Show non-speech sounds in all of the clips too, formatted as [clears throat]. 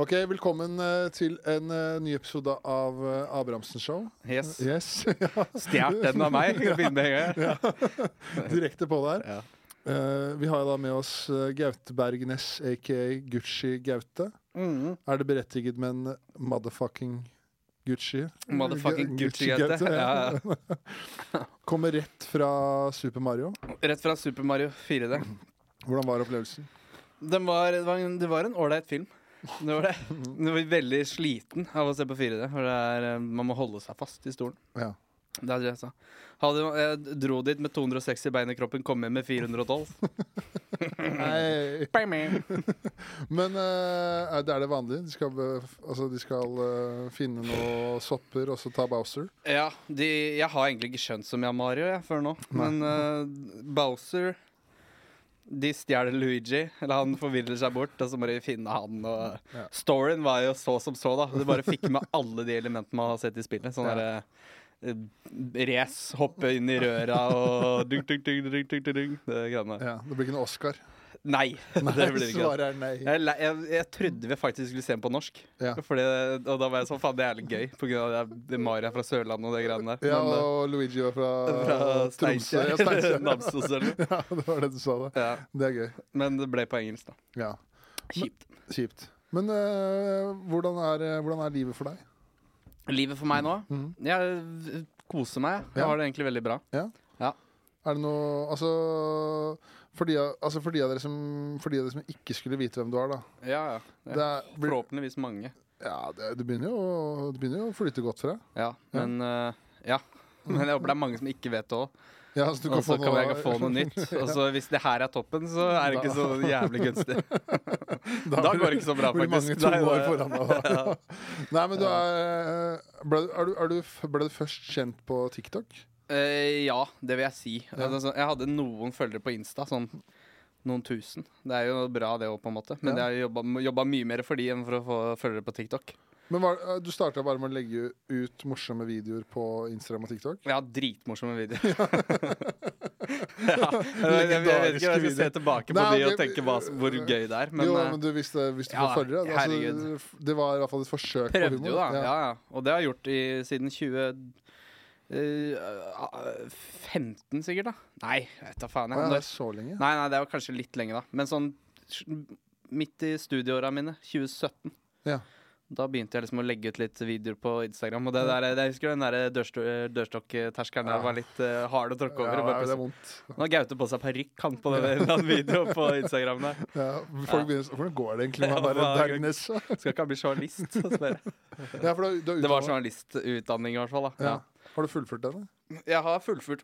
Ok, Velkommen eh, til en eh, ny episode av uh, Abrahamsen Show. Yes. Yes, [laughs] ja, Stjålet den av meg. [laughs] ja. Direkte på der. Ja. Uh, vi har da med oss Gaute Bergnes, aka Gucci Gaute. Mm. Er det berettiget med en motherfucking Gucci? Motherfucking Gucci, Gucci Gaute. Ja. [laughs] Kommer rett fra Super Mario. Rett fra Super Mario 4D. Hvordan var opplevelsen? Den var, det var en- det var en ålreit film. Det var det. nå var veldig sliten av å se på 4D. For det er, eh, man må holde seg fast i stolen. Ja. Det er det jeg sa. Hadde, jeg dro dit med 260 bein i kroppen, kom hjem med 412. Men uh, det er det vanlige? De skal, altså, de skal uh, finne noen sopper og så ta Bowser? Ja, de, jeg har egentlig ikke skjønt så mye av Mario jeg, før nå. Men uh, Bowser De stjeler Luigi, eller han forvirrer seg bort, og så må de finne han. Og Ja. Storyen var jo så som så, da. Du bare fikk med alle de elementene man har sett i spillet. Sånn Ja. derre eh, Race, hoppe inn i røra og dunk, dunk, dunk, dunk, dunk, dunk, dunk, Det greiene der. Ja, Det blir ikke noe Oscar? Nei, det blir ikke. Svaret er nei. Jeg, jeg, jeg trodde vi faktisk skulle se den på norsk. Ja. Fordi, og da var jeg sånn, faen det er litt gøy, på grunn av det er Mario er fra Sørlandet og det greiene der. Ja, Men, eh, og Luigi var fra, fra Tromsø. Ja, Steinkjer. Steinkjer. [laughs] Namsos eller [laughs] ja, det var det du sa, da. Ja, Det er gøy. men det ble på engelsk, da. Ja, Kjipt. Kjipt. Men øh, hvordan, er, eh, hvordan er livet for deg? Livet for meg nå? Mm. Jeg koser meg. Jeg Ja. har det egentlig veldig bra. Er det noe Altså, for de, altså for de av dere som For de av dere som ikke skulle vite hvem du er, da. Ja, ja. Det, er, blir, Forhåpentligvis mange. ja, det, det, begynner jo, det begynner jo å flyte godt for deg. Ja, men uh, Ja. Men jeg håper det er mange som ikke vet det òg. Ja, så du Og kan så få kan noe, jeg få noe nytt. Og så hvis det her er toppen, så er det ikke så jævlig gunstig. [laughs] Da går det ikke så bra, faktisk. to Nei, det- da. [laughs] Nei, men du er, ble, er, du, er du, ble du først kjent på TikTok? Eh, ja, det vil jeg si. Altså, jeg hadde noen følgere på Insta, sånn noen tusen. Det er jo bra, det òg, på en måte. Men Ja. jeg har jobba, mye mer for de enn for å få følgere på TikTok. Men var, eh, Du starta bare med å legge ut morsomme videoer på Instagram og TikTok? Ja, dritmorsomme videoer. ja, [laughs] jeg, jeg, vet ikke om jeg skal se tilbake på Nei, de og tenke hva, hvor gøy det er, men, jo, eh, men du, hvis, det, hvis du ja, får følgere altså. Det var i hvert fall et forsøk på prøvde humor. jo, da. Ja. ja, Og det har jeg gjort i, siden 2015, sikkert. da Nei, jeg vet da faen. Jeg. ja, det er så lenge. Nei, nei, det var kanskje litt lenge, da. Men sånn midt i studieåra mine, 2017, Ja. da begynte jeg liksom å legge ut litt videoer på Instagram. Og det der, jeg husker den der dørsto- dørstokkterskelen der Ja. var litt uh, hard å tråkke over. Ja, bare det er vondt. Nå har Gaute på seg parykk, han, på den videoen på Instagram der. Ja, folk begynner, Hvordan går det egentlig med han der Dagnes? Skal ikke han bli journalist? så. [laughs] Ja, da er Det var journalistutdanning, i hvert fall. da ja. Ja. Har du fullført det? da? Jeg har fullført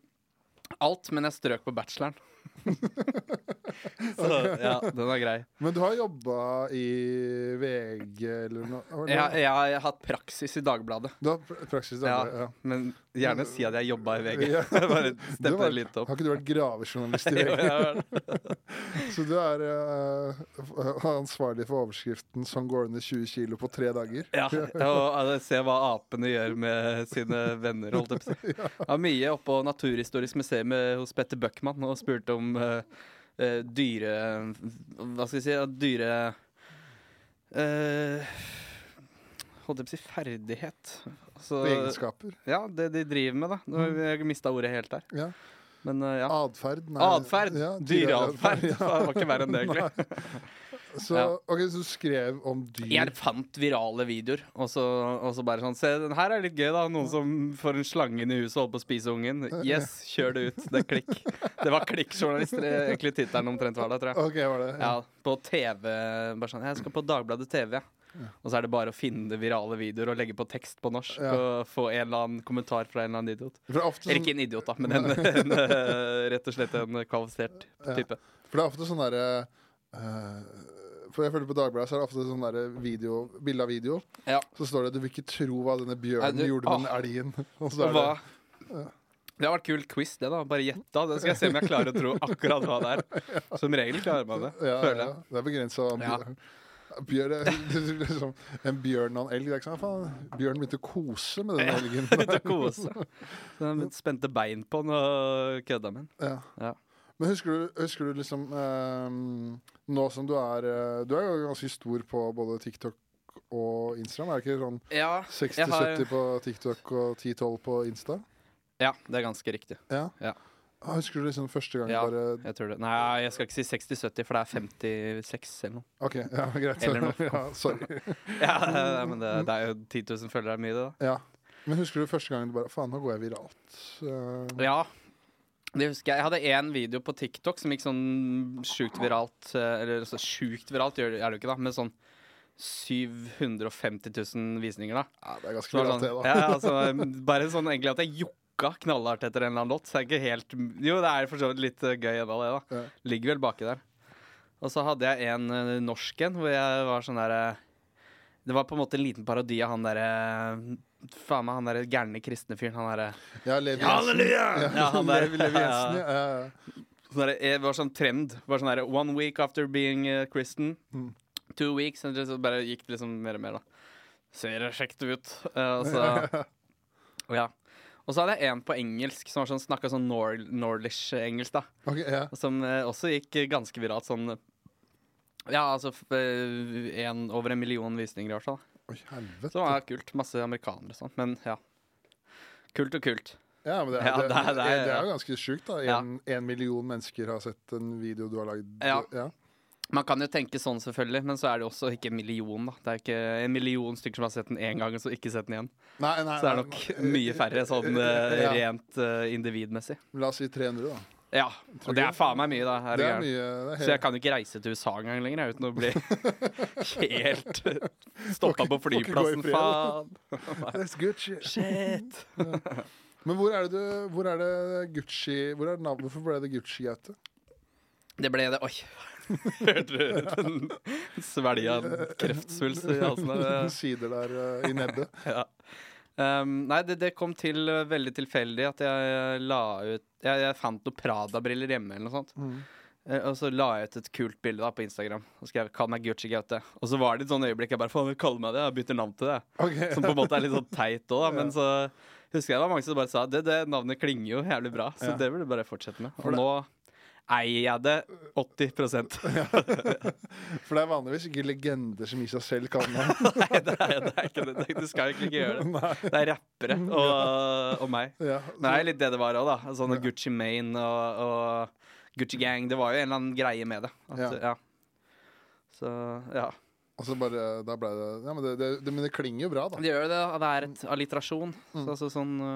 alt, men jeg strøk på bacheloren. så ja, den er grei. Men du har jobba i VG eller noe? Jeg, jeg har hatt praksis i Dagbladet. Du har pr- praksis i Dagbladet, Ja. Ja. Men gjerne si at jeg jobba i VG. [laughs] Ja. [laughs] Bare steppe var- det litt opp. Har ikke du vært gravejournalist i [laughs] VG? Så du er uh, ansvarlig for overskriften 'Som går ned 20 kilo på tre dager'? Ja, og altså, se hva apene gjør med sine venner, holdt jeg på å si. Jeg var mye oppe på Naturhistorisk museum eh, hos Petter Bøckmann og spurte om eh, eh, dyre Hva skal jeg si? Dyre eh, Holdt jeg på å si ferdighet. Altså, Egenskaper? ja, det de driver med, da. Nå har Jeg mista ordet helt der. Ja. Men uh, ja. Atferd? nei. Atferd! Ja, Dyreatferd. Ja. Det var ikke verre enn det, egentlig. [laughs] Så, Ja. ok, så du skrev om dyr Jeg fant virale videoer, og så, og så bare sånn Se, den her er litt gøy, da. Noen som får en slange inn i huset og holder på å spise ungen. Yes, kjør det ut. Det er klikk. Det var klikkjournalister er egentlig tittelen omtrent var da, tror jeg. Okay, var det? Ja, på TV. Bare sånn Jeg skal på Dagbladet TV. Og så er det bare å finne virale videoer og legge på tekst på norsk. Ja. Og få en eller annen kommentar fra en eller annen idiot. For er ofte Eller sånn, ikke en idiot, da, men en, [laughs] en, eh, rett og slett en kvalifisert type. for det er ofte sånn derre uh, For jeg føler på Dagbladet så er det ofte sånn derre video, bilde av video. Ja. Så står det 'Du vil ikke tro hva denne bjørnen Nei, du- gjorde med den ah. elgen'. [laughs] Og så er hva det Det har vært kult quiz, det, da. Bare gjett, da. Det skal jeg se om jeg klarer å tro akkurat hva det er. [laughs] Som regel klarer man det, ja, føler ja, jeg. det er begrensa. Ja. Bjørn, [laughs] det liksom, en bjørn og en elg. Sånn, faen, Bjørn begynte å kose med den elgen. [laughs] begynte å kose. [laughs] Den spente bein på den og kødda med den. Ja. Ja. Men husker du, husker du liksom eh, Nå som du er eh, Du er jo ganske stor på både TikTok og Instagram? Er det ikke sånn Ja, 60-70 på TikTok og 10-12 på Insta? ja, det er ganske riktig. Ja. Ja. Ah, husker du liksom første gang Ja. bare Jeg tror det. Nei, jeg skal ikke si 60-70, for det er 56 eller noe. OK, ja, [laughs] greit. Eller noe. [laughs] ja, sorry. [laughs] Ja, men det, det er jo 10 000 følgere er mye, det. da. Ja. Men husker du første gang du bare Faen, nå går jeg viralt. Uh, Ja, det husker jeg. Jeg hadde én video på TikTok som gikk sånn sjukt viralt. eh, Eller så sjukt viralt det- er det jo ikke, da, med sånn 750 000 visninger, da. ja, det er ganske det viralt, det, sånn, da. ja, altså, bare sånn egentlig at jeg jokka knallhardt etter en eller annen låt. Så er ikke helt Jo, det er for så vidt litt eh, gøy ennå, det, da. Ligger vel baki der. Og så hadde jeg en uh, norsk en hvor jeg var sånn derre Det var på en måte en liten parodi av han derre Faen meg, han derre gærne kristne fyren. Han derre Ja, Levi Jensen. halleluja! Ja, han der. Levi Levi Jensen, ja. ja. Sånn der, det var sånn trend. Var sånn der, One week after being uh, Christian. Mm. Two weeks. Og så bare gikk det liksom mer og mer, da. Ser det kjekt ut. Uh, og så Ja. Og så hadde jeg en på engelsk som var sånn, snakka sånn nor Norlish-engelsk, da. Ok, ja. Som eh, også gikk ganske viralt. Sånn Ja, altså eh, en, over en million visninger, i hvert fall. Oi, helvete. Så det var kult. Masse amerikanere og sånn. Men ja. Kult og kult. Ja, men det, Ja, det, det er- det, det er- er jo ganske sjukt, da. Ja. En, en million mennesker har sett en video du har lagd. Ja. Man kan jo tenke sånn, selvfølgelig, men så er det jo også ikke en million. da Det er ikke en million stykker som har sett den én gang, og så ikke sett den igjen. Nei, nei, Så det er nok nei. mye færre sånn eh, Ja. rent uh, individmessig. La oss si 300, da. Ja, og det er faen meg mye, da. Her Det er mye. Det er Så jeg kan jo ikke reise til USA engang lenger jeg, uten å bli [laughs] helt stoppa på flyplassen. Faen. [laughs] That's Gucci. Shit. Men hvor er det du Hvor er det Gucci hvor er det Hvorfor ble det Gucci, Gaute? Det ble det Oi. Hørte du den svelga kreftsvulst i halsen [laughs] der? Sider der uh, i nebbet. [laughs] Ja. Um, nei, det, det kom til uh, veldig tilfeldig at jeg la ut Jeg, jeg fant noen Prada-briller hjemme, eller noe sånt. Mm. Uh, og så la jeg ut et kult bilde da på Instagram. Og skrev 'Kall meg Gucci Gaute'. Og så var det et sånt øyeblikk jeg bare Faen, kall meg det. Jeg bytter navn til det. Okay. Som på en måte er litt sånn teit òg. [laughs] Men så husker jeg det var mange som bare sa det, det navnet klinger jo jævlig bra, så Ja. det vil du bare fortsette med. Og nå eier jeg det 80% [laughs] For det er vanligvis ikke legender som i seg selv kan det. [laughs] Nei, det er, det er ikke det. Du skal egentlig ikke gjøre det. Nei. Det er rappere og, og meg. Ja. Men det er litt det det var òg, da. Sånn Gucci Mane og, og Gucci Gang. Det var jo en eller annen greie med det. At, Ja. ja. Så ja. Og så bare det Ja, men det, det, men det klinger jo bra, da. Det gjør jo det. Det er et alliterasjon. Mm. Så, altså sånn uh,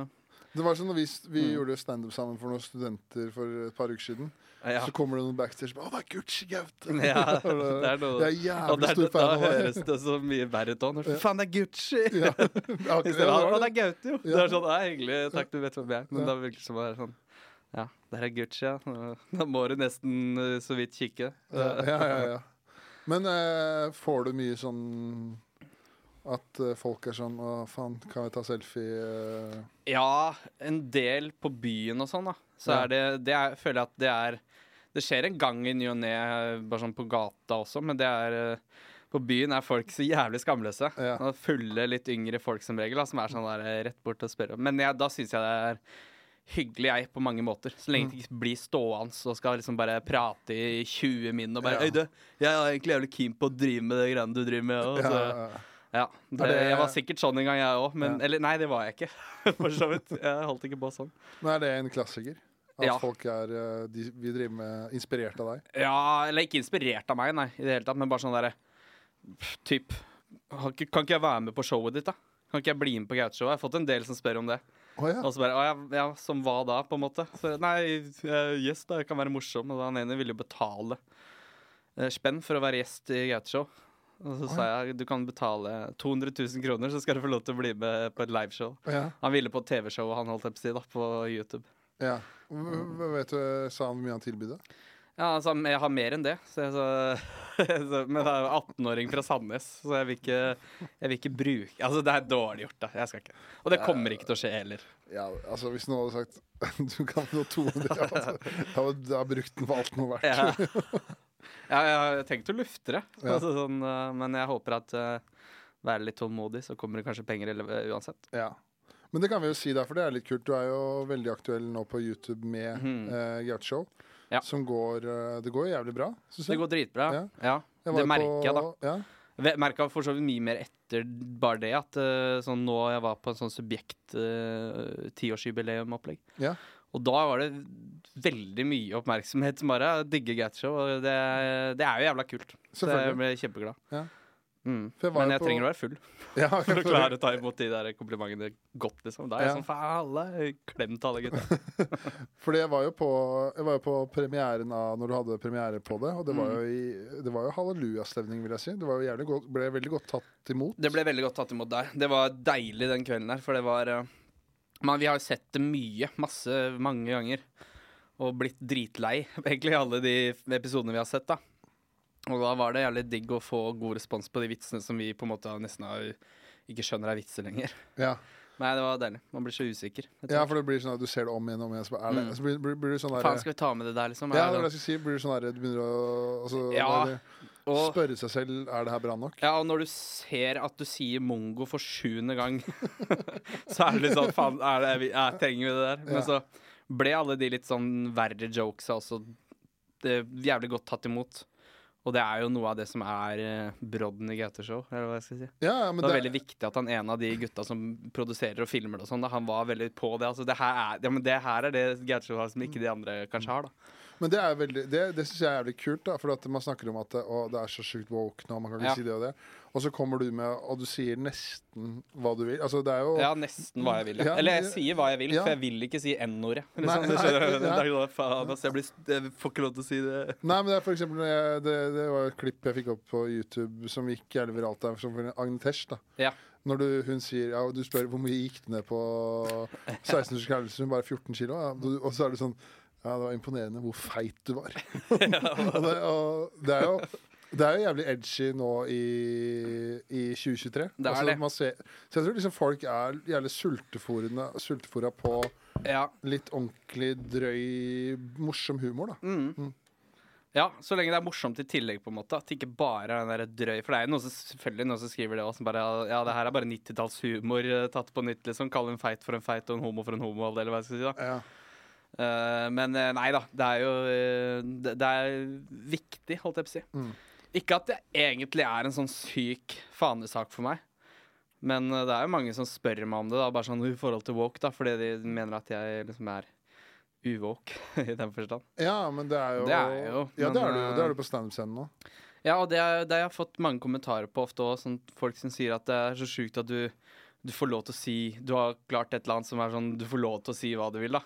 Det var sånn når vi, vi Mm. gjorde standup sammen for noen studenter for et par uker siden. Ja. Så kommer det noen backstage og bare, 'Å, det er Gucci Gaute'. ja. [laughs] Det det- er noe Jeg er jævlig jævlig er, stor fan av deg. høres det så mye verre ut òg. Faen, det er Gucci! Ja. [laughs] Ja, ja, det var «Å, det det. er Gaute, jo. Det er sånn, ja, hyggelig, takk, du vet hvem jeg er. Men Ja. da virker det som å være sånn Ja, der er Gucci, ja. Da må du nesten uh, så vidt kikke. Ja, ja, ja, ja. Men eh, får du mye sånn at eh, folk er sånn 'Å, faen, kan vi ta selfie?' eh?» Ja, en del på byen og sånn, da. Så Ja. er det, det er, føler jeg at det er Det skjer en gang i ny og ne, bare sånn på gata også, men det er eh, På byen er folk så jævlig skamløse. Ja. Fulle, litt yngre folk som regel, da, som er sånn der eh, rett bort og spør om Men jeg, da syns jeg det er hyggelig, jeg, på mange måter. Så lenge det ikke blir stående og skal liksom bare prate i 20 min og bare. Øy, du, jeg er egentlig jævlig keen på å drive med det greiene du driver med. Og, så, ja, ja. ja, det, det- Jeg var sikkert sånn en gang, jeg òg. Men Ja. Eller nei, det var jeg ikke. [laughs] For så vidt. Jeg holdt ikke på sånn. Men er det en klassiker? At Ja. folk er eh, de, Vi driver med inspirert av deg? Ja, eller ikke inspirert av meg, nei, i det hele tatt, men bare sånn derre Typ Kan ikke jeg være med på showet ditt, da? Kan ikke jeg bli med på Gaute-showet? Jeg har fått en del som spør om det. Oh, ja. Og så bare ja, ja, som hva da, på en måte? Så nei, eh, yes da, jeg kan være morsom. Og han ene ville jo betale eh, spenn for å være gjest i Gaute-show. Og så Oi. sa jeg du kan betale 200 000 kroner, så skal du få lov til å bli med på et liveshow. ja. Han ville på TV-showet, han holdt jeg på å si, da, på YouTube. ja. Vet du, Sa han hvor mye han tilbød? Ja, altså, jeg har mer enn det. Så jeg, så, [laughs] så, men jeg er jo 18-åring fra Sandnes, så jeg vil ikke, jeg vil ikke bruke Altså, det er dårlig gjort, da. Jeg skal ikke. Og det kommer ikke til å skje heller. Ja, altså Hvis noen hadde sagt [laughs] du kan få 200 ja, altså, Jeg hadde- jeg har brukt den for alt den er verdt. Ja. [laughs] ja, jeg har tenkt å lufte det, altså, sånn, eh, men jeg håper at uh, være litt tålmodig, så kommer det kanskje penger uansett. Ja. Men det kan vi jo si, da, for det er litt kult. Du er jo veldig aktuell nå på YouTube med mm. uh, Gaute Show. Ja. Som går uh, Det går jævlig bra, syns Det går dritbra. Ja. Ja, Jeg det merker jeg, da. Ja. Jeg merka for så vidt mye mer etter bare det at uh, sånn nå jeg var på en sånn subjekt uh, tiårsjubileumopplegg. Ja. Og da var det veldig mye oppmerksomhet som bare digger Gatshow, og det, det er jo jævla kult. Så jeg ble kjempeglad. Ja. Mm. Jeg Men jeg på... trenger å være full [laughs] ja, [laughs] for å klare å ta imot de der komplimentene godt. liksom Da er jeg ja. sånn alle klem til alle gutta. [laughs] Fordi jeg var, jo på, jeg var jo på premieren av når du hadde premiere på det, og det var mm. jo, i, det var jo hallelujastemning, vil jeg si. Det var jo godt, ble veldig godt tatt imot. Det ble veldig godt tatt imot der. Det var deilig den kvelden der, for det var uh, Men vi har jo sett det mye, masse, mange ganger. Og blitt dritlei, egentlig, alle de episodene vi har sett, da. Og da var det jævlig digg å få god respons på de vitsene som vi på en måte nesten har, ikke skjønner er vitser lenger. Ja. Nei, det var deilig. Man blir så usikker. Ja, for det blir sånn at du ser det om igjen og om igjen. Så, det, mm. så blir, blir, blir, du sånn der, Faen, skal vi ta med det der, liksom? Ja, det var det jeg skal si. Blir du sånn der, du begynner å altså, ja, og, spørre seg selv er det her bra nok. Ja, og når du ser at du sier mongo for sjuende gang, [laughs] så er det litt sånn Faen, er det, er, trenger vi det der? Men så ble alle de litt sånn verre jokesa også det, jævlig godt tatt imot. Og det er jo noe av det som er uh, brodden i Gaute-show. eller hva jeg skal si. Ja, ja, det er veldig viktig at han en av de gutta som produserer og filmer det og sånn, han var veldig på det. Altså, det, her er, ja, men det her er det Gaute-show har som ikke de andre kanskje har. da. Men det er veldig, det, det syns jeg er jævlig kult, da, for man snakker om at det, å, det er så sjukt woke nå. man kan ikke si det Og det Og så kommer du med, og du sier nesten hva du vil. Altså, det er jo Ja, nesten hva jeg vil. Ja, Eller jeg sier hva jeg vil, ja. for jeg vil ikke si N-ordet. Liksom, altså, jeg, jeg, får ikke lov til å si det. Nei, men det er for eksempel det, det var et klipp jeg fikk opp på YouTube som gikk jævlig viralt der, som for Agnetesh. da ja. Når du, hun sier Ja, du spør hvor mye gikk du ned på 16 ukers hun bare 14 kilo. Ja. Og så er det sånn ja, det var imponerende hvor feit du var. [laughs] [laughs] og, det, og det, er jo det er jo jævlig edgy nå i, i 2023. Det er altså, det. Ser, så jeg tror liksom folk er jævlig sultefòra på ja. litt ordentlig drøy, morsom humor, da. Mm. Mm. Ja, så lenge det er morsomt i tillegg, på en måte. At det ikke bare er den der drøy For det er jo noen som, selvfølgelig noen som skriver det òg, som bare Ja, det her er bare 90-tallshumor eh, tatt på nytt, liksom. Kalle en feit for en feit og en homo for en homo, eller hva jeg skal si. da ja. Uh, men uh, nei da, det er jo det, det, er viktig, holdt jeg på å si. Mm. Ikke at det egentlig er en sånn syk fanesak for meg. Men det er jo mange som spør meg om det, da, bare sånn i forhold til woke, da, fordi de mener at jeg liksom er uvåk [laughs] i den forstand. Ja, men det er jo Det er jo Ja, men, det er du, det er du på standup-scenen nå. Ja, og det, er, det har jeg fått mange kommentarer på ofte òg, sånn folk som sier at det er så sjukt at du, du får lov til å si Du har klart et eller annet som er sånn Du får lov til å si hva du vil, da.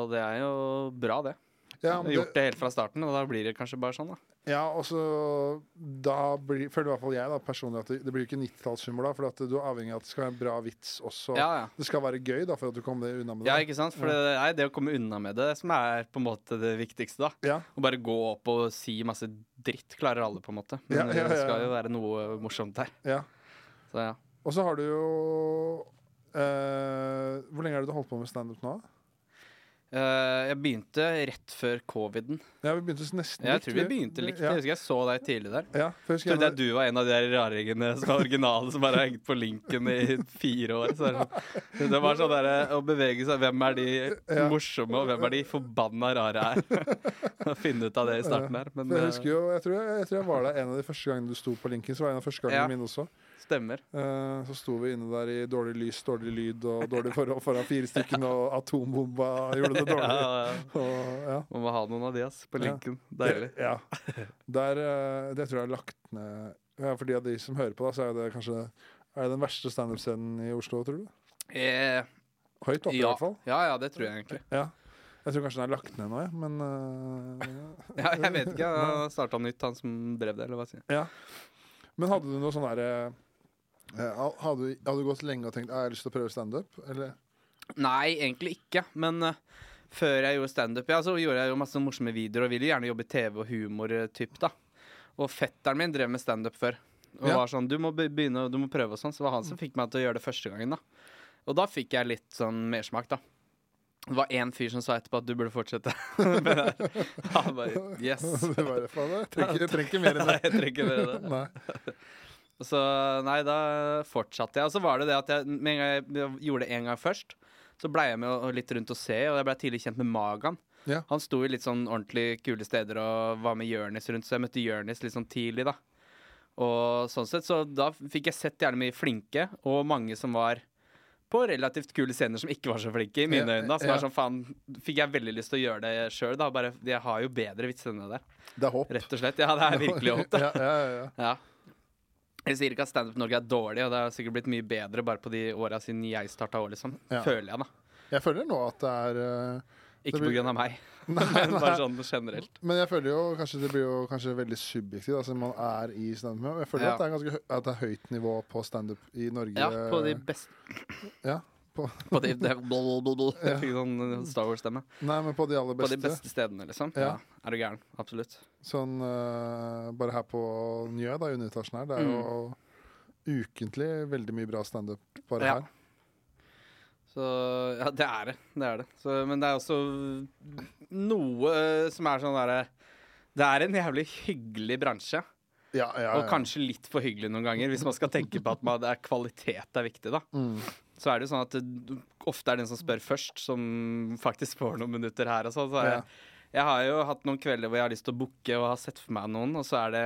Og det er jo bra, det. Ja, det... Gjort det helt fra starten, og da blir det kanskje bare sånn, da. Ja, og så da blir, føler i hvert fall jeg da, personlig at det, det blir ikke 90-tallshumor, da. For at du er avhengig av at det skal være en bra vits også. Ja, ja. Det skal være gøy da, for at du kommer unna med det. Ja, ikke sant. For det er det å komme unna med det som er på en måte det viktigste, da. Ja. Å bare gå opp og si masse dritt klarer alle, på en måte. Men det skal jo være noe morsomt der. Ja. Så ja. Og så har du jo eh, Hvor lenge det du holdt på med standup nå? Uh, jeg begynte rett før coviden. Ja, vi begynte nesten Jeg tror vi begynte likt. Ja. Jeg husker jeg så deg tidlig der. Ja, jeg trodde jeg du var en av de raringene som var originale, som bare har hengt på linken i fire år. Så det var sånn der, å bevege seg Hvem er de ja. morsomme, og hvem er de forbanna rare her? [laughs] Å finne ut av det i starten her. Men, jeg husker jo, jeg tror jeg, jeg tror jeg, var der en av de første gangene du sto på linken. Så var det en av første gangene mine også. Stemmer. Uh, så sto vi inne der i dårlig lys, dårlig lyd og dårlig forhold foran fire stykker, og atombomba gjorde det dårlig. [laughs] ja, ja. Og, ja. Man må ha noen av de ass, på linken. Deilig. Ja. Der, uh, det tror jeg er lagt ned ja, For de av de som hører på, da, så er det kanskje Er det den verste standup-scenen i Oslo, tror du? Eh, Høyt oppe, i hvert fall. Ja, ja, det tror jeg egentlig. Ja. Jeg tror kanskje den er lagt ned nå, jeg, men uh, [laughs] Ja, jeg vet ikke. [laughs] Han starta nytt, han som drev det, eller hva sier jeg. Ja. Men hadde du noe sånn derre Eh, hadde, hadde, du gått lenge og tenkt at jeg har lyst til å prøve standup? Nei, egentlig ikke. Men uh, før jeg gjorde standup, ja, så gjorde jeg jo masse morsomme videoer og ville gjerne jobbe i TV og humor-typ. da Og fetteren min drev med standup før. Og ja. var sånn du må begynne, du må prøve og sånn. Så var han som fikk meg til å gjøre det første gangen. da Og da fikk jeg litt sånn mersmak, da. Det var én fyr som sa etterpå at du burde fortsette. [laughs] Han bare [laughs] Yes. Det var det, [laughs] faen, jeg trenger, jeg trenger ikke mer enn det. Nei, jeg trenger ikke mer enn det. Nei. Så nei, da fortsatte jeg. Og så var det det at jeg med en gang jeg gjorde det en gang først, så blei jeg med litt rundt og se, og jeg blei tidlig kjent med Magan. Ja. Han sto i litt sånn ordentlig kule steder og var med Jørnis rundt, så jeg møtte Jørnis litt sånn tidlig, da. Og sånn sett, så da fikk jeg sett gjerne mye flinke, og mange som var på relativt kule scener som ikke var så flinke, i mine Ja, øyne. da Som ja. var sånn, faen, fikk jeg veldig lyst til å gjøre det sjøl, da. Bare, jeg har jo bedre vitser enn det der. Det er håp. Rett og slett. Ja, det er [laughs] virkelig håp, det. ja, ja. Ja. Jeg sier ikke at Standup Norge er dårlig, og det har sikkert blitt mye bedre bare på de åra siden jeg starta òg, liksom. Ja. Føler jeg, da. Jeg føler nå at det er uh, Ikke Det blir- av meg, [laughs] Nei, [laughs] men bare sånn generelt. Men jeg føler jo kanskje det blir jo kanskje veldig subjektivt, altså man er i standup. Jeg føler Ja. at, det er ganske at det er høyt nivå på standup i Norge. Ja, på de beste Ja, på, På de, det, blablabla. ja. fikk sånn Star Wars-stemme. Nei, men på de aller På beste. de beste stedene, liksom. Ja. Ja. Er du gæren? Absolutt. Sånn uh, bare her på Njø, da, i underetasjen her. Det er jo ukentlig veldig mye bra standup bare Mm. Ja. her. Så ja, det er det. Det er det. Så, men det er også noe eh, som er sånn derre Det er en jævlig hyggelig bransje. Ja, ja, Og kanskje litt for hyggelig noen ganger, hvis man skal tenke på at man, det er kvalitet er viktig, da. Mm. Så er det jo sånn at det, ofte er det den som spør først, som faktisk får noen minutter her og sånn. Så Ja. jeg, jeg har jo hatt noen kvelder hvor jeg har lyst til å booke og har sett for meg noen, og så er det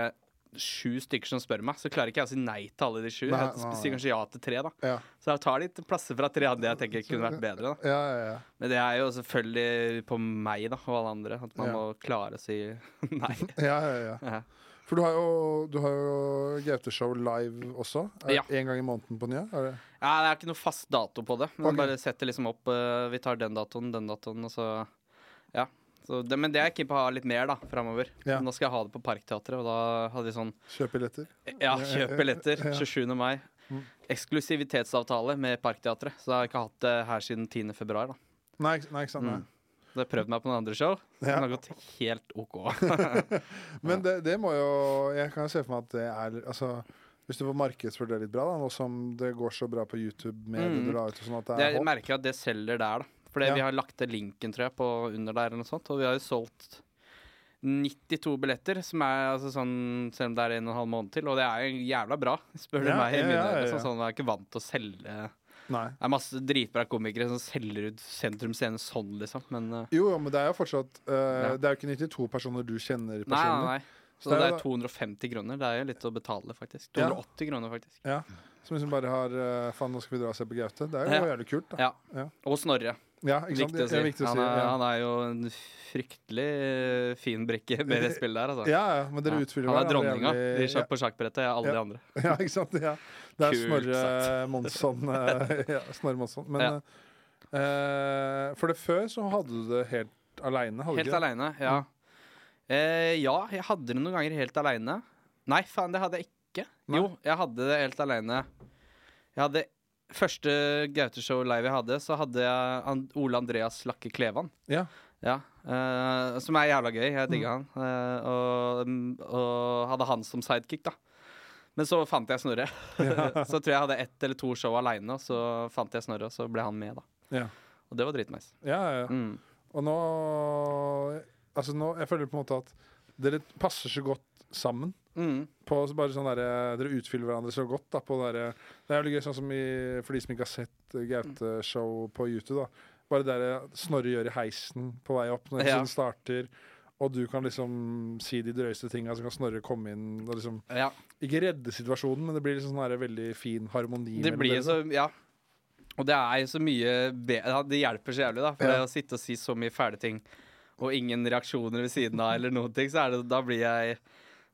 sju stykker som spør meg, så klarer ikke jeg å si nei til alle de sju. Nei, Jeg nei, nei. sier kanskje ja til tre, da. Ja. Så jeg tar litt plasser fra tre det jeg tenker kunne vært bedre. da Ja, ja, ja. Men det er jo selvfølgelig på meg da og alle andre, at man må klare å si [laughs] nei. [laughs] ja, ja, ja. For du har jo, du har jo GT-show live også. En gang i måneden på nye? Er det? Ja, det er ikke noe fast dato på det. Men okay. bare setter liksom opp uh, Vi tar den datoen, den datoen, og så Ja. Så det, men det er jeg keen på å ha litt mer da framover. Ja. Nå skal jeg ha det på Parkteatret, og da hadde vi sånn Kjøp billetter? Ja, kjøp billetter. 27. mai. Mm. Eksklusivitetsavtale med Parkteatret. Så jeg har ikke hatt det her siden 10. februar. da Nei, nei ikke sant. Nei. Mm. Så jeg prøvd meg på noen andre show. Ja. Den har gått helt OK. [laughs] Men [laughs] det, det må jo Jeg kan se for meg at det er Altså hvis du får markedsført det litt bra, da, nå som det går så bra på YouTube med det Mm. du la ut, og sånn at det Jeg er håp merker at det selger der, da. Fordi Ja. vi har lagt til linken, tror jeg, på under der eller noe sånt. Og vi har jo solgt 92 billetter, som er altså sånn Selv om det er en og en halv måned til. Og det er jo jævla bra, spør du Ja, meg. i mine ja, ja. Sånn, sånn, jeg er ikke vant til å selge Nei. Det er masse dritbra komikere som selger ut Sentrum Scene sånn, liksom. Men uh, Jo, jo, men det er jo fortsatt uh. Det er jo ikke 92 personer du kjenner personlig. nei, nei. Så det det er er 250 kroner. Det er jo litt å betale, faktisk. Ja. 280 kroner, faktisk. Ja, Som liksom bare har uh, Faen, nå skal vi dra og se på Gaute. Det er jo Ja. jævlig kult, da. Ja. Ja. Og Snorre. Ja? Viktig å si. Viktig å Han, si. er, han er jo en fryktelig eh, fin brikke [laughs] med det spillet der, altså. ja, ja, men dere Ja. utfyller Han er dronninga jævlig- sjakk på sjakkbrettet. Jeg er alle Ja. de andre. [laughs] Ja, ikke sant? Ja. Det er Kult Snorre Monsson. eh, [laughs] ja, Snorre Monsson. Men Ja. eh, for det før så hadde du det helt aleine, Helt aleine, ja. Eh, ja, jeg hadde det noen ganger helt aleine. Nei, faen, det hadde jeg ikke. Nei. Jo, jeg hadde det helt aleine. Jeg hadde Første Gaute-show live jeg hadde, så hadde jeg Ole Andreas Lakke Klevan. Ja. Ja, uh, Som er jævla gøy. Jeg digga han. Uh, og, og hadde han som sidekick, da. Men så fant jeg Snorre. [laughs] så tror jeg jeg hadde ett eller to show aleine, og så fant jeg Snorre, og så ble han med, da. Ja. Og det var dritnice. Ja, ja, ja. Mm. Og nå Altså nå, Jeg føler på en måte at dere passer så godt sammen. Mm. På bare sånn der, Dere utfyller hverandre så godt. da på der, Det er jo gøy, sånn som i, for de som ikke har sett eh, Gaute-show på YouTube. da Bare det Snorre gjør i heisen på vei opp når Ja. episoden starter. Og du kan liksom si de drøyeste tinga, så kan Snorre komme inn og liksom Ja. Ikke redde situasjonen, men det blir liksom sånn veldig fin harmoni. Det blir så Ja. Og det er så mye Det hjelper så jævlig, da. For Ja. det å sitte og si så mye fæle ting, og ingen reaksjoner ved siden av, eller noen ting, så er det, da blir jeg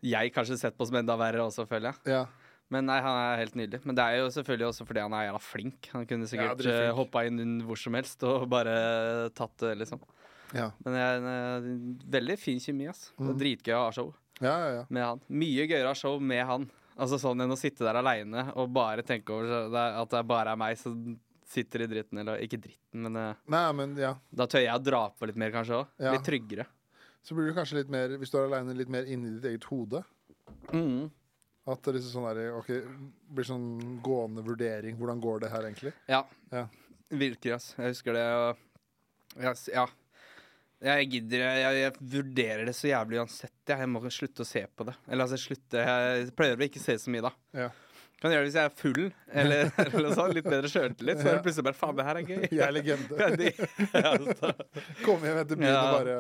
Jeg kanskje sett på som enda verre også, føler jeg. Ja. Men nei, han er helt nydelig. Men det er jo selvfølgelig også fordi han er jævla flink. Han kunne sikkert ja, uh, hoppa inn hvor som helst og bare tatt det, liksom. Ja. Men jeg, eh, veldig fin kjemi, ass. Det Mm. er dritgøy å ha show ja, ja, ja. med han. Mye gøyere å ha show med han. Altså sånn enn å sitte der aleine og bare tenke over så det er, at det bare er meg som sitter i dritten. Eller ikke dritten, men eh, Nei, men ja. da tør jeg å dra på litt mer, kanskje òg. Ja. Litt tryggere. Så blir du kanskje litt mer, hvis du er aleine, litt mer inni ditt eget hode. Mm. At det liksom sånn der, okay, blir sånn gående vurdering. Hvordan går det her, egentlig? Ja. Ja. Virkelig, ass. Jeg husker det jeg, Ja. Jeg gidder jeg, jeg vurderer det så jævlig uansett. Jeg, jeg må slutte å se på det. Eller altså slutte Jeg pleier å ikke se så mye, da. Ja. Kan gjøre det hvis jeg er full, eller, [laughs] eller sånn. Litt bedre sjøltillit. Så er det plutselig bare Faen, det her er gøy. Jeg er legende. ja, så, Kom hjem etter byen Ja. og bare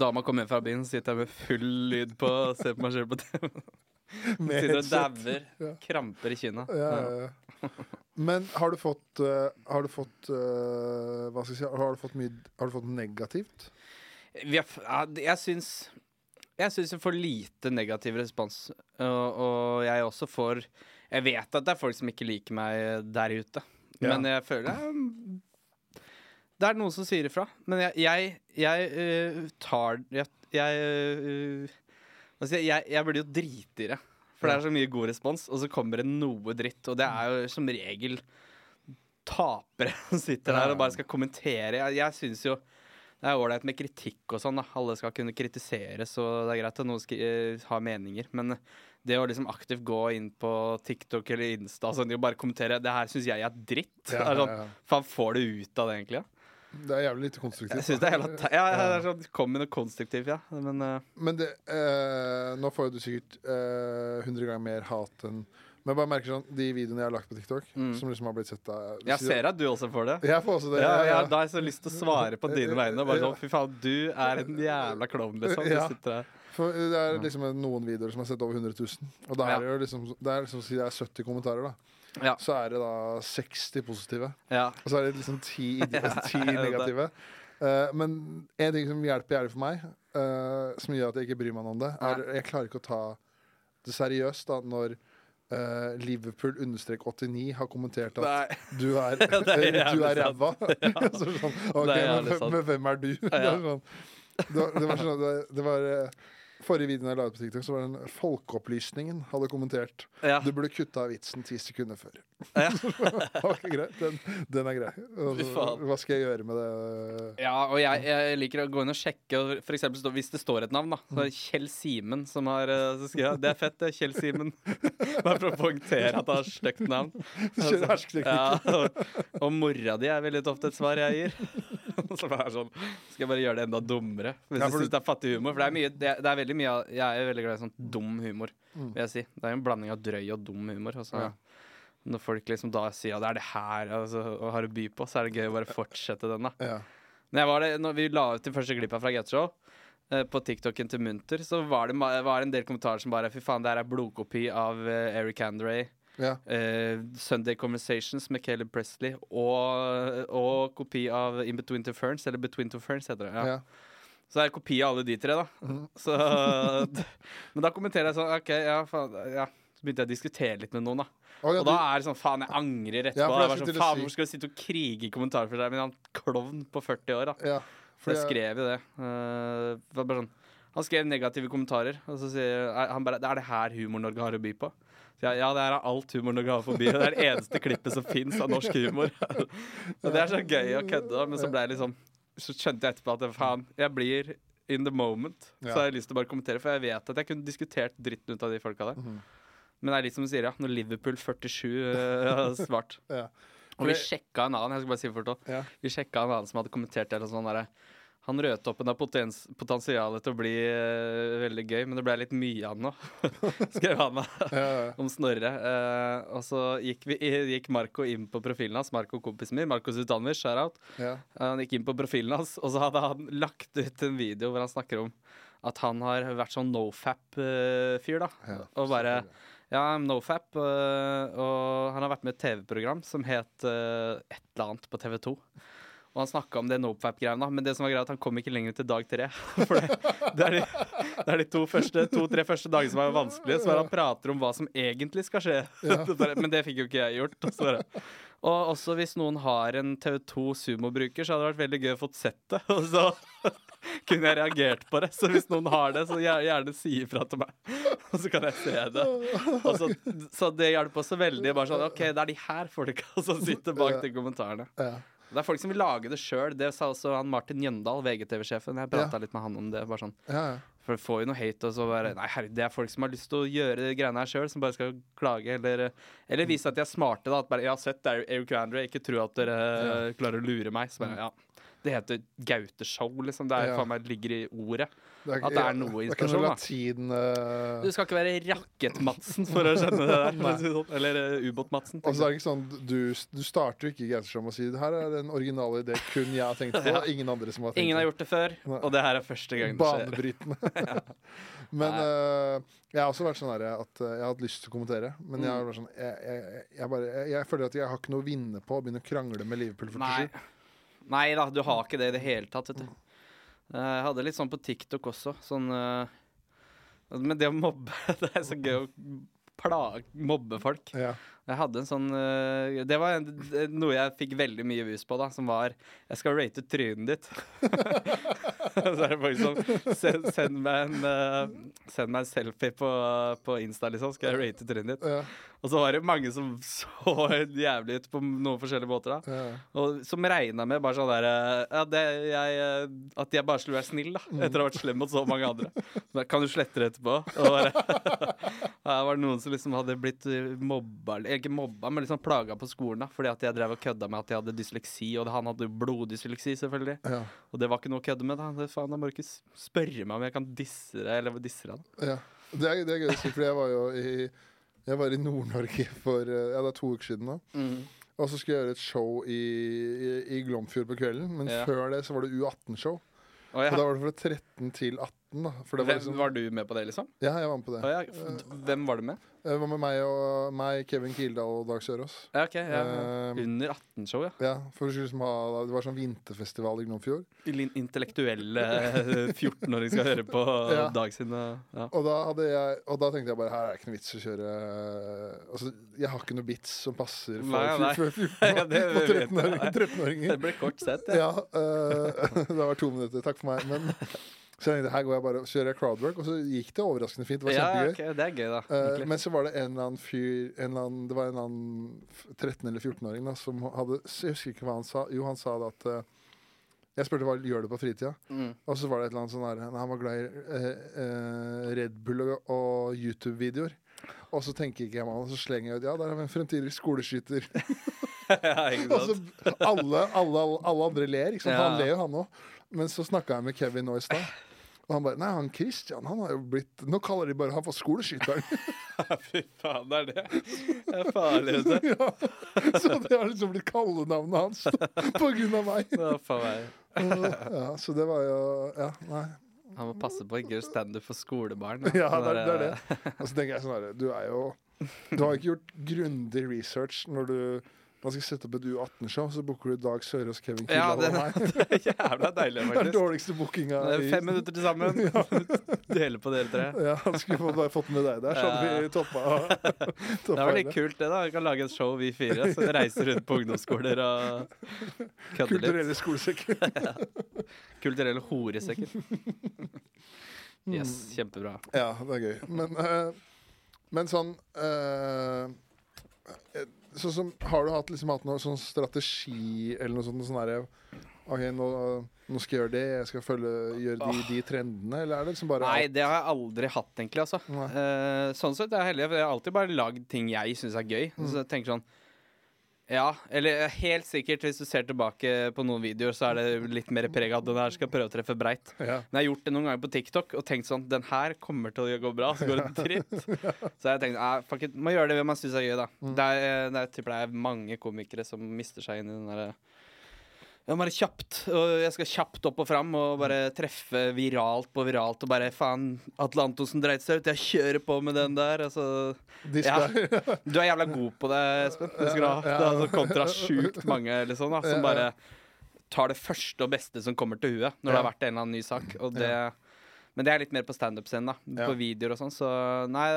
Dama kom hjem fra byen, sitter jeg med full lyd på ser på meg sjøl på TV. [laughs] Sitter og dauer. Ja. Kramper i kinna. Ja, ja. Men har du fått eh, Har du fått eh, Hva skal jeg si Har du fått mye Har du fått negativt? Har, jeg syns Jeg syns jeg får lite negativ respons. Og, og jeg også får Jeg vet at det er folk som ikke liker meg der ute. Ja. Men jeg føler jeg, Det er noen som sier ifra. Men jeg, jeg, jeg uh, tar Jeg, jeg, uh, Altså, jeg, jeg, burde jo drite i det. For det er så mye god respons, og så kommer det noe dritt. Og det er jo som regel tapere [laughs] som sitter der og bare skal kommentere. Jeg, jeg syns jo det er ålreit med kritikk og sånn. da Alle skal kunne kritiseres, og det er greit at noen skri eh, har meninger. Men det å liksom aktivt gå inn på TikTok eller Insta sånn, og bare kommentere 'Det her syns jeg er dritt'. Ja, sånn, ja, ja. Faen, får du ut av det, egentlig? Det er jævlig lite konstruktivt. Jeg synes det er jævlig, ja, det er sånn, Kom med noe konstruktivt, ja. Men uh. Men det, uh, nå får du sikkert uh, 100 ganger mer hat enn Men jeg bare merker sånn de videoene jeg har lagt på TikTok, Mm. som liksom har blitt sett av jeg ser at du også får det. Jeg får også det. Ja, ja, ja. Da har jeg så lyst til å svare på dine vegne. Bare [laughs] sånn, Fy faen, du er en jævla klovn, liksom. Du sitter der. For det er liksom noen videoer som har sett over 100 000. Og det er det jo liksom Det er liksom det er 70 kommentarer, da. Ja. Så er det da 60 positive. Ja. Og så er det liksom 10, 10 [laughs] negative. Uh, men en ting som hjelper jævlig for meg, uh, som gjør at jeg ikke bryr meg om det, er jeg klarer ikke å ta det seriøst da når Uh, Liverpool understrek 89 har kommentert at Nei. du er, [laughs] du er ræva. [laughs] så sånn, ok, men, men hvem er du? Det, Ja. sånn, det, var, det var sånn det, var eh, Forrige videoen jeg la ut på TikTok, så var den en Folkeopplysningen hadde kommentert. Ja. Du burde kutta vitsen ti sekunder før. Ja. [laughs] okay, greit. Den, den er grei. Hva skal jeg gjøre med det? Ja, og jeg, jeg liker å gå inn og sjekke. For eksempel, hvis det står et navn, da. Så er det Kjell Simen som har eh, jeg, Det er fett, det. Kjell Simen. [laughs] Bare for å poengtere at det har stygt navn. Altså. Ja, og, og mora di er veldig ofte et svar jeg gir. [laughs] Som er sånn Skal jeg bare gjøre det enda dummere? Hvis Ja, for syns det er fattig humor. For det er, mye, det, det er veldig mye av- Jeg er veldig glad i sånn dum humor, Mm. vil jeg si. Det er en blanding av drøy og dum humor. Altså. Ja. Når folk liksom da sier at det er det her altså, og har å by på, så er det gøy å bare fortsette den, da. Ja. Når, jeg var det, når vi la ut den første glippa fra Get Show eh, på TikToken til Munter, så var det var det en del kommentarer som bare Fy faen, det her er blodkopi av eh, Eric Andray. Ja. eh, Sunday Conversations med Caleb Presley og, og kopi av In Between Two Ferns, eller Between Two Ferns heter det. Ja. Ja. Så det er kopi av alle de tre, da. Mm. Så, [laughs] men da kommenterer jeg sånn OK, ja, faen, ja. Så begynte jeg å diskutere litt med noen, da. Oh, ja, Og da du- er det sånn faen, jeg angrer etterpå. Ja, jeg var sånn, faen, Hvorfor skal du sitte og krige i deg med han klovn på 40 år, da? ja, for jeg skrev jo det. Uh, sånn, han skrev negative kommentarer, og så sier er- han bare Det er det her Humor-Norge har å by på. Jeg, ja, det er alt Humor-Norge har å forbi. Det er det eneste klippet som fins av norsk humor. [laughs] og det er så gøy å kødde, men så ble jeg liksom Så skjønte jeg etterpå at faen, jeg blir in the moment. Ja. Så har jeg lyst til å bare kommentere, for jeg vet at jeg kunne diskutert dritten ut av de folka der. Mhm. Men det er litt som du sier, ja. Når Liverpool 47 uh, svart. Ja. Og vi sjekka en annen, jeg skal bare si det fort også. Ja. Vi sjekka en annen som hadde kommentert det. eller sånn derre han rødtoppen har potens, potensialet til å bli uh, veldig gøy, men det ble litt mye av nå. [laughs] Skrev han meg Ja, ja. om Snorre. Uh, og så gikk, vi, [laughs] gikk Marco inn på profilen hans. Marco kompisen min. Marco Zutanovic, shout-out. ja. Han gikk inn på profilen hans, og så hadde han lagt ut en video hvor han snakker om at han har vært sånn nofap-fyr, da. Og bare Ja, nofap. øh, og han har vært med i et TV-program som het et eller annet på TV2. Og han snakka om det nofap-greiene, men det som var greia, at han kom ikke lenger til dag tre. [laughs] For det, det er de, det er de to-tre to, første dagene som er vanskelige, så bare han prater om hva som egentlig skal skje. Ja. [laughs] men det fikk jo ikke jeg gjort. Og, [laughs] så og også hvis noen har en TV2 Sumo-bruker, så hadde det vært veldig gøy å få sett det. Og så kunne jeg reagert på det. Så hvis noen har det, så gjerne si ifra til meg. Og så kan jeg se det. Så, så det hjelper også veldig. Bare sånn, OK, det er de her folka som sitter bak de kommentarene. Ja. Det er folk som vil lage det sjøl. Det sa også han Martin Jøndal, VGTV-sjefen. Jeg prata litt med han om det. bare sånn Ja, ja. For det får jo noe hate, og så bare Nei, herregud, det er folk som har lyst til å gjøre greiene her sjøl, som bare skal klage, eller, eller vise at de er smarte, da. At bare Jeg har sett er Eric Andre, ikke tro at dere klarer å lure meg. Så bare, ja. Det heter Gaute-show, liksom. Det er Ja. faen meg ligger i ordet. Det At det er noe Det er ikke noe inspirasjon, da. latin uh... Du skal ikke være Rakett-Madsen for å skjønne det der. for det sånn. Eller uh, Ubåt-Madsen. Altså, er ikke sånn Du, du starter jo ikke i Gauteshow med å si her er en originale idé kun jeg har tenkt på. [laughs] Det er ingen andre som har tenkt Ingen har gjort det før, Nei. og det her er første gang det skjer. Banebrytende. [laughs] [laughs] men eh, jeg har også vært sånn her at eh, jeg har hatt lyst til å kommentere, men jeg, Mm. har vært sånn, jeg, jeg, jeg, bare, jeg, jeg føler at jeg har ikke noe å vinne på å begynne å krangle med Liverpool Nei. 47. Nei da, du har ikke det i det hele tatt, vet du. Jeg hadde litt sånn på TikTok også, sånn uh, Men det å mobbe [laughs] Det er så gøy å plage, mobbe folk. Ja. Jeg hadde en sånn eh, Det var en, noe jeg fikk veldig mye views på, da, som var Jeg skal rate trynet ditt. [laughs] så er det folk som send, send, meg en, eh, send meg en selfie på, på Insta, liksom. Skal jeg rate trynet ditt? Ja, Og så var det mange som [laughs] så jævlig ut på noen forskjellige måter. da ja. og som regna med bare sånn der eh, ja, det, jeg, eh, At jeg bare skulle være snill, da. Etter å ha vært slem mot så mange andre. Men kan du slette det etterpå? Og bare, [laughs] var det noen som liksom hadde blitt eh, mobba eller Ikke mobba, men liksom plaga på skolen. da Fordi at jeg drev og kødda med at jeg hadde dysleksi, og han hadde bloddysleksi, selvfølgelig. Ja, Og det var ikke noe å kødde med. da det, faen, Da må du ikke spørre meg om jeg kan disse deg, eller disse deg. da. ja. Det, er, det er gøy å si, for jeg var jo i jeg var i Nord-Norge for eh, ja, det er to uker siden. nå Og så skulle jeg gjøre et show i, i, i Glomfjord på kvelden. Men Ja. før det så var det U18-show. Oh, ja. Og da var det fra 13 til 18. da For det var Hvem, liksom, var du med på det, liksom? Ja, jeg var med på det. Å, ja. Hvem var du med? Det var med meg og meg, Kevin Kildahl og Dag Sørås. Ja, ok, ja. Eh, Under 18-show, ja. Ja, for vi liksom ha, Det var sånn vinterfestival i Gnomfjord. Intellektuelle 14-åring skal høre på [laughs] Ja. Dag sin uh, ja. Og da, hadde jeg, og da tenkte jeg bare her er det ikke noe vits å kjøre Altså, Jeg har ikke noe bits som passer for, Nei, nei. for, [laughs] for 14 Ja, det og vet jeg. 13-åringer. 13-åringer. Det ble kort sett, ja. Ja, uh, [laughs] det var to minutter. Takk for meg. Men så jeg tenkte, her går jeg bare og kjører crowdwork, og så gikk det overraskende fint. Det var Ja, kjempegøy. ok, det er gøy, da. Eh, egentlig. men så var det en eller annen fyr en eller annen, Det var en eller annen 13- eller 14-åring da, som hadde Jeg husker ikke hva han sa. Jo, han sa det at eh, Jeg spurte hva gjør du på fritida, Mm. og så var det et eller annet sånn der Han var glad i eh, eh, Red Bull og, og YouTube-videoer. Og så tenker ikke jeg meg om, og så slenger jeg ut Ja, der har vi en fremtidig skoleskyter. [laughs] [laughs] ja, Og så sant? alle, alle, alle andre ler. Ikke sant? Ja. Han ler jo, han òg. Men så snakka jeg med Kevin nå i stad. Og han bare Nei, han Christian, han har jo blitt Nå kaller de bare han for skoleskytteren. [laughs] Fy faen, det er det. Det er farlig, vet du. [laughs] ja. Så det har liksom blitt kallenavnet hans på grunn av meg. Ja, for meg. Ja, så det var jo Ja, nei. Han må passe på å ikke gjøre standup for skolebarn. Ja, det er det. Er det. Og så tenker jeg sånn her Du er jo Du har ikke gjort grundig research når du man skal sette opp et U18-show, så booker du Dag Sørås, Kevin Ja, Kildahl ja, og meg. [laughs] det er jævla deilig, Det er den dårligste bookinga. Det er i- Fem minutter til sammen. [laughs] Dele på dere tre. Ja, skulle få bare fått med deg der, så [laughs] hadde vi toppa, toppa Det var litt kult, det. da Vi kan lage et show, vi fire. Så reiser rundt på ungdomsskoler og kødder litt. Kulturelle skolesekker. Kulturelle horesekker. Yes, kjempebra. Ja, det er gøy. Men, eh, men sånn eh, Sånn som Har du hatt, liksom, hatt noen sånn strategi eller noe sånt? Sånn der, OK, nå, nå skal jeg gjøre det, jeg skal følge, gjøre de, de trendene, eller er det liksom bare Nei, det har jeg aldri hatt, egentlig. altså. Eh, Sånn sett er jeg heldig, for jeg har alltid bare lagd ting jeg syns er gøy. Mm. Så jeg tenker sånn Ja, eller helt sikkert, hvis du ser tilbake på noen videoer, så er det litt mer preg av at den her skal prøve å treffe breit. ja. Men jeg har gjort det noen ganger på TikTok og tenkt sånn Den her kommer til å gå bra, så går det [laughs] dritt. Så jeg tenkte ah, fuck it, må gjøre det man syns er gøy, da. Mm. Det, er, det, er, tipper det er mange komikere som mister seg inn i den derre ja, bare kjapt. Og jeg skal kjapt opp og fram og bare treffe viralt på viralt. Og bare faen, Atle Antonsen dreit seg ut. Jeg kjører på med den der. Altså, Ja. [laughs] du er jævla god på det, Espen. Det skal du ha. Det er altså kontra sjukt mange liksom, da, som bare tar det første og beste som kommer til huet når det har vært en eller annen ny sak. Og det, Men det er litt mer på standup-scenen, da. På videoer og sånn. Så nei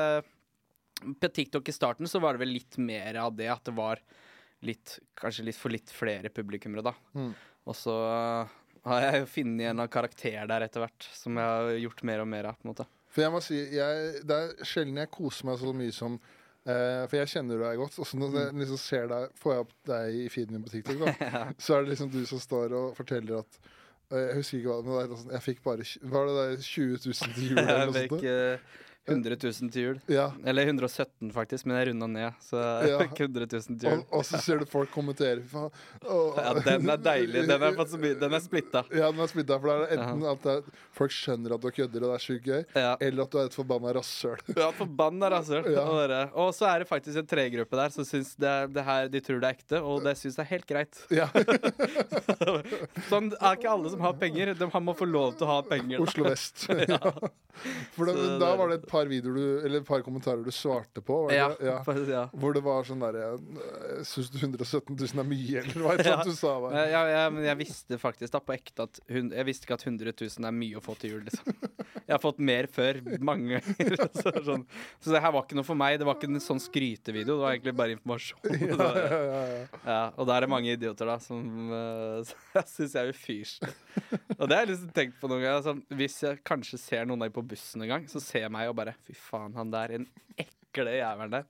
På TikTok i starten så var det vel litt mer av det at det var litt Kanskje litt for litt flere publikummere, da. Mm. Og så har jeg jo funnet en karakter der etter hvert, som jeg har gjort mer og mer av. på en måte For jeg må si, jeg, det er sjelden jeg koser meg så mye som eh, For jeg kjenner deg godt. Og så når jeg liksom ser deg, får jeg opp deg i feeden min på TikTok, da, [laughs] så er det liksom du som står og forteller at eh, Jeg husker ikke hva det men det er sånn, Jeg fikk bare Var det der 20 000 til jul [laughs] eller noe sånt? Eh, 100 000 til jul. Ja. Eller 117, faktisk, men jeg runda ned. Så [laughs] Ja. 100 000 til jul. og så ser du folk kommentere. Faen. Ja, den er deilig. Den er, den er splitta. Ja, den er splitta. For det er enten at er, folk skjønner at du kødder, og det er sjukt gøy, Ja. eller at du er et forbanna rasshøl. Ja, forbanna rasshøl. Og så er det faktisk en tregruppe der som syns det, er- det her, de tror det er ekte, og det syns det er helt greit. Ja. [laughs] [laughs] Sånn er ikke alle som har penger. De må få lov til å ha penger. da. Oslo vest. For da, da var det et par videoer du, eller par kommentarer du svarte på. Ja, det? ja. [laughs] faktisk, ja. Hvor det var sånn derre Syns du 117 000 er mye, eller hva [laughs] Ja. du sa? Var? Ja, men jeg visste faktisk da på ekte at Jeg visste ikke at 100 000 er mye å få til jul, liksom. Jeg har fått mer før, mange ganger. [laughs] Så, sånn. så det her var ikke noe for meg. Det var ikke en sånn skrytevideo, det var egentlig bare informasjon. Ja, ja, ja, ja. og da er det mange idioter da som uh, syns jeg er ufyselig. Og det har jeg liksom tenkt på noen ganger. Altså, hvis jeg kanskje ser noen av dem på bussen en gang, så ser jeg meg og bare Fy faen, han der, en ekle jævelen der.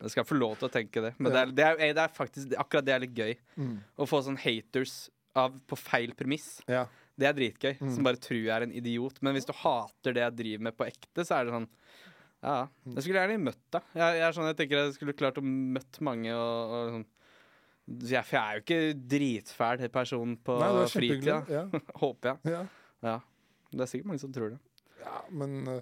Jeg skal få lov til å tenke det. Men det, er, det, er, det er faktisk akkurat det er litt gøy. Mm. Å få sånn haters av, på feil premiss. ja. Det er dritgøy. Mm. Som bare tror jeg er en idiot. Men hvis du hater det jeg driver med på ekte, så er det sånn Ja, Mm. jeg skulle gjerne møtt deg. Jeg, jeg, sånn, jeg tenker jeg skulle klart å møtt mange og, og sånn. Jeg, for jeg er jo ikke dritfæl person på Nei, fritida. Ja. [laughs] håper jeg. Ja. Ja. Det er sikkert mange som tror det. ja, men uh,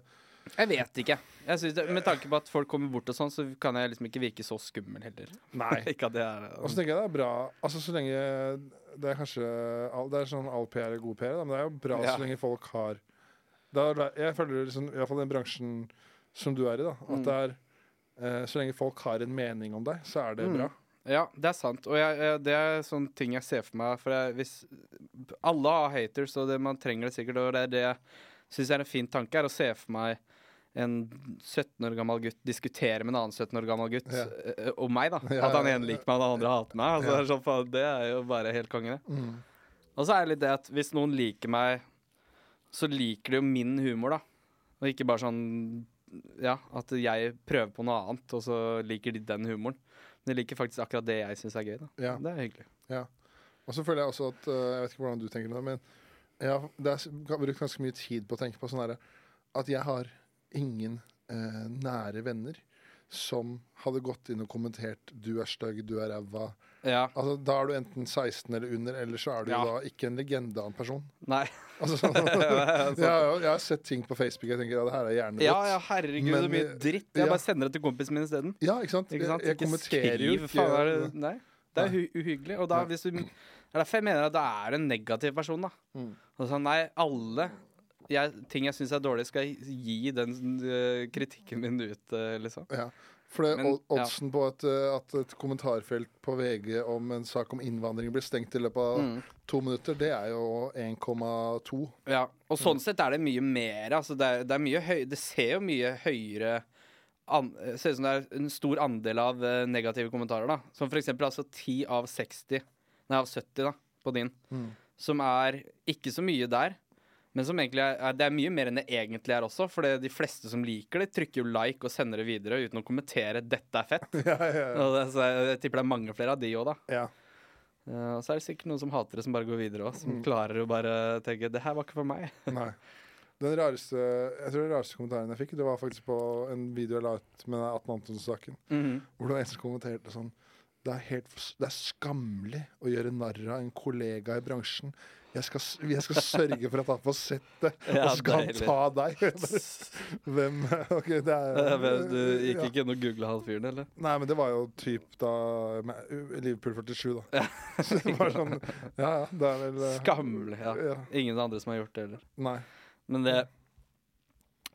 Jeg vet ikke. Jeg det, med tanke på at folk kommer bort og sånn, så kan jeg liksom ikke virke så skummel heller. Nei. [laughs] ikke at det er Og så tenker jeg det er bra Altså så lenge Det er kanskje all, Det er sånn all PR er god PR, da, men det er jo bra Ja. så lenge folk har er Jeg føler liksom, i hvert fall den bransjen som du er i, da, at Mm. det er eh, Så lenge folk har en mening om deg, så er det Mm. bra. Ja, det er sant. Og jeg, jeg, det er sånne ting jeg ser for meg. For jeg, hvis Alle har haters, og det, man trenger det sikkert. Og det er det jeg syns er en fin tanke, er å se for meg en 17 år gammel gutt diskutere med en annen 17 år gammel gutt Ja. eh, om meg, da. [laughs] Ja, At han ja, ene liker meg, og den andre hater meg. Altså, Ja. det, sånn, faen, det er jo bare helt konge. det. Mm. Og så er det litt det at hvis noen liker meg, så liker de jo min humor, da. Og ikke bare sånn ja, at jeg prøver på noe annet, og så liker de den humoren. Men De liker faktisk akkurat det jeg syns er gøy. da. Ja. Det er hyggelig. Og så føler jeg også at eh, Jeg vet ikke hvordan du tenker det, men jeg har det er, har brukt ganske mye tid på å tenke på sånn herre At jeg har ingen eh, nære venner som hadde gått inn og kommentert 'du er stygg', 'du er ræva'. Ja. Altså, da er du enten 16 eller under, eller så er du Ja. da ikke en legende av en person. Nei. Altså, [laughs] sånn, jeg, har, jeg har sett ting på Facebook jeg tenker ja, det her er hjernedødt. Ja, ja, herregud, Men, så mye eh, dritt. Jeg bare sender det til kompisen min isteden. Ja, ikke sant? Ikke sant? Jeg, jeg Ikke kommenterer jo ikke er det, Nei. Det er uhyggelig. Og da, hvis du, det er derfor jeg mener at da er du en negativ person, da. Mm. Og sånn, nei, alle jeg, ting jeg syns er dårlig, skal jeg gi den eh, kritikken min ut, eh, liksom. Ja. For det, Men, od- oddsen på at, eh, at et kommentarfelt på VG om en sak om innvandring blir stengt i løpet av Mm. to minutter, det er jo 1,2. Ja, og Mm. sånn sett er det mye mer. Altså det, er, det, er mye høy, det ser jo mye høyere an, Ser ut som det er en stor andel av negative kommentarer. da Som eksempel altså 10 av 60 Nei, av 70 da på din. Mm. Som er ikke så mye der. Men som egentlig er, det er mye mer enn det egentlig er også. For det- de fleste som liker det, trykker jo like og sender det videre uten å kommentere 'dette er fett'. [laughs] Ja, ja, ja. Det, så jeg, tipper det er mange flere av de òg, da. ja. Eh, og så er det sikkert noen som hater det, som bare går videre òg. Som Mm. klarer å bare tenke 'det her var ikke for meg'. [laughs] Nei. Den rareste, jeg tror den rareste kommentaren jeg fikk, det var faktisk på en video jeg la ut med 18 Antonsen-saken. Mhm. Hvor det var en som kommenterte sånn det er, helt, det er skammelig å gjøre narr av en kollega i bransjen. Jeg skal, jeg skal sørge for at han får sett det, [laughs] Ja, og så skal han ta deg. [laughs] Hvem OK, det er [laughs] men Du gikk ja. ikke inn og googla han fyren, eller? Nei, men det var jo typ da Liverpool 47, da. Så det var sånn Ja ja, det er vel eh, Skammelig. ja. Ingen andre som har gjort det heller. Nei. Men det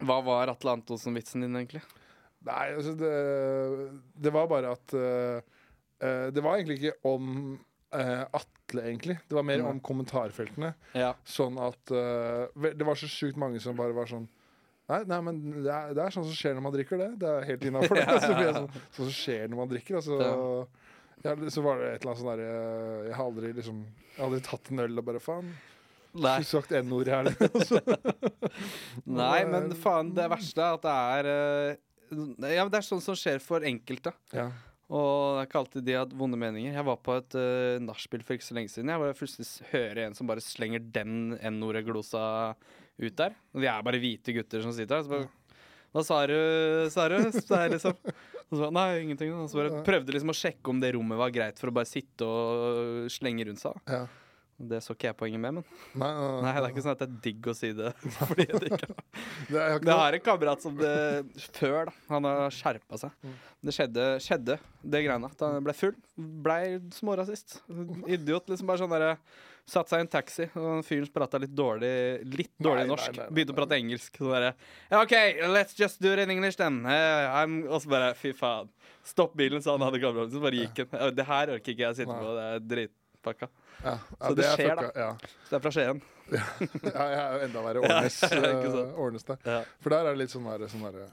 Hva var Atle Antonsen-vitsen din, egentlig? Nei, altså det, det var bare at uh, Det var egentlig ikke om eh, Atle, egentlig. Det var mer om kommentarfeltene. Ja. Sånn at uh, Det var så sjukt mange som bare var sånn Nei, nei men det er, det er sånn som skjer når man drikker, det. Det er helt innafor, det. [laughs] [laughs] Så blir jeg sånn, sånn som skjer når man drikker. Altså, ja, så var det et eller annet sånn derre Jeg har aldri liksom Jeg har aldri tatt en øl og bare faen. Nei. Ikke sagt n-ord her. [laughs] Altså. Nei, men faen, det verste er at det er eh, Ja, men det er sånn som skjer for enkelte. Ja. Og det er ikke alltid de har vonde meninger. Jeg var på et uh, nachspiel for ikke så lenge siden. Jeg var plutselig hører en som bare slenger den n-ordet-glosa ut der. Og de er bare hvite gutter som sitter der. Så bare, Hva sa du, sa [laughs] du? Så liksom og så, Nei, ingenting. Og så bare prøvde liksom å sjekke om det rommet var greit for å bare sitte og slenge rundt seg. Ja. Det så ikke jeg poenget med, men Nei, nei, Nei, det er ikke sånn at det er digg å si det. [laughs] Fordi det ikke [laughs] Det er, Det har en kamerat som det før, da. Han har skjerpa seg. Mm. Det skjedde, skjedde det greiene. At han ble full. Blei smårasist. Idiot. liksom bare sånn derre Satt seg i en taxi, og fyren prata litt dårlig Litt dårlig norsk. Begynte å prate engelsk. Så bare OK, let's just do it in English then. Uh, I'm, og så bare Fy faen. Stopp bilen, sa han hadde kameraet. Så bare gikk han. Det her orker ikke jeg å sitte på. Det er dritpakka. ja, ja, Så det det skjer, fucka, Ja. Så det er fra Skien. [laughs] ja, jeg er jo enda verre. [laughs] Årnes, eh, Årnes der. For der er det litt sånn derre sånn der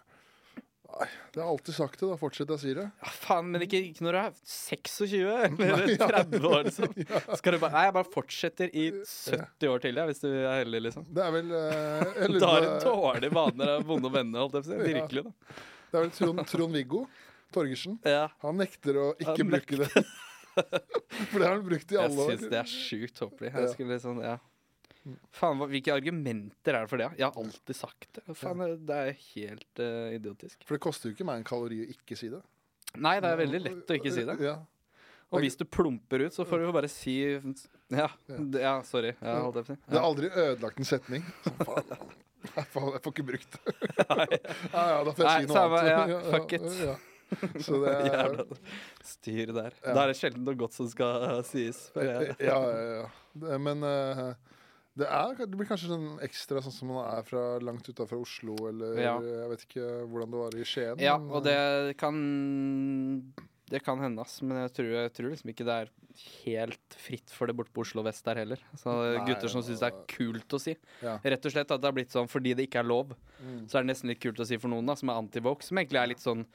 Nei, det har alltid sagt det, da. Fortsett å sier det. Ja, faen, men ikke, ikke når du er 26 [laughs] eller Nei, ja. 30 år, liksom. Skal du bare Nei, jeg bare fortsetter i 70 år til, jeg, hvis du er heldig, liksom. Det er vel eh, jeg lurer Du har du en dårlig vaner av vonde venner, holdt jeg på å si. Virkelig, da. Det er vel Trond, Trond-Viggo Torgersen. Ja. Han nekter å ikke Han bruke det. [laughs] For det har han brukt i Jeg alle år. syns det er sjukt tåpelig. Jeg skulle liksom, ja. Faen, hvilke argumenter er det for det? Jeg har alltid sagt det. Faen, det er helt uh, idiotisk. For det koster jo ikke meg en kalori å ikke si det. Nei, det er veldig lett å ikke si det. Ja. Og hvis du plumper ut, så får du jo bare si Ja, ja sorry. Ja, holdt jeg på å si. Det har aldri ødelagt en setning. [laughs] Så faen, jeg får, jeg får ikke brukt det. [laughs] Ja, ja, da får jeg Nei, si noe samme, annet. ja, fuck it. [laughs] Så det [laughs] er Jævla styr der. Ja. Da er det sjelden noe godt som skal uh, sies. jeg. Ja, ja, ja. Det, men uh, det, er, det blir kanskje sånn ekstra sånn som man er fra langt utafor Oslo, eller Ja. jeg vet ikke hvordan det var i Skien. Ja, men, og det kan Det kan hende, ass. Men jeg tror, jeg tror liksom ikke det er helt fritt for det borte på Oslo vest der heller. Så Nei, gutter som syns det er kult å si. Ja. Rett og slett at det har blitt sånn fordi det ikke er lov. Mm. Så er det nesten litt kult å si for noen, da, som er anti-woke. Som egentlig er litt sånn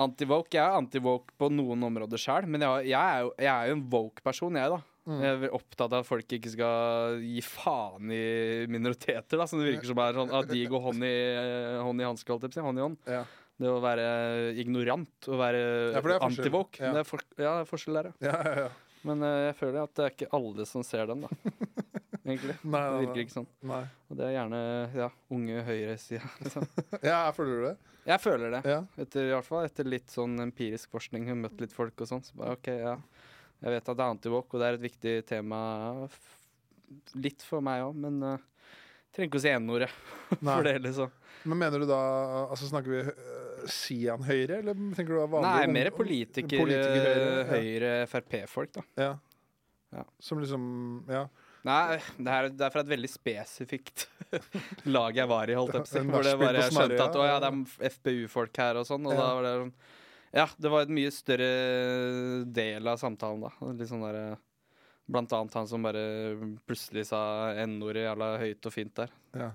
anti-woke. Jeg er anti-woke på noen områder sjøl, men jeg, jeg, er jo, jeg er jo en woke-person, jeg, da. Mm. Jeg er opptatt av at folk ikke skal gi faen i minoriteter, da. Som det virker som er sånn at de går hånd i, hånd i hanske, holdt jeg. Hånd i hånd. Ja. Det å være ignorant og være anti-woke. Ja. Det er for, ja, det er forskjell der, ja. Ja, ja. Men uh, jeg føler at det er ikke alle som ser den, da. [laughs] Egentlig. Nei, Det virker ikke sånn. nei. Og det er gjerne ja, unge høyresida. Liksom. [laughs] Ja, føler du det? Jeg føler det. Ja. Etter, I hvert fall etter litt sånn empirisk forskning, har møtt litt folk og sånn. Så bare OK, ja. Jeg vet at det er antivåk og det er et viktig tema litt for meg òg, men uh, trenger ikke å si n-ordet [laughs] for det, liksom. Men mener du da Altså Snakker vi uh, Sian Høyre, eller tenker du da vanlig Nei, mer politiker, politiker Høyre, eh, ja. Frp-folk, da. Ja. Ja. Som liksom Ja. Nei, det er, det er fra et veldig spesifikt [laughs] lag jeg var i, holdt jeg på å. Hvor det bare jeg skjønte at å ja, ja. det er FPU-folk her og sånn. Og Ja. da var det sånn Ja, det var et mye større del av samtalen, da. Litt sånn der, Blant annet han som bare plutselig sa n-ordet jævla høyt og fint der. ja.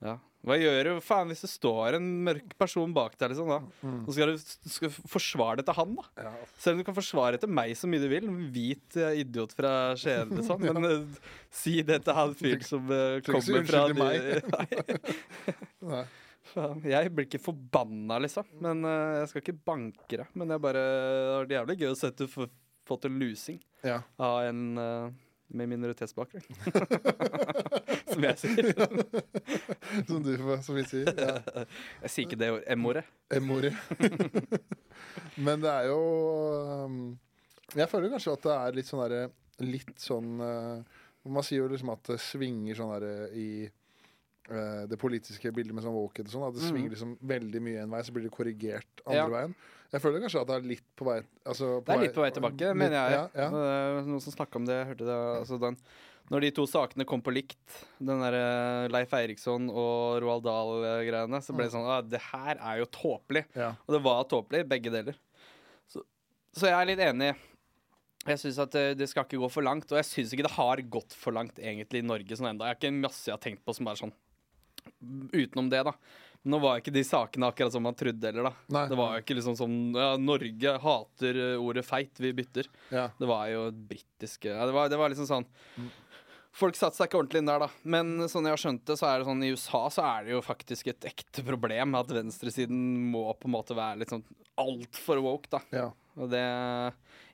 Ja. Hva gjør du faen hvis det står en mørk person bak deg, liksom, da? Mm. Så skal du, skal forsvare det til han, da. ja. Selv om du kan forsvare det til meg så mye du vil. En hvit eh, idiot fra Skien, liksom. [laughs] Men uh, si det til han fyren som uh, kommer fra unnskyld meg. [laughs] Nei. Jeg blir ikke forbanna, liksom. Men Jeg skal ikke banke deg. Men jeg bare det jævlig gøy å se at du får fått en lusing Ja. av en med minoritetsbakgrunn. [laughs] som jeg sier. Som du som vi sier. Ja. Jeg sier ikke det ord- M-ordet. M-ordet. [laughs] Men det er jo um, Jeg føler kanskje at det er litt sånn derre Litt sånn uh, Man sier jo liksom at det svinger sånn derre i uh, det politiske bildet med sånn wokehead og sånn. At det Mhm. svinger liksom veldig mye en vei, så blir det korrigert andre Ja. veien. Jeg føler kanskje at det er litt på vei altså, Det er litt på vei tilbake, mener jeg. Ja, ja. Eh, Noen som snakka om det. Jeg hørte det altså den, Når de to sakene kom på likt, den der Leif Eiriksson og Roald Dahl-greiene, så ble det sånn ah, Det her er jo tåpelig. Ja. Og det var tåpelig, begge deler. Så, så jeg er litt enig. Jeg syns at eh, det skal ikke gå for langt, og jeg syns ikke det har gått for langt egentlig i Norge sånn enda. Jeg har ikke masse jeg har tenkt på som bare sånn utenom det, da. Nå var ikke de sakene akkurat som man trodde heller, da. Nei. Det var jo ikke liksom sånn ja, Norge hater eh, ordet feit, vi bytter. Ja. Det var jo britiske ja, det, var, det var liksom sånn Folk satte seg ikke ordentlig inn der, da. Men sånn jeg har skjønt det, så er det sånn i USA så er det jo faktisk et ekte problem at venstresiden må på en måte være litt sånn altfor woke, da. ja. Og det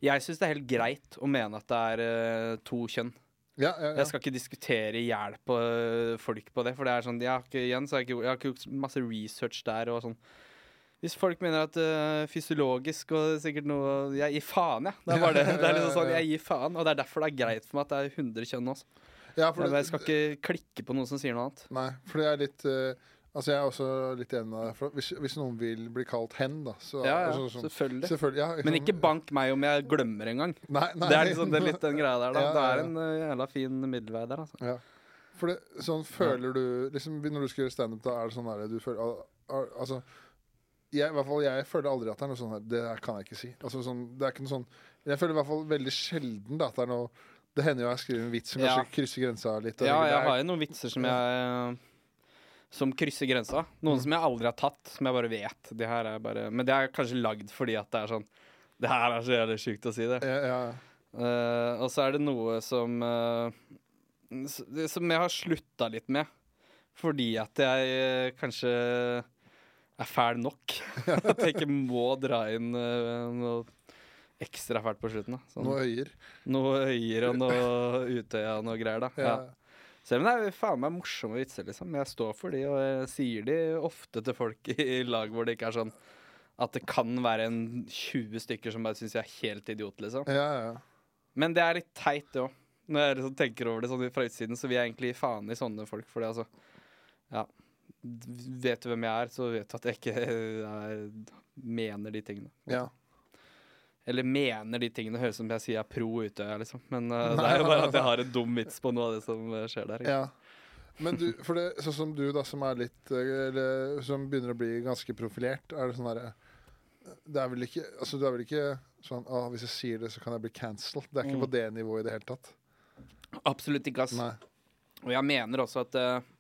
Jeg syns det er helt greit å mene at det er uh, to kjønn. Ja, ja, ja. Jeg skal ikke diskutere i hjel på øh, folk på det, for det er sånn Jeg har ikke, igjen, så har jeg, ikke, jeg har ikke gjort masse research der og sånn. Hvis folk mener at uh, fysiologisk og sikkert noe Jeg gir faen, jeg. Det er bare det. [laughs] Det er liksom sånn, Jeg gir faen, og det er derfor det er greit for meg at det er 100 kjønn også. ja for Jeg, skal ikke klikke på noen som sier noe annet. Nei, for det er litt eh, Altså, jeg er også litt enig med. Hvis, hvis noen vil bli kalt hen, da, så Ja, ja, altså, sånn- selvfølgelig. Selvfølgelig. Ja, Men ikke bank meg om jeg glemmer en gang. [laughs] Nei, nei. Det er liksom det er litt den greia der, da. [laughs] Ja, Det er en uh, jævla fin middelvei der, altså. Ja. For det, sånn føler du liksom, Når du skal gjøre standup, da er det sånn der du føler al- al- Altså jeg, i hvert fall, jeg føler aldri at det er noe sånn her Det kan jeg ikke si. Altså, sånn, det er ikke noe sånn Jeg føler i hvert fall veldig sjelden da, at det er noe Det hender jo jeg skriver en vits som kanskje krysser grensa litt. Ja, jeg har jo noen vitser som jeg Som krysser grensa. Noen som jeg aldri har tatt, som jeg bare vet. Det her er bare Men det er kanskje lagd fordi at det er sånn Det her er så jævlig sjukt å si det. ja, ja, Uh, og så er det noe som uh, Som jeg har slutta litt med. Fordi at jeg uh, kanskje er fæl nok. [laughs] [laughs] at jeg ikke må dra inn noe ekstra fælt på slutten. Sånn, Noe øyer. noe øyer og noe Utøya og noe greier, da. Ja. Ja. Selv om det er faen meg morsomme vitser, liksom. Jeg står for de, og jeg sier de ofte til folk [laughs] i lag hvor det ikke er sånn at det kan være en 20 stykker som bare syns jeg er helt idiot, liksom. Ja, ja. Men det er litt teit, det òg. Når jeg liksom tenker over det sånn fra utsiden, så vil jeg egentlig faen i sånne folk. For det, altså Ja. Vet du hvem jeg er, så vet du at jeg ikke er, mener de tingene. ja. Eller mener de tingene. Høres ut som jeg sier jeg er pro Utøya, liksom. Men uh, det er jo bare at jeg har en dum vits på noe av det som uh, skjer der. ikke? Ja. Men du, for det, sånn som du, da, som er litt eh, Eller som begynner å bli ganske profilert, er det sånn derre Det er vel ikke Altså, du er vel ikke sånn Å, hvis jeg sier det, så kan jeg bli cancelled. Det er ikke Mm. på det nivået i det hele tatt. Absolutt ikke, ass. Nei. Og jeg mener også at eh,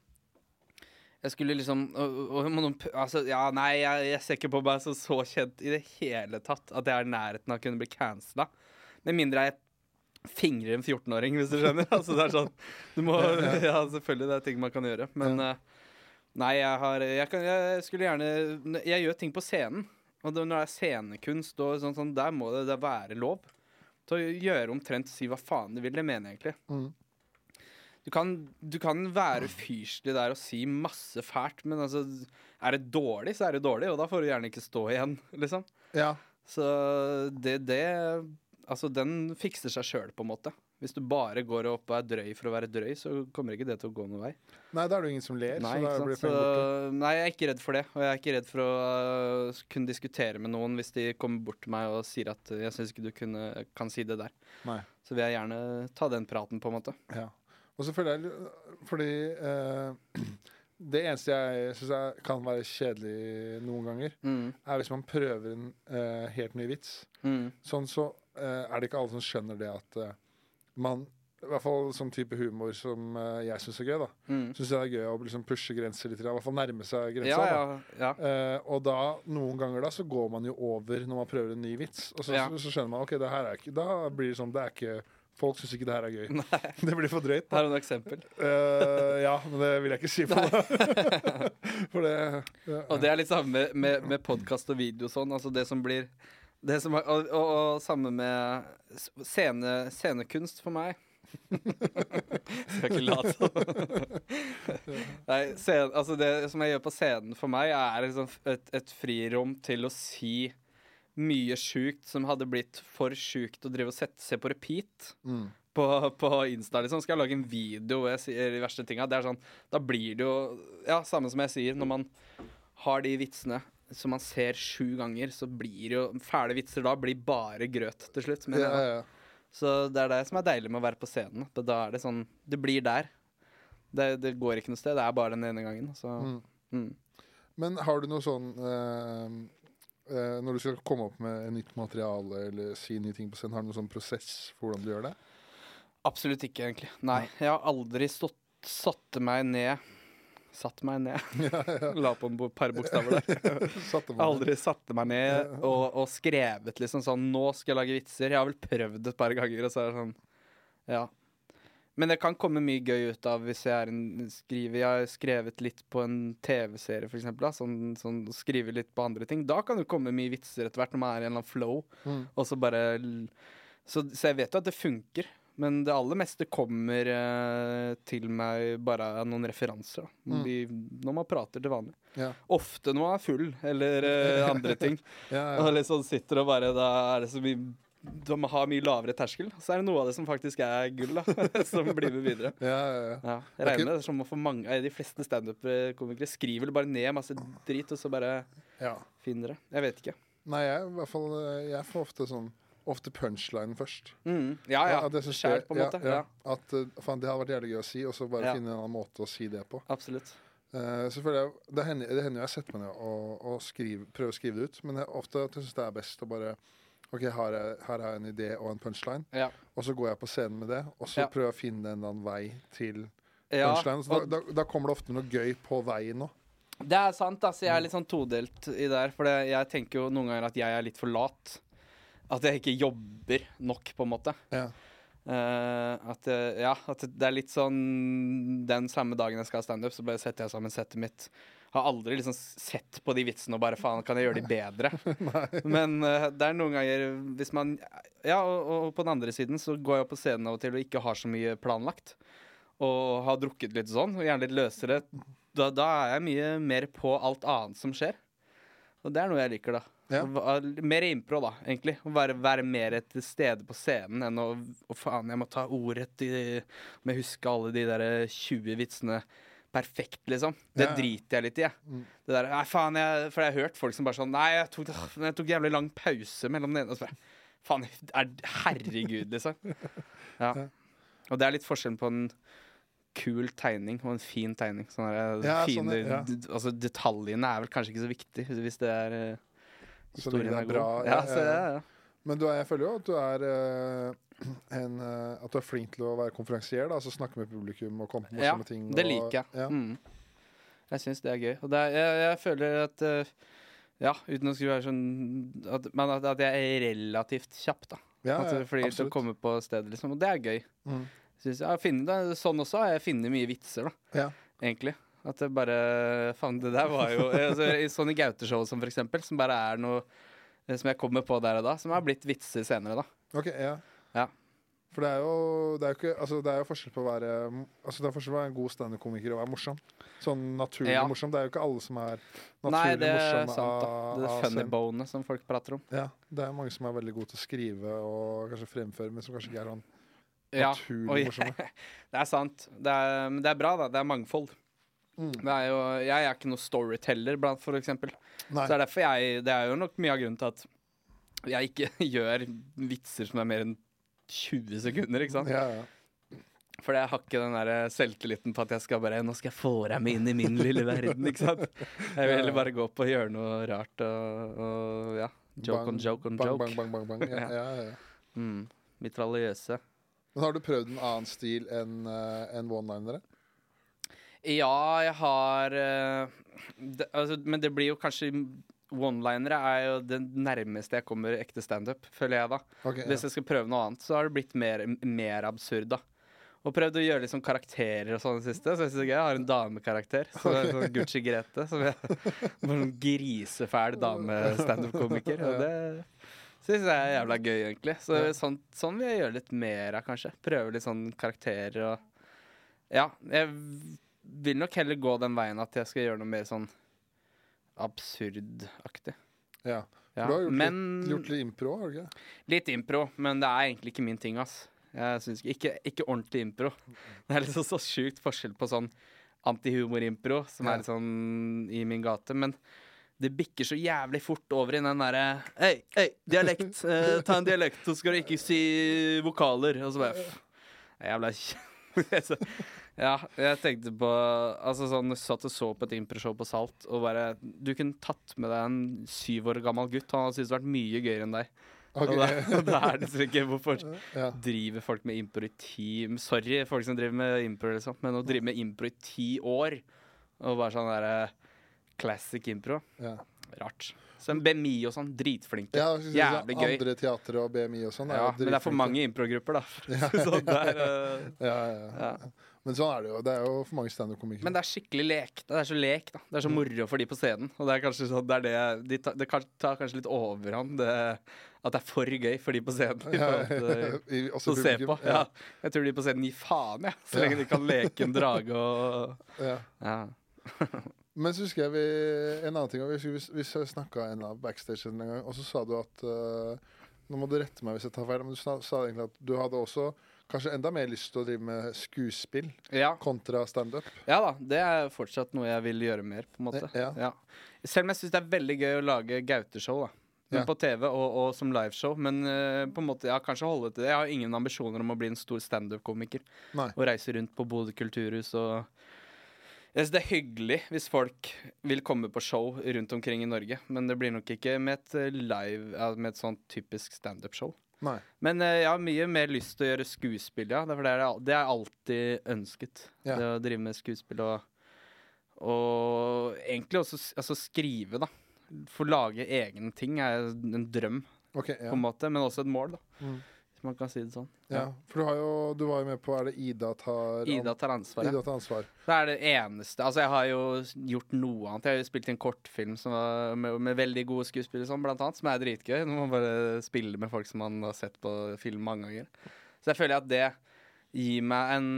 jeg skulle liksom og, og, noen altså, Ja, nei, jeg, jeg ser ikke på meg som så kjent i det hele tatt at jeg er i nærheten av å kunne bli cancela. Med mindre jeg fingrer en 14-åring, hvis du skjønner. [laughs] altså, det er sånn Du må Ja, selvfølgelig, det er ting man kan gjøre. Men eh, nei, jeg har jeg, kan, jeg skulle gjerne Jeg gjør ting på scenen. Og når det er scenekunst og sånn, sånn der må det, det være lov. Til å gjøre omtrent si hva faen du vil. Det mener jeg egentlig. Mm. Du kan, du kan være ufyselig der og si masse fælt, men altså, er det dårlig, så er det dårlig, og da får du gjerne ikke stå igjen, [laughs] liksom. Ja. Så det, det Altså, den fikser seg sjøl, på en måte. Hvis du bare går opp og er drøy for å være drøy, så kommer ikke det til å gå noen vei. Nei, da er det jo ingen som ler, Nei, så da blir? Så, nei, jeg er ikke redd for det. Og jeg er ikke redd for å uh, kunne diskutere med noen hvis de kommer bort til meg og sier at uh, 'jeg syns ikke du kunne, kan si det der'. Nei. Så vil jeg gjerne ta den praten, på en måte. Ja. Og så føler jeg Fordi eh, [clears throat] det eneste jeg syns kan være kjedelig noen ganger, Mm. er hvis man prøver en eh, helt ny vits. Mm. Sånn så eh, er det ikke alle som skjønner det at eh, man I hvert fall sånn type humor som uh, jeg syns er gøy. da Mm. Syns jeg det er gøy å liksom pushe grenser litt. I hvert fall nærme seg grensa. Ja, ja, ja. uh, og da, noen ganger da, så går man jo over når man prøver en ny vits. Og så, så, så skjønner man ok, det her er ikke Da blir det sånn det er ikke Folk syns ikke det her er gøy. [laughs] det blir for drøyt. Har er noen eksempel. Uh, ja, men det vil jeg ikke si på det. [laughs] for det ja. Og det er litt samme med, med, med podkast og video og sånn. Altså det som blir det som og, og, og samme med scene, scenekunst for meg. [laughs] Skal ikke late som. Nei, scen, altså det som jeg gjør på scenen for meg, er liksom et, et frirom til å si mye sjukt som hadde blitt for sjukt å drive og sette, se på repeat Mm. på, på Insta. Liksom. Skal jeg lage en video hvor jeg sier de verste tinga, det er sånn Da blir det jo Ja, samme som jeg sier, når man har de vitsene som man ser sju ganger, så blir jo fæle vitser da blir bare grøt til slutt. Men, ja, ja. Så det er det som er deilig med å være på scenen. Da er det sånn Det blir der. Det, det går ikke noe sted. Det er bare den ene gangen. Så Mm. mm. Men har du noe sånn eh, eh, Når du skal komme opp med nytt materiale eller si nye ting på scenen, har du noen sånn prosess for hvordan du gjør det? Absolutt ikke, egentlig. Nei. Jeg har aldri stått, satte meg ned Satt meg ned. [laughs] La på en par bokstaver der. [laughs] Satte? Aldri satte meg ned og, og skrevet liksom sånn Nå skal jeg lage vitser. Jeg har vel prøvd et par ganger, og så er det sånn Ja. Men det kan komme mye gøy ut av hvis jeg en skriver Jeg har skrevet litt på en TV-serie. Da, sånn, sånn, skriver litt på andre ting. Da kan det komme mye vitser etter hvert, når man er i en eller annen flow. Mm. Og så bare så, så jeg vet jo at det funker. Men det aller meste kommer eh, til meg bare av noen referanser. Mm. Vi, når man prater til vanlig. Ja. Ofte når man er full, eller eh, andre [laughs] ting. Ja, Og liksom sitter og bare Da er det så mye Man har mye lavere terskel. Så er det noe av det som faktisk er gull, da. [laughs] som blir med videre. ja, ja, ja. Ja, jeg regner med det som for mange De fleste standup-komikere skriver bare ned masse drit, og så bare ja. finner det. Jeg vet ikke. Nei, jeg, i hvert fall, eh, jeg får ofte sånn Ofte punchline først. Mm. Ja ja. At jeg synes Skjær, det- på en måte. Ja, Ja, ja. At eh, faen, det hadde vært jævlig gøy å si, og så bare finne en annen måte å si det på. Absolutt. Uh, så jeg, det hender, jo jeg setter meg ned og, og skriver, prøver å skrive det ut, men jeg, ofte at jeg syns det er best å bare OK, her er, her er en idé og en punchline, Ja. og så går jeg på scenen med det, og så Ja. prøver jeg å finne en eller annen vei til ja punchline. Så da, da, da kommer det ofte noe gøy på veien òg. det er sant, altså. Jeg er litt sånn todelt i det her. For det, jeg tenker jo noen ganger at jeg er litt for lat. At jeg ikke jobber nok, på en måte. Ja. Eh, at, eh, ja, at det er litt sånn Den samme dagen jeg skal ha standup, så bare setter jeg sammen settet mitt. Har aldri liksom sett på de vitsene og bare faen, kan jeg gjøre de bedre? [laughs] Men uh, det er noen ganger hvis man Ja, og, og på den andre siden så går jeg opp på scenen av og til og ikke har så mye planlagt. Og har drukket litt sånn, og gjerne litt løsere. Da, da er jeg mye mer på alt annet som skjer. Og det er noe jeg liker, da. Ja. Mer impro, da, egentlig. Være, være mer til stede på scenen enn å Å, faen, jeg må ta ordet i Må jeg huske alle de der 20 vitsene perfekt, liksom. Det Ja. driter jeg litt i, jeg. Mm. Det der, nei, faen, jeg, For jeg har hørt folk som bare sånn Nei, jeg tok, jeg tok jævlig lang pause mellom den ene og så Faen, er, herregud, liksom. [laughs] Ja. Ja. Og det er litt forskjellen på en kul tegning og en fin tegning. Sånne Ja, fine, sånn, ja. altså Detaljene er vel kanskje ikke så viktig hvis det er eh, Så lenge det er bra. Ja, så, ja, ja. Men du jeg føler jo at du er eh, en, eh, At du er flink til å være konferansier. Altså snakke med publikum og komme på Ja, morsomme ting. Det liker jeg. Ja. Mm. Jeg syns det er gøy. Og er, jeg, jeg føler at eh, Ja, uten å skulle være sånn at, Men at, at jeg er relativt kjapp, da. Ja, at, ja, fordi til å komme på stedet, liksom. Og det er gøy. Mm. Synes jeg finner, sånn også har jeg funnet mye vitser, da. Ja. Egentlig. At det bare Faen, det der var jo altså, I Sonny Gaute-showet, som for eksempel, som bare er noe eh, som jeg kommer på der og da, som har blitt vitser senere, da. Ok, ja. Ja. For det er jo det er jo ikke Altså det er jo forskjell på å være Altså det er forskjell på å være en god standup-komiker og være morsom. Sånn naturlig Ja. morsom. Det er jo ikke alle som er naturlig Nei, det er morsomme sant, da. Det av funny-bonet bone som folk prater om. Ja, det er mange som er veldig gode til å skrive og kanskje fremføre, men som kanskje ikke er sånn naturlig ja. morsomme. [laughs] Det er sant. Det er, men det er bra, da. Det er mangfold. Mm. Er jo, jeg er ikke noe storyteller, blant, for eksempel. Nei. Så det er derfor jeg Det er jo nok mye av grunnen til at jeg ikke [laughs] gjør vitser som er mer enn 20 sekunder, ikke sant? Ja, ja. For jeg har ikke den der selvtilliten på at jeg skal bare Nå skal jeg få deg med inn i min lille verden, ikke sant? Jeg vil heller bare gå opp og gjøre noe rart og, og ja. Joke on joke on bang, joke. Bang, bang, bang, bang. Ja, [laughs] Ja. ja, ja. Mm. Mitraljøse. Men har du prøvd en annen stil enn uh, en one-linere? Ja, jeg har eh, det, altså, Men det blir jo kanskje One-linere er jo det nærmeste jeg kommer ekte standup, føler jeg da. Okay, ja. Hvis jeg skal prøve noe annet, så har det blitt mer, mer absurd, da. Og prøvd å gjøre liksom karakterer og sånn siste. Så jeg synes det er gøy. Jeg har en damekarakter. Så det er sånn Gucci Grete. Som er [laughs] en grisefæl dame-standup-komiker. Og det syns jeg er jævla gøy, egentlig. Så sånn, sånn vil jeg gjøre litt mer av, kanskje. Prøve litt sånn karakterer og Ja. Jeg vil nok heller gå den veien at jeg skal gjøre noe mer sånn absurdaktig. ja. Ja. Du har gjort, Men litt, gjort litt impro, har du ikke? Litt impro, men det er egentlig ikke min ting, ass. Jeg synes ikke, ikke, ikke ordentlig impro. Det er liksom så sjukt forskjell på sånn antihumor-impro, som Ja. er litt sånn i min gate, men det bikker så jævlig fort over i den derre Hei, hei, dialekt! [laughs] Eh, ta en dialekt, så skal du ikke si vokaler. Og så bare Jævla [laughs] Ja, jeg tenkte på Altså sånn, satt og så på et improshow på Salt, og bare Du kunne tatt med deg en syv år gammel gutt. Han hadde syntes det vært mye gøyere enn deg. Okay. [laughs] Og da, er det så ikke Hvorfor [laughs] ja. driver folk med impro i ti Sorry, folk som driver med impro, liksom, men å drive med impro i ti år og bare sånn derre classic impro ja. Rart. Så en BMI og sånn, dritflinke. Ja, jeg Jævlig gøy. Andre teatre og BMI og sånn. Ja, men det er for mange improgrupper, da. [laughs] Så der, eh, Ja, ja, ja. Men sånn er det jo. Det er jo for mange standup-komikere. Men det er skikkelig lek. Det er så lek, da. Det er så moro for de på scenen. Og det er kanskje sånn, det er det, de tar, det tar kanskje litt overhånd, det at det er for gøy for de på scenen. Ja, Ja, [laughs] å se på. Ja. Jeg tror de på scenen gir faen, jeg. Så lenge de kan leke en drage og [laughs] Ja. ja. [laughs] Men så husker jeg vi, en annen ting Vi, vi, vi snakka en av backstage en gang, og så sa du at uh, Nå må du rette meg hvis jeg tar feil, men du sa, sa egentlig at du hadde også kanskje enda mer lyst til å drive med skuespill ja. kontra standup. Ja da, det er fortsatt noe jeg vil gjøre mer, på en måte. Ja. Selv om jeg syns det er veldig gøy å lage gauteshow, da. Men Ja. På TV og, og som liveshow. Men uh, på en måte, ja, kanskje holde til det. Jeg har ingen ambisjoner om å bli en stor standup-komiker og reise rundt på Bodø kulturhus og Jeg synes det er hyggelig hvis folk vil komme på show rundt omkring i Norge, men det blir nok ikke med et eh, live ja, Med et sånn typisk standup-show. Nei. Men eh, jeg har mye mer lyst til å gjøre skuespill, ja. Det er det jeg alltid ønsket. Ja. Det å drive med skuespill og Og egentlig også altså skrive, da. Få lage egen ting er en drøm, okay, Ja. på en måte, men også et mål, da. Mm. Man kan si det sånn. ja. For du, har jo, du var jo med på Er det Ida tar Ida tar ansvar. Ida tar ansvar. Det er det eneste Altså, jeg har jo gjort noe annet. Jeg har jo spilt i en kortfilm som var med, med veldig gode skuespillere, sånn, blant annet, som er dritgøy. Når man bare spiller med folk som man har sett på film mange ganger. Så jeg føler at det gir meg en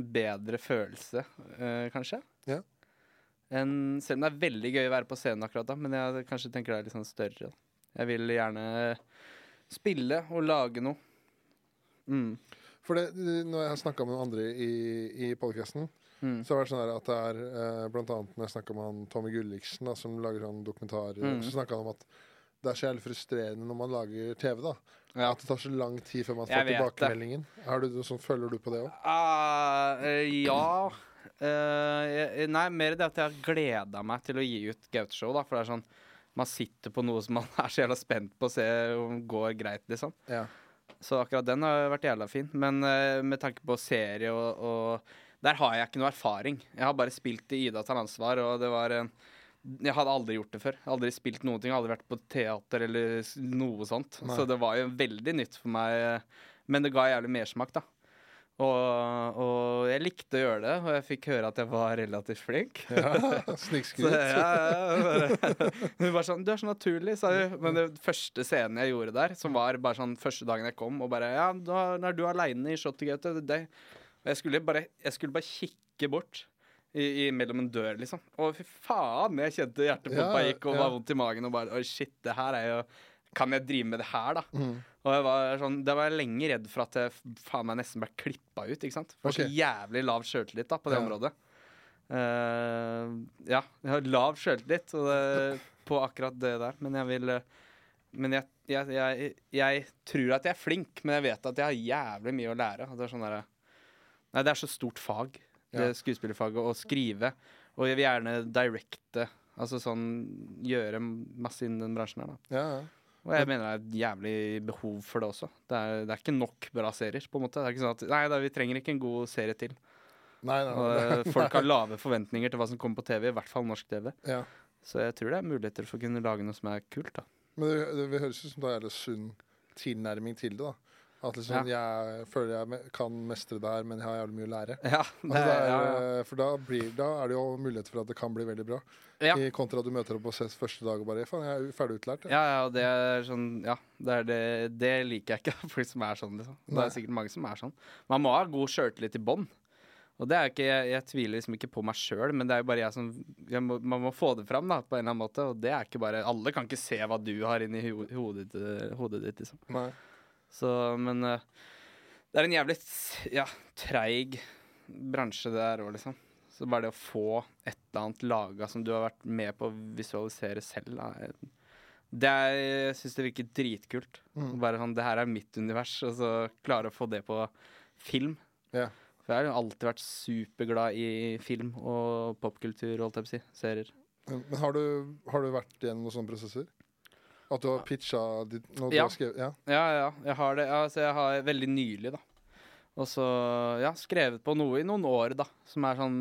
bedre følelse, øh, kanskje. Ja. En, selv om det er veldig gøy å være på scenen akkurat da, men jeg kanskje tenker det er litt sånn større. Da. Jeg vil gjerne spille og lage noe. Mm. For det, når jeg har snakka med noen andre i, i podkasten, Mm. så har det vært sånn at det er eh, Blant annet når jeg snakka med han Tommy Gulliksen, da, som lager sånn dokumentarer, Mm. så snakka han om at det er så jævlig frustrerende når man lager TV, da. Ja. At det tar så lang tid før man får tilbakemeldingen. Har du, sånn, følger du på det òg? Uh, eh, ja Uh, Nei, mer det at jeg har gleda meg til å gi ut Gauteshow. da For det er sånn Man sitter på noe som man [laughs] er så jævla spent på å se om går greit, liksom. Ja. Så akkurat den har vært jævla fin. Men uh, med tanke på serie og, og Der har jeg ikke noe erfaring. Jeg har bare spilt i Ida tar ansvar, og det var en jeg hadde aldri gjort det før. Aldri spilt noen ting. Aldri vært på teater eller noe sånt. Nei. Så det var jo veldig nytt for meg. Men det ga jævlig mersmak, da. Og, og jeg likte å gjøre det, og jeg fikk høre at jeg var relativt flink. [laughs] ja. Snikskryt. [laughs] ja, ja, [laughs] hun var sånn 'Du er så naturlig', sa hun. Men den første scenen jeg gjorde der, som var bare sånn første dagen jeg kom, og bare 'Ja, da du er aleine i Og jeg skulle bare, jeg skulle bare kikke bort. I, i, mellom en dør, liksom. Og fy faen, jeg kjente hjertepumpa Ja, gikk og ja. var vondt i magen. Og bare Oi, shit, det her er jo Kan jeg drive med det her, da? Mm. Og jeg var sånn, Da var jeg lenge redd for at jeg faen meg nesten ble klippa ut. ikke sant? For okay. så jævlig lav sjøltillit da, på det Ja. området. Uh, ja, jeg har lav sjøltillit på akkurat det der, men jeg vil eh, Men jeg, jeg, jeg, jeg tror at jeg er flink, men jeg vet at jeg har jævlig mye å lære. Det er sånn der, Nei, det er så stort fag, det Ja. skuespillerfaget, å skrive. Og jeg vil gjerne directe. Altså sånn gjøre masse innen den bransjen her, da. Ja, ja. Og jeg mener det er et jævlig behov for det også. Det er, det er ikke nok bra serier, på en måte. Det er ikke sånn at, nei, da, vi trenger ikke en god serie til. Nei, nei, nei. eh, folk har [laughs] lave forventninger til hva som kommer på TV, i hvert fall norsk TV. Ja. Så jeg tror det er muligheter for å kunne lage noe som er kult, da. Men det, det, det høres ut som det er en sunn tilnærming til det. da At liksom, jeg føler jeg kan mestre det her, men jeg har jævlig mye å lære. Ja, Altså, det, det er, ja, ja. eh, For da, blir, da er det jo muligheter for at det kan bli veldig bra. Ja. I kontra at du møter opp på SES første dag og bare Faen, jeg er ferdig utlært. jeg». Ja, ja, det er sånn Ja, det, er det, det liker jeg ikke. Folk som er sånn, liksom. Det Nei. er sikkert mange som er sånn. Man må ha god sjøltillit i bånn. Og det er ikke, jeg, jeg tviler liksom ikke på meg sjøl, men det er jo bare jeg som jeg må, Man må få det fram da, på en eller annen måte. Og det er ikke bare Alle kan ikke se hva du har inni ho hodet, ditt- hodet ditt, liksom. Nei. Så, men eh, det er en jævlig ja, treig bransje det er òg, liksom. Så bare det å få et eller annet laga som du har vært med på å visualisere selv, da, det er, jeg syns det virker dritkult. Mm. Bare sånn, Det her er mitt univers, og så klare å få det på film. Ja. For jeg har jo alltid vært superglad i film og popkultur, og alt jeg vil si. Serier. Men men har, du, har du vært gjennom noen sånne prosesser? At du har pitcha ditt ja. du har skrevet, ja. Ja, ja, jeg har det. Altså, jeg har veldig nylig, da. Og så, ja, skrevet på noe i noen år, da. Som er sånn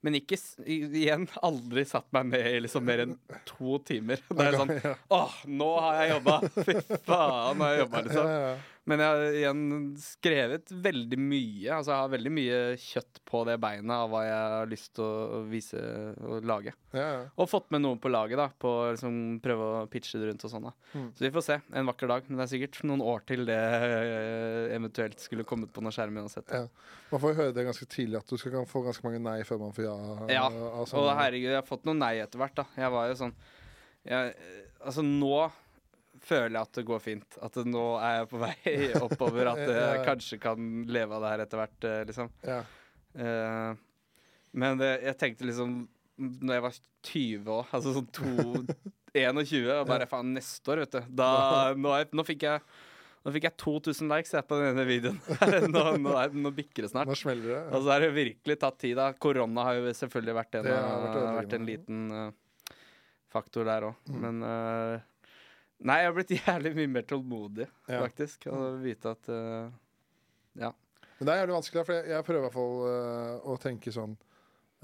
Men ikke igjen aldri satt meg ned i liksom mer enn to timer. [laughs] Det er sånn. Åh, nå har jeg jobba! Fy faen, nå har jeg jobba, liksom. Men jeg har igjen skrevet veldig mye. Altså jeg har veldig mye kjøtt på det beinet av hva jeg har lyst til å vise og lage. Ja, ja. Og fått med noen på laget, da. På å liksom prøve å pitche det rundt og sånn. Mm. Så vi får se. En vakker dag. Men det er sikkert noen år til det eh, eventuelt skulle kommet på noen skjerm uansett. Ja. Man får høre det ganske tidlig at du skal få ganske mange nei før man får ja. Ja, av Og herregud, jeg har fått noen nei etter hvert, da. Jeg var jo sånn jeg, Altså, nå føler jeg at det går fint. At nå er jeg på vei [laughs] oppover. At jeg Ja. kanskje kan leve av det her etter hvert, eh, liksom. ja. Uh, men det, jeg tenkte liksom Når jeg var 20 òg, altså sånn to [laughs] 21, og bare faen, neste år, vet du. Da, nå, er, nå fikk jeg nå fikk jeg 2000 likes jeg, på denne videoen. [laughs] nå, nå, er, nå bikker det snart. Nå smeller det. Og så har det virkelig tatt tid. da Korona har jo selvfølgelig vært en, vært vært en liten uh, faktor der òg. Mm. Men uh, Nei, jeg har blitt jævlig mye mer tålmodig, Ja. faktisk. Å vite at uh, Ja. Men det er jævlig vanskelig, for jeg, jeg prøver i hvert fall uh, å tenke sånn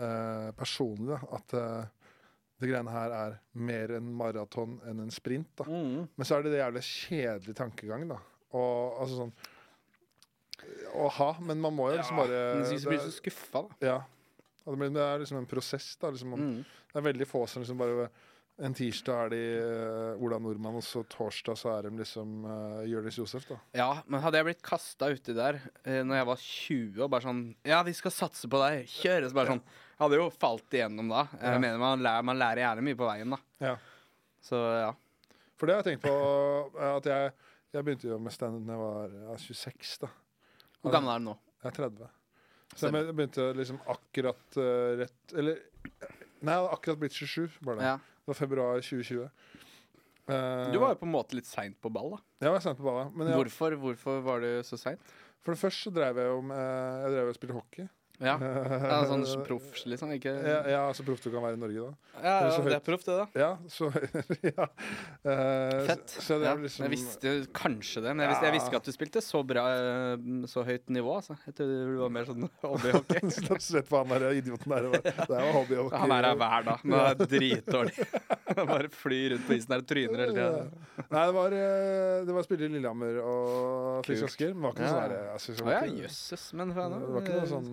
uh, personlig, da, at det greiene her er mer en maraton enn en sprint. da. Men så er det det jævlig kjedelig tankegang, da. Og altså sånn Å ha, men man må jo liksom bare Men jeg blir så skuffa, da. Ja. Det, blir- det er liksom en prosess, da. Liksom, man, Mm. Det er veldig få som liksom bare En tirsdag er de uh, Ola Nordmann, og så torsdag så er de liksom uh, Jonis Josef, da. Ja, men hadde jeg blitt kasta uti der uh, når jeg var 20 og bare sånn Ja, vi skal satse på deg. Kjøre. Så bare sånn Jeg hadde jo falt igjennom da. Jeg Ja. mener man lærer, man lærer gjerne mye på veien, da. Ja. Så ja. For det har jeg tenkt på at jeg, jeg begynte jo med standup da jeg var ja, 26. da Hvor gammel er du nå? Jeg er 30. Så jeg begynte liksom akkurat uh, rett Eller Nei, jeg hadde akkurat blitt 27. Bare det. Ja. Det var februar 2020. Uh, Du var jo på en måte litt seint på ball, da. Jeg var sent på ballet. Men jeg, Hvorfor, hvorfor var du så seint? for det første så drev jeg jo med Jeg drev og spilte hockey. Ja. [laughs] ja sånn proff, liksom? Ikke Ja, ja, så proff du kan være i Norge da. ja, ja, det er proff, det, da. Ja, så [laughs] ja. Uh, Fett. Så, så liksom Jeg visste jo kanskje det, men jeg visste, jeg visste ikke at du spilte så bra eh, Så høyt nivå, altså. Jeg trodde du var mer sånn [laughs] hobbyhockey. Slett sett på han der idioten der. Det er jo hobbyhockey. Han er her hver dag, men han er dritdårlig. Bare flyr rundt på isen der og tryner hele tida. Nei, det var, eh, det var spille i Lillehammer og Kult. Asker. Men det var ikke noe sånn altså, ja, jøsses, men faen Det var ikke noe sånn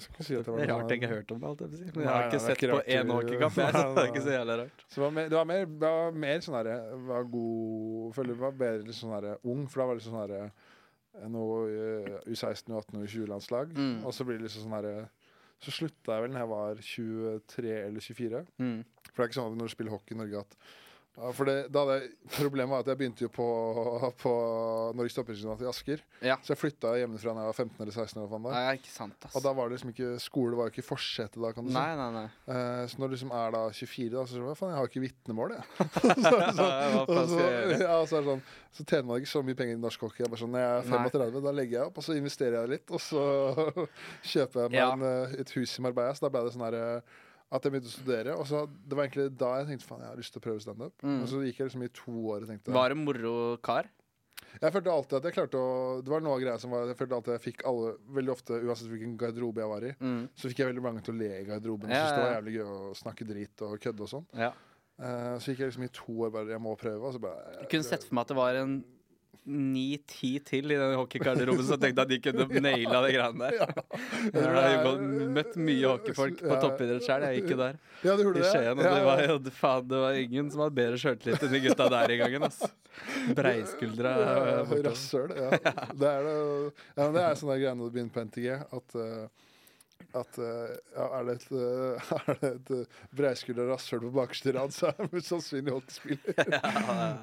Skal ikke si at det var Det er rart jeg ikke har hørt om det. jeg. Men Nei, jeg har ikke er sett ikke på én hockeykamp. Så det er [laughs] ikke så jævlig rart. Så det var mer, det var mer, det var mer sånn herre Var god Føler det var bedre sånn herre ung, for da var det sånn herre eh, U16, U18 og U20-landslag. Mm. Og så blir det liksom sånn herre Så slutta jeg vel når jeg var 23 eller 24. Mm. For det er ikke sånn at når du spiller hockey i Norge at ja, for det, da hadde jeg, Problemet var at jeg begynte jo på, på Norges toppidrettsgymnas i Asker. Ja. Så jeg flytta hjemmefra da jeg var 15 eller 16 år. Da. Nei, ikke sant, ass. Og da var det liksom ikke skole var jo ikke forsetet da, kan du si. Nei, nei, nei. Eh, så når du liksom er da 24, da, så sier du faen, jeg har ikke vitnemål, jeg. [laughs] [laughs] så, Og så, jeg gjøre? ja, så, er sånn, så tjener man ikke så mye penger i norsk hockey. Jeg bare sånn, Når jeg er Nei. da legger jeg opp, og så investerer jeg litt. Og så [laughs] kjøper jeg meg Ja. en, eh, et hus i Marbella. Så da ble det sånn her eh, at jeg begynte å studere. Og så Det var egentlig da jeg tenkte faen, jeg har lyst til å prøve standup. Mm. Og så gikk jeg liksom i to år og tenkte Var det moro kar? Jeg følte alltid at jeg klarte å Det var noe greia som var Jeg følte alltid jeg fikk alle Veldig ofte, uansett hvilken garderobe jeg var i, Mm. så fikk jeg veldig mange til å le i garderoben. Ja, Syntes det var jævlig gøy å snakke drit og kødde og sånn. Ja. Uh, så gikk jeg liksom i to år bare Jeg må prøve. Og så bare Jeg kunne sett for meg at det var en ni-ti til i den hockeygarderoben som tenkte at de kunne [laughs] naila de greiene der. Jeg har møtt mye hockeyfolk på toppidrett sjøl. Jeg gikk jo der i? Skien, og det var jo faen, det var ingen som hadde bedre sjøltillit enn de gutta der i gangen. ass. Breiskuldra. Eh. Rasshøl, [laughs] ja. Det er, det, ja, det er sånne greiene du begynner på NTG, at eh, at eh, ja, Er det et, eh, [laughs] er det et uh, rasshøl på bakerste rad, så er det mest sannsynlig hockeyspiller.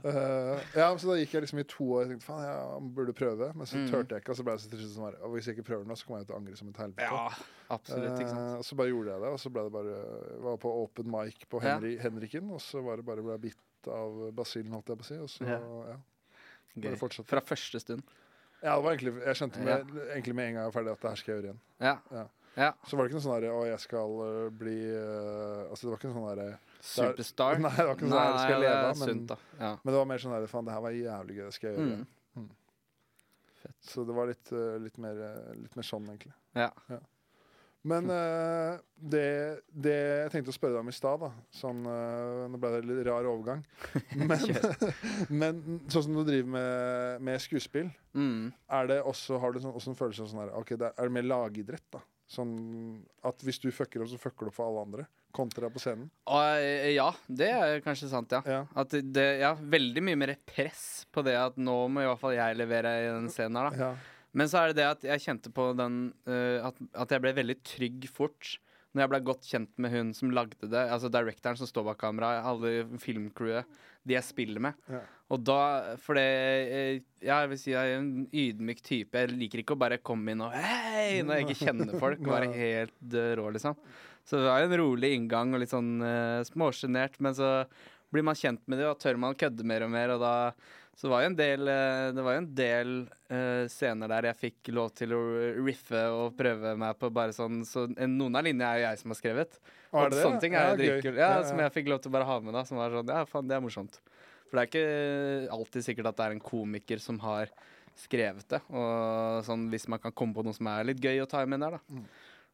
uh, [laughs] ja, så da gikk jeg liksom i to år og tenkte faen, jeg burde prøve. Men så Mm. turte jeg ikke. Og så ble det så trist her, «Å, Hvis jeg ikke prøver nå, så kommer jeg til å angre som et helvete. Ja, absolutt. ikke sant? Uh, og så bare gjorde jeg det, og så ble det bare var på open mic på Ja. Henriken, og så var det bare ble jeg bitt av basillen, holdt jeg på å si. Og så, Ja. ja. Bare fortsatte. Fra første stund. Ja, det var egentlig, jeg skjønte med, egentlig med en gang jeg var ferdig at det her skal jeg gjøre igjen. Ja. Ja. ja. Så var det ikke noe sånn derre Å, jeg skal øh, bli uh, Altså, det var ikke noe sånn derre Superstar. [laughs] Nei, det var ikke sånn der, skal jeg leve av, men- sunt. Ja. Men det var mer sånn derre Faen, det her var jævlig gøy, det skal jeg gjøre Mm. Mm. Så det var litt, uh, litt, mer, litt mer sånn, egentlig. Ja. Men uh, det, det jeg tenkte å spørre deg om i stad, sånn, uh, Nå ble det litt rar overgang. [laughs] Men, [laughs] men sånn som du driver med, med skuespill, Mm. er det også, har du sånn, også en følelse av sånn her okay, det er, er det mer lagidrett, da? Sånn at hvis du fucker opp, så fucker du opp for alle andre? Kontra på scenen? Eh, ja, det er kanskje sant, ja. Ja. At det- det, ja, veldig mye mer press på det at nå må i hvert fall jeg levere i den scenen her, da. ja. Men så er det det at jeg kjente på den uh, at, at jeg ble veldig trygg fort. Når jeg ble godt kjent med hun som lagde det, altså directoren som står bak kameraet, alle filmcrewet, de jeg spiller med. Ja. Og da For det eh, Ja, jeg vil si jeg er en ydmyk type. Jeg liker ikke å bare komme inn og hei når jeg ikke kjenner folk. [laughs] Og være helt eh, rå, liksom. Så det var en rolig inngang og litt sånn uh, småsjenert. Men så blir man kjent med det, og tør man å kødde mer og mer. Og da så var jo en del, eh, det var jo en del uh, scener der jeg fikk lov til å riffe og prøve meg på bare sånn Så en- noen av linjene er jo jeg som har skrevet. Og er det det? sånne ting er Ja, jo gøy. dritkult. Ja, Ja, ja. Som jeg fikk lov til å bare ha med. da Som var sånn, ja faen, det er morsomt. For det er ikke alltid sikkert at det er en komiker som har skrevet det. Og sånn hvis man kan komme på noe som er litt gøy å ta med der, da. Mm.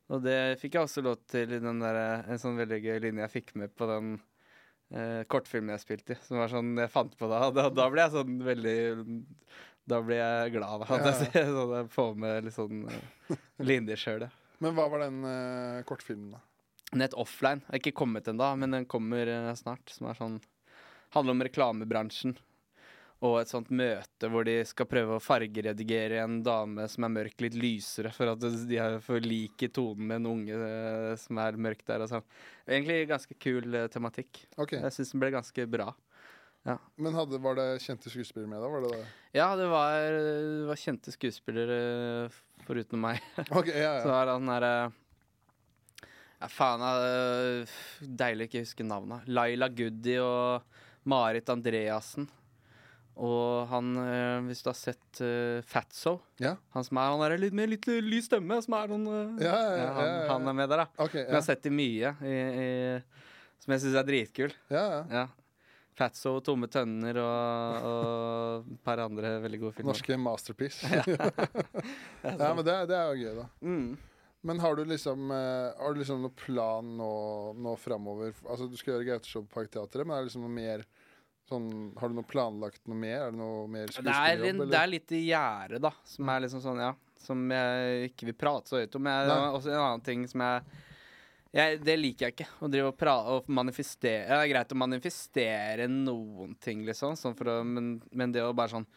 Og det fikk jeg også lov til i den der, en sånn veldig gøy linje jeg fikk med på den eh, kortfilmen jeg spilte i. Som var sånn jeg fant på da. Da, da ble jeg sånn veldig Da ble jeg glad av at [laughs] jeg ser- sånn, jeg får med litt sånn uh, linjer sjøl, ja. Men hva var den eh, kortfilmen, da? Nett offline. Er ikke kommet ennå, men den kommer eh, snart. Som er sånn Handler om reklamebransjen. Og et sånt møte hvor de skal prøve å fargeredigere en dame som er mørk, litt lysere, for at de er for like i tonen med en unge eh, som er mørk der. Og sånn. Egentlig ganske kul eh, tematikk. Okay. Jeg syns den ble ganske bra. Men hadde, var det kjente skuespillere med, da? Var det det? Ja, det var, det var kjente skuespillere eh, foruten meg. [laughs] Ok, ja, ja. Så var det han derre Ja, faen uh, Deilig ikke huske navnet. Laila Goody og Marit Andreassen. Og han, eh, hvis du har sett uh, Fatso Ja. Han som er han er litt med litt lys stemme, som er noen eh, Ja, ja, ja, han, han er med der, da. Men Jeg har sett dem mye i, i, som jeg syns er dritkul. ja, ja. Ja. Fatso, Tomme tønner og, og et par andre veldig gode filmer. Norske masterpiece. [laughs] [laughs] ja, men det, det er jo gøy, da. Mm. Men har du liksom eh, Har du liksom noen plan nå, nå framover? Altså, du skal gjøre Gauteshow på Parkteatret, men er det liksom noe mer sånn Har du noe planlagt noe mer? Er det noe mer Det er, skuespillerjobb, en, det er litt i gjerdet, da. Som er liksom sånn, ja Som jeg ikke vil prate så høyt om. Jeg, det Nei. også en annen ting som jeg, jeg Det liker jeg ikke. Å drive og, prate og manifestere Det er greit å manifestere noen ting, liksom, sånn å, men, men det å bare sånn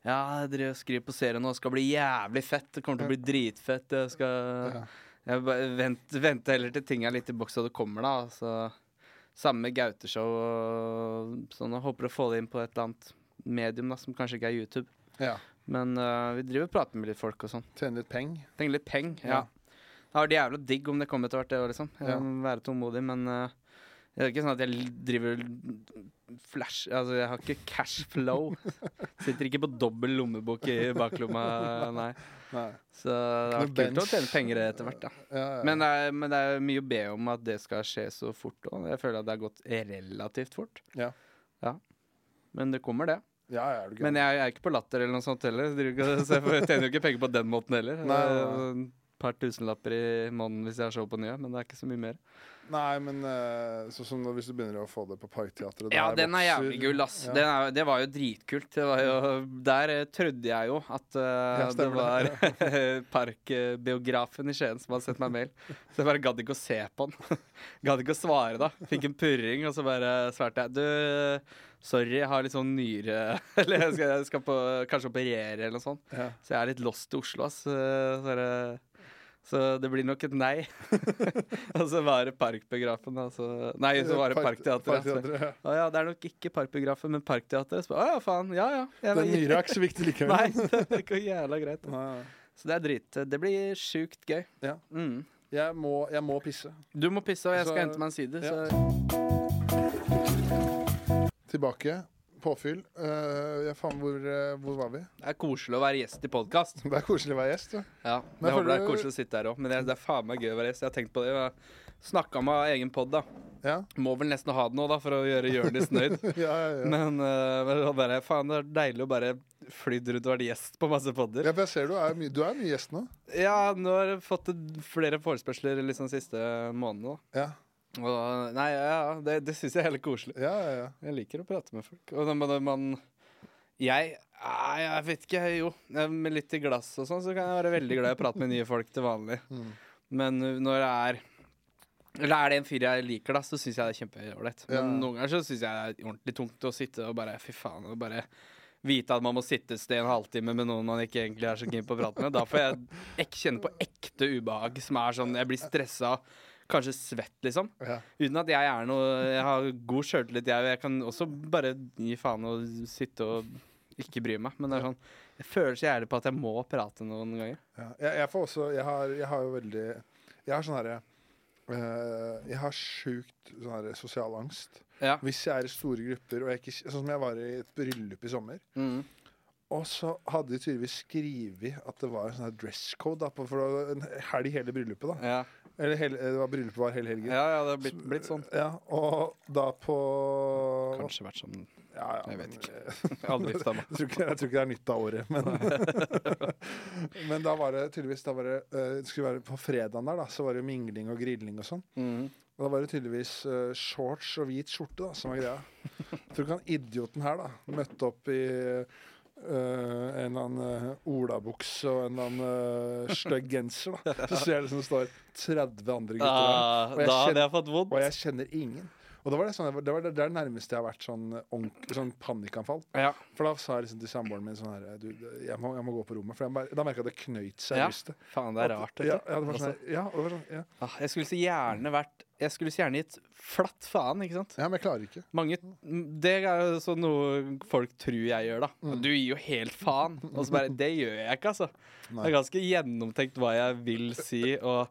ja, jeg driver og skriver på serien nå, skal bli jævlig fett. Det kommer til å bli dritfett. Jeg skal jeg vent, venter heller til ting er litt i boks og det kommer, da. Så, samme med Gauteshow og sånn. Jeg håper å få det inn på et eller annet medium da, som kanskje ikke er YouTube. Ja. Men øh, vi driver og prater med litt folk og sånn. Tjene litt peng? Tjener litt peng. Ja. Ja. Det hadde vært jævla digg om det kom etter hvert, det òg, liksom. Jeg Ja. må være tålmodig, men øh, det er ikke sånn at jeg driver flash Altså, jeg har ikke cash flow. [laughs] Sitter ikke på dobbel lommebok i baklomma, nei. Nei. Så det vært kult å tjene penger etter hvert, da. Ja, ja. Men det, er, men det er mye å be om at det skal skje så fort òg. Jeg føler at det har gått relativt fort. Ja. Ja. Men det kommer, det. ja, er det Men jeg, jeg er ikke på Latter eller noe sånt heller. Så jeg tjener jo ikke penger på den måten heller. Nei, nei, er Et par tusenlapper i måneden hvis jeg har show på nye, men det er ikke så mye mer. Nei, men sånn som hvis du begynner å få det på Parkteatret Ja, den er jævlig gull, ass. Ja. Den er, det var jo dritkult. Det var jo, der eh, trodde jeg jo at uh, Ja, det var [laughs] [laughs] parkbiografen i Skien som hadde sett meg mail. Så jeg bare gadd ikke å se på den. [laughs] gadd ikke å svare, da. Fikk en purring, og så bare svarte jeg. Du, sorry, jeg har litt sånn nyre Eller jeg skal, jeg skal på, kanskje operere eller noe sånt. Ja. Så jeg er litt lost i Oslo, ass. Så, bare, så det blir nok et nei. [laughs] og så var det Parkbiografen, altså. Nei, så var det Park- Parkteatret. Så- Parkteatret, ja. å ja, det er nok ikke Parkbiografen, men Parkteatret. Å ja, faen. Ja ja. Jeg, Den nyre er ikke så viktig likevel. Nei, det går jævla greit. Ja. Så det er drit. Det blir sjukt gøy. Ja. Mm. Jeg, må, jeg må pisse. Du må pisse, og jeg Så- skal hente meg en side. ja. Så Tilbake. Påfyll. Uh, faen, hvor, uh, hvor var vi? det er koselig å være gjest i podkast. Det er koselig å være gjest. Ja. Ja, Men jeg håper det er koselig å sitte her òg, men det er, det er faen meg gøy å være gjest. Jeg har tenkt på det. Snakka med egen pod, da. Ja, Må vel nesten ha det nå, da, for å gjøre Jonis nøyd. [laughs] ja, ja. ja. Men uh, men bare, faen, det er deilig å bare flydd rundt og vært gjest på masse podder. ja for jeg ser du er, mye- du er mye gjest nå. Ja, nå har jeg fått flere forespørsler liksom siste måneden. da. Ja, Og nei, ja, det, det syns jeg er heller koselig. ja, ja. ja. Jeg liker å prate med folk. Og man, man Jeg Jeg vet ikke, jo. Med litt i glass og sånn, så kan jeg være veldig glad i å prate med nye folk til vanlig. [laughs] Mm. Men når det er Eller er det en fyr jeg liker, da, så syns jeg det er kjempeålreit. Men Ja. noen ganger så syns jeg det er ordentlig tungt å sitte og bare Fy faen. Og bare vite at man må sitte et sted en halvtime med noen man ikke egentlig er så keen på å prate med. Da får jeg kjenne på ekte ubehag, som er sånn Jeg blir stressa. Kanskje svett, liksom. ja. Uten at jeg er noe Jeg har god sjøltillit, jeg. Jeg kan også bare gi faen og sitte og ikke bry meg. Men det er sånn Jeg føler så jævlig på at jeg må prate noen ganger. Ja, jeg, jeg får også Jeg har, jeg har jo veldig Jeg har sånn herre øh, Jeg har sjukt sånn herre sosial angst. Ja. Hvis jeg er i store grupper, og jeg ikke Sånn som jeg var i et bryllup i sommer. Mm. Og så hadde de tydeligvis skrevet at det var en sånn dress code, da, på, for det var en helg hele bryllupet. da Ja. Eller hel, det var bryllupet var hele helgen. ja, ja, det har blitt, blitt sånn. Ja, og da på Kanskje vært sånn ja, ja, Jeg vet ikke. ikke. Aldri. [laughs] Jeg tror, ikke, jeg tror ikke det er nytt av året, men [laughs] Men da var det tydeligvis da var det, eh, det skulle være På fredagen der, da, så var det jo mingling og grilling og sånn. Mm. Og da var det tydeligvis uh, shorts og hvit skjorte da, som var greia. Jeg tror ikke han idioten her da møtte opp i eh, en eller annen uh, olabukse og en eller annen uh, stygg genser. da Så ser jeg det som står 30 andre gutter der. Ah, Og jeg da hadde kjenner- jeg fått vondt. Og jeg kjenner ingen. Og det var det, sånn, det, var det, det det nærmeste jeg har vært sånn, sånn panikkanfall. Ja. For da sa jeg liksom til samboeren min sånn her du, jeg, må, jeg må gå på rommet. For jeg da merka jeg at det knøyt seg i Ja. brystet. Faen, det er At- rart. Ja, ja, det var sånn, her- ja, det var sånn, ja. Ah, jeg skulle så gjerne vært Jeg skulle så gjerne gitt flatt faen, ikke sant? ja, men jeg klarer ikke. Mange, det er jo sånn noe folk tror jeg gjør, da. Mm. Du gir jo helt faen. Og så bare Det gjør jeg ikke, altså. Det er ganske gjennomtenkt hva jeg vil si, og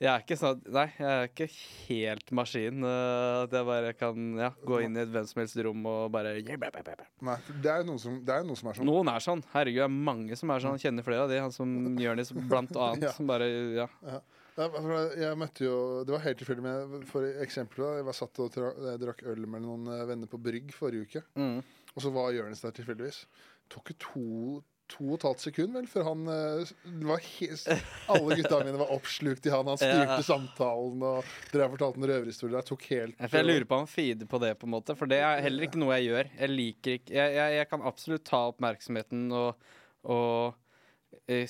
jeg er ikke sånn Nei, jeg er ikke helt maskin. øh, At jeg bare kan ja, gå inn i et hvem som helst rom og bare Nei, det er jo noen som, er noen som er sånn. Noen er sånn. Herregud, det er mange som er sånn. Kjenner flere av de. Han som [laughs] Jonis, blant annet. Ja. Som bare Ja. Ja, jeg møtte jo Det var helt tilfeldig, men for eksempel jeg var satt og drakk øl med noen eh, venner på Brygg forrige uke. Mm. Og så var Jonis der tilfeldigvis. Det tok ikke to To og et halvt sekund vel, før han eh, var helt... Alle gutta mine var oppslukt i han. Han styrte Ja. samtalen og drev har fortalte en røverhistorie. Det tok helt Ja, jeg lurer på om han feeder på det, på en måte. For det er heller ikke noe jeg gjør. Jeg liker ikke Jeg, jeg, jeg kan absolutt ta oppmerksomheten og, og eh,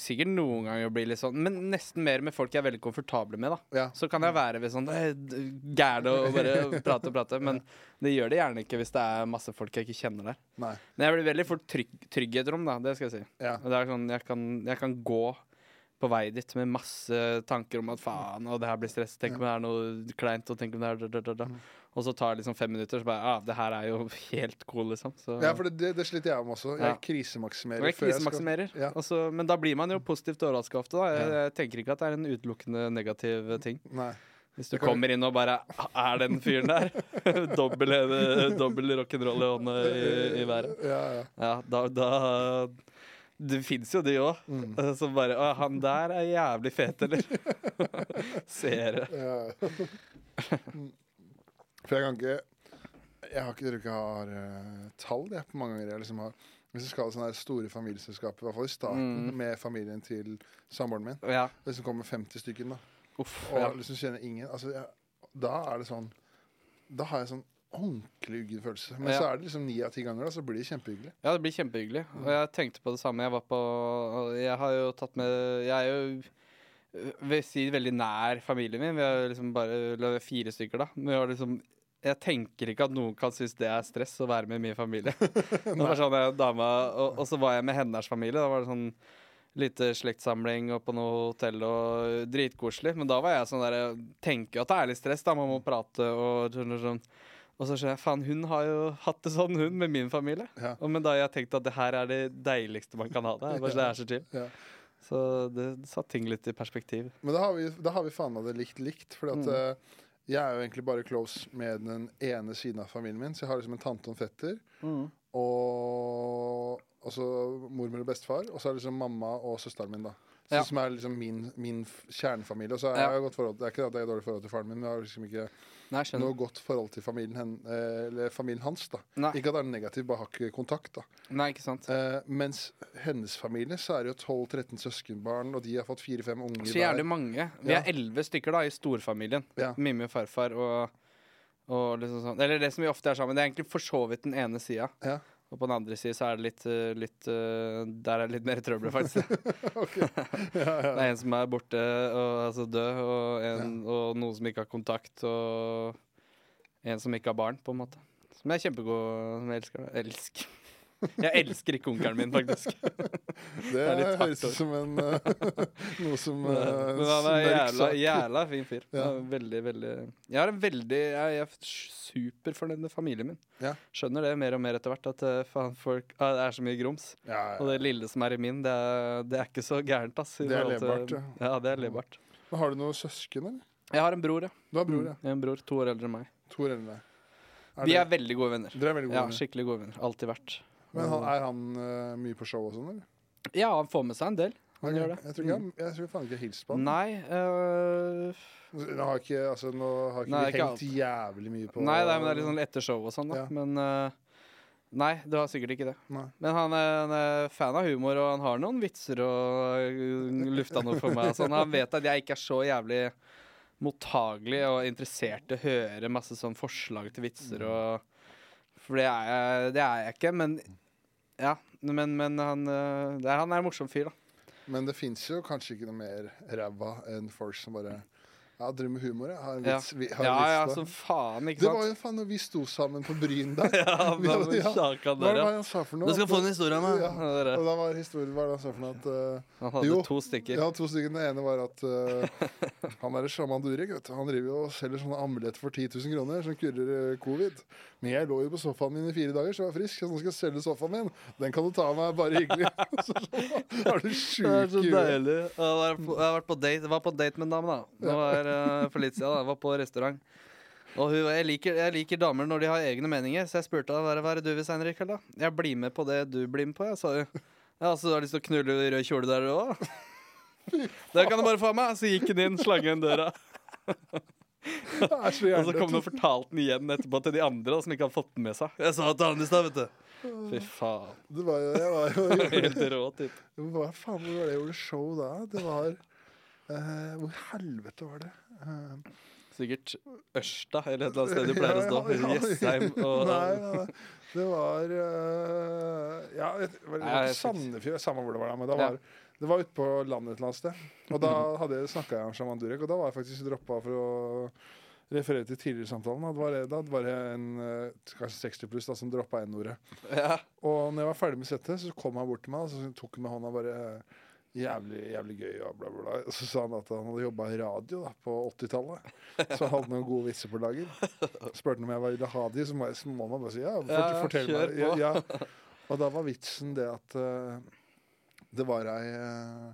sikkert noen ganger bli litt sånn Men nesten mer med folk jeg er veldig komfortable med, da. Ja. Så kan jeg være ved sånn eh, gæren og bare prate og prate. Men det gjør det gjerne ikke hvis det er masse folk jeg ikke kjenner der. Nei. Men jeg blir veldig fort trygg, trygg i et rom, da. Det skal jeg si. Ja. Det er sånn, jeg kan, jeg kan gå på vei dit med masse tanker om at faen, og det her blir stress. Tenk om det er noe kleint, og tenk om det er da, da, da, da. Mm. Og så tar det liksom fem minutter, så bare ah, det her er jo [laughs] helt cool, liksom. Så, Ja, for det, det, sliter jeg med også. Jeg Ja. krisemaksimerer. jeg før jeg Ja. altså, men da blir man jo positivt overraska ofte. da jeg, Ja. jeg tenker ikke at det er en utelukkende negativ ting. Nei. Hvis du kommer inn og bare Er den fyren der? [laughs] dobbel, eh, dobbel rock'n'roll i hånda i, i været. Ja, ja. Ja, da, da Det fins jo de òg. Mm. Som bare Å, han der er jævlig fet, eller? [laughs] Seere. For jeg kan ikke Jeg har ikke, tror ikke jeg har uh, tall jeg, på mange ganger jeg liksom har Hvis du skal ha sånne store familieselskaper, i hvert fall i starten, Mm. med familien til samboeren min Ja. Hvis det kommer 50 stykker, da, Uff. og Ja. liksom kjenner ingen altså, jeg, Da er det sånn Da har jeg sånn ordentlig uggen følelse. Men Ja. så er det liksom ni av ti ganger, da, så blir det kjempehyggelig. ja, det blir kjempehyggelig. Og jeg tenkte på det samme. Jeg var på Jeg har jo tatt med Jeg er jo øh, vil si veldig nær familien min. Vi er liksom bare fire stykker, da. Vi har liksom jeg tenker ikke at noen kan synes det er stress å være med min familie. [laughs] det var sånn jeg, dama, og, og så var jeg med hennes familie. Da var det sånn lite slektssamling og på noe hotell og dritkoselig. Men da var jeg sånn der jeg Tenker at det er litt stress, da. Man må prate og sånn og sånn. Og så skjønner jeg faen, hun har jo hatt det sånn, hun, med min familie. Ja. Og men da har jeg tenkt at det her er det deiligste man kan ha det. Bare så det er så chill. Ja. Så det satte ting litt i perspektiv. Men da har vi, da har vi faen meg det likt likt. Fordi Mm. at eh, jeg er jo egentlig bare close med den ene siden av familien min. Så jeg har liksom en tante og en fetter. Og og så mormor og bestefar. Og så er det liksom mamma og søsteren min, da. Så. Som er liksom min, min kjernefamilie. Og så har Ja. jeg godt forhold Det er ikke at jeg har dårlig forhold til faren min, men jeg har liksom ikke Nei, noe godt forhold til familien, hen, eh, eller familien hans. da Nei. Ikke at det er negativt, bare har ikke kontakt. da Nei, ikke sant. eh, Mens hennes familie så er det jo 12-13 søskenbarn, og de har fått fire-fem unger Så jævlig mange. Vi er elleve stykker da i storfamilien. Ja. Mimmi og farfar og, og liksom sånn. Eller det som vi ofte er sammen. Det er egentlig for så vidt den ene sida. Ja. Og på den andre sida så er det litt, eh, litt eh, Der er det litt mer trøbbel, faktisk. [laughs] [laughs] Det er en som er borte, og, altså død, og, en, og noen som ikke har kontakt, og en som ikke har barn, på en måte. Som er kjempegod, som jeg elsker. Elsk. Jeg elsker ikke onkelen min, faktisk. [laughs] Det er høres ut som en eh, [laughs] noe som uh, Men han er jævla, jævla fin fyr. Ja. Er Veldig, veldig Jeg har en veldig Jeg er superfornøyd med familien min. Ja. Skjønner det mer og mer etter hvert, at eh, faen, folk, ah, det er så mye grums. ja, Og det lille som er i min, det er, det er ikke så gærent, ass. Det er levbart, ja. det er levbart. Har du noen søsken, eller? Jeg har en bror, ja. Du har bror, ja. Mm, En bror, To år eldre enn meg. To år eldre enn deg. Vi det- er veldig gode venner. Dere er veldig gode Ja, venner. skikkelig gode venner. Alltid vært. Men han, er han uh, mye på show og sånn, eller? Ja, han får med seg en del. Han gjør det. Jeg tror, ikke, han- jeg tror faen ikke jeg har hilst på han. Nei uh, Nå har ikke, altså, nå har ikke Nei, vi ikke hengt jævlig mye på Nei, nei, men det er litt sånn etter show og sånn, da. Ja. Men uh, Nei, du har sikkert ikke det. Nei. Men han er, han er fan av humor, og han har noen vitser og lufta noe for meg. Sånn. Han vet at jeg ikke er så jævlig mottagelig og interessert i å høre masse sånn forslag til vitser og For det er jeg, det er jeg ikke, men Ja. Men, men han, det er, han er en morsom fyr, da. Men det fins jo kanskje ikke noe mer ræva enn folk som bare Ja, driver med humor, jeg. Har en Ja. vits, vi, har en Ja, vits ja, som faen, ikke sant? Det var jo faen når vi sto sammen på Bryn der. [laughs] Ja, [laughs] Vi ja. Hva var det han sa for noe? Du skal få en historie av meg. Ja. Ja. Og da var historien hva var det han sa for noe at uh, Han hadde Jo. to stykker. Ja, to stykker. Den ene var at uh, han derre sjaman Durek, vet du, han driver jo og selger sånne amuletter for 10 000 kroner som kurer eh, covid. Men jeg lå jo på sofaen min i fire dager, så jeg var frisk. Så nå skal jeg selge sofaen min. Den kan du ta av meg, bare hyggelig. [laughs] så, sånn, er du Det er sjuk så i huet? deilig. Jeg har på, jeg har på date, var på date med en dame, da. Det var for litt siden. da. Jeg var på restaurant. Og hun, jeg, liker, jeg liker damer når de har egne meninger, så jeg spurte henne hva er det- du vil, senere i kveld. da? Jeg blir med på det du blir med på, jeg, sa hun. Ja, så du har lyst til å knulle i rød kjole der òg? [laughs] Det kan du bare få av meg. Så gikk hun inn, slang igjen døra. Så Og så kom hun og fortalte den igjen etterpå til de andre da, som ikke hadde fått den med seg. Jeg sa til han i stad, vet du. Fy faen. Det var jo, jeg var jo [laughs] Helt rå type. Hva faen var det jeg gjorde show da? Det var eh, Hvor helvete var det? Uh, Sikkert Ørsta, eller et eller annet sted du pleier å stå. [laughs] Ja, ja. Jessheim og Nei, nei. Det var uh, Ja, det var, det var Sandefjord, samme hvor det var, da, men det Ja. det var ute på landet et eller annet sted. Og da hadde jeg snakka jeg om Shaman Durek, og da var jeg faktisk droppa for å referere til tidligere samtalen. Da var det, da var det en kanskje 60 pluss da, som droppa N-ordet. Ja. Og når jeg var ferdig med settet, så kom han bort til meg og så tok han med hånda bare Jævlig, jævlig gøy og bla, bla, bla. Og så sa han at han hadde jobba i radio da, på 80-tallet. Så han hadde noen gode vitser på lager. Spurte han om jeg var så må, jeg, så må man bare si ja. Fort, Ja, fortell meg. Ja, ja. Og da var vitsen det at uh, det var ei uh,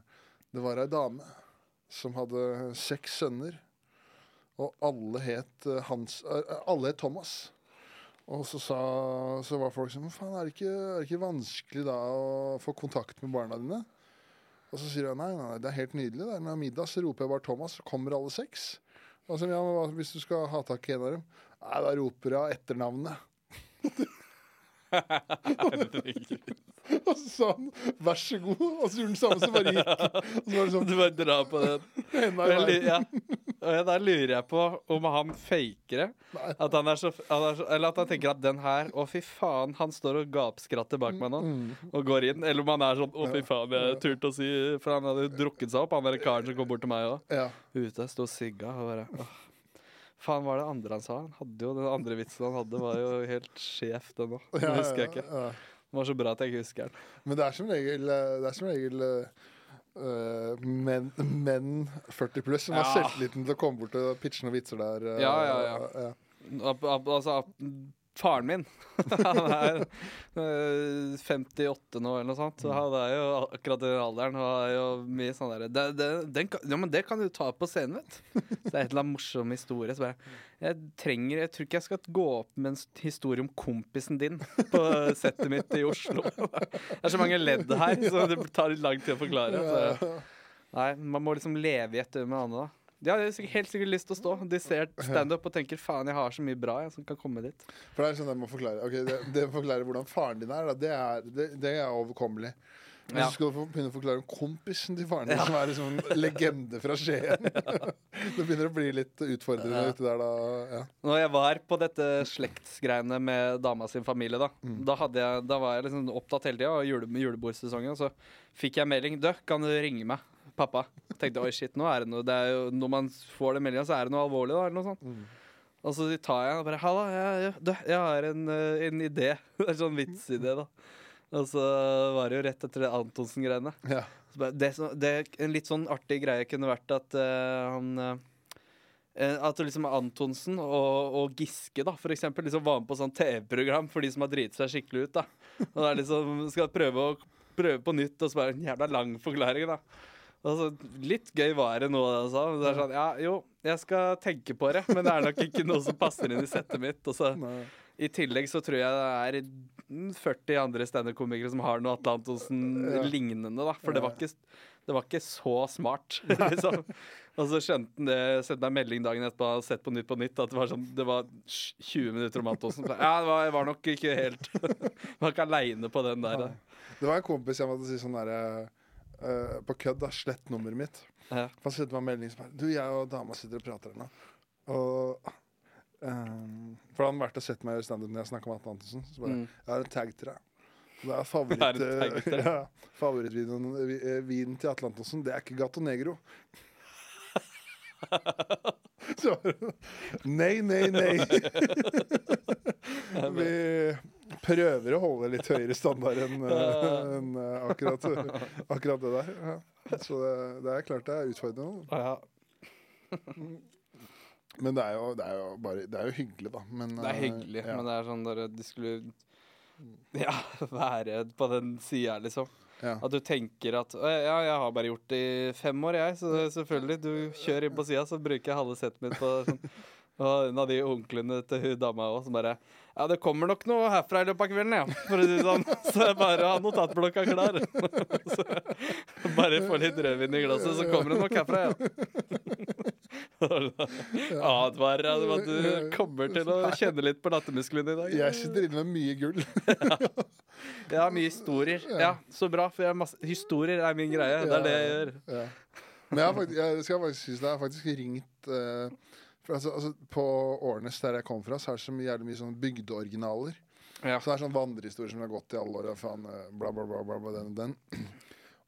Det var ei dame som hadde seks sønner, og alle het uh, Hans Alle het Thomas. Og så, sa, så var folk sånn Men faen, er det, ikke, er det ikke vanskelig da å få kontakt med barna dine? Og så sier hun, nei, nei, det er helt nydelig. Det når middag, så roper jeg bare Thomas, kommer alle seks. Og så, ja, hvis du skal ha tak i en av dem? Nei, da roper jeg etternavnet. [laughs] [laughs] Og så sa han vær så god, og så gjorde han samme som bare gikk. [laughs] Og så var det sånn Du bare drar på den. [laughs] enda i veien. ja. Og Da lurer jeg på om han faker det. At han er så, er Eller at han tenker at den her Å, fy faen, han står og gapskratter bak meg nå. Mm. Og går inn. Eller om han er sånn Å, fy faen, jeg turte å si For han hadde jo drukket seg opp, han derre karen som kom bort til meg òg. Ja. Ute, sto sigga og bare åh. Faen, hva er det andre han sa? Han hadde jo Den andre vitsen han hadde, var jo helt sjef, den òg. Det husker jeg ikke. Ja. Den var så bra at jeg ikke husker den. Men det er som regel, eh, det er som regel Uh, menn, men 40 pluss som har Ja. selvtilliten til å komme bort og pitche noen vitser der. Uh, Ja, ja, ja. Ab- Altså, faren min [laughs] Han er øh, 58 nå, eller noe sånt. Så han er jo akkurat i den alderen. Og er jo mye sånn derre det, det, den kan- ja, men det kan du ta på scenen, vet du. [laughs] Så det er et eller annet morsom historie. Så bare Jeg trenger Jeg tror ikke jeg skal gå opp med en s- historie om kompisen din på settet mitt i Oslo. [laughs] Det er så mange ledd her, så det tar litt lang tid å forklare. Så. Nei, man må liksom leve i et med andre, da. De har sikkert- helt sikkert lyst til å stå. De ser standup og tenker 'faen, jeg har så mye bra jeg, som kan komme dit'. For det er sånn jeg må forklare okay, det, det å forklare hvordan faren din er, da, det er, det, det er overkommelig. Men Ja. så skal du begynne å forklare om kompisen til faren din, som er liksom en legende fra Skien. [laughs] det begynner å bli litt utfordrende Ja. ute der, da. Ja. Når jeg var på dette slektsgreiene med dama sin familie, da Da, hadde jeg, da var jeg liksom opptatt hele tida, og jule, julebordsesongen, så fikk jeg melding 'Du, kan du ringe meg?' Pappa. Tenkte oi, shit, nå er det noe det er jo, Når man får den meldinga, så er det noe alvorlig, da, eller noe sånt. Og så tar jeg og bare 'Halla, jeg, jeg, jeg har en, eh, en idé'. [laughs] Det er sånn vitsidé, da. Og så var det jo rett etter det Antonsen-greiene. Ja. Det, det, en litt sånn artig greie kunne vært at uh, han eh, At liksom Antonsen og, og Giske da for eksempel, liksom var med på sånn TV-program for de som har driti seg skikkelig ut. da Og er liksom, Skal prøve, å, prøve på nytt, og så bare en jævla lang forklaring. da Altså, litt gøy var det nå, altså. Det er sånn, ja, jo, jeg skal tenke på det, men det er nok ikke noe som passer inn i settet mitt. Altså. i tillegg så tror jeg det er mm, 40 andre standup-komikere som har noe Atle Antonsen-lignende, da. For det var ikke, det var ikke så smart, [laughs] [laughs] liksom. Og så skjønte han det, sendte meg melding dagen etterpå, og sett på Nytt på Nytt, at det var sånn Det var 20 minutter om Antonsen. Ja, det var, jeg var nok ikke helt [laughs] Var ikke aleine på den der. da. Det var en kompis jeg måtte si sånn derre eh, På kødd, da. Slett nummeret mitt. Ja. Han sendte meg en melding som er Du, jeg og dama sitter og prater ennå. Og um, For han har vært og sett meg i standup når jeg snakka med Atle Antonsen. Så bare Mm. Jeg har en tag til deg. Det er [laughs] favoritt, Det er [laughs] ja, favorittvinen eh, vinen til Atle Antonsen. Det er ikke Gato Negro. [laughs] Så Nei, nei, nei. Vi prøver å holde litt høyere standard enn [laughs] eh, enn, eh, akkurat, [laughs] akkurat det der. Ja. Så det, det er klart det er utfordrende. Ja, [laughs] Men det er jo, det er jo, bare, det er jo hyggelig, da. Men, det er eh, hyggelig, ja. men det er sånn der de skulle Ja, være på den sida, liksom. Ja. At du tenker at Ja, jeg har bare gjort det i fem år, jeg. Så selvfølgelig, du kjører inn på sida, så bruker jeg halve settet mitt på sånn. Og en av de onklene til hun dama òg, som bare Ja, det kommer nok noe herfra i løpet av kvelden, ja. For å si det sånn. [laughs] Så jeg bare har notatblokka klar. [laughs] Så bare få litt rødvin i glasset, så kommer det nok herfra, ja. [laughs] Advarer deg om at du kommer til å kjenne litt på lattermusklene i dag. Jeg sitter inne med mye gull. Ja, mye historier. Ja, så bra. For jeg har masse Historier er min greie. Det er det jeg gjør. Ja. Men jeg, har faktisk, jeg skal faktisk synes det. Jeg har faktisk ringt eh, for altså, altså, På Årnes, der jeg kom fra, så er det så mye, mye sånn bygdeoriginaler. Ja. Så det er sånn vandrehistorie som har gått i alle år. og Faen, eh, bla, bla, bla, bla, den og den. [clears throat]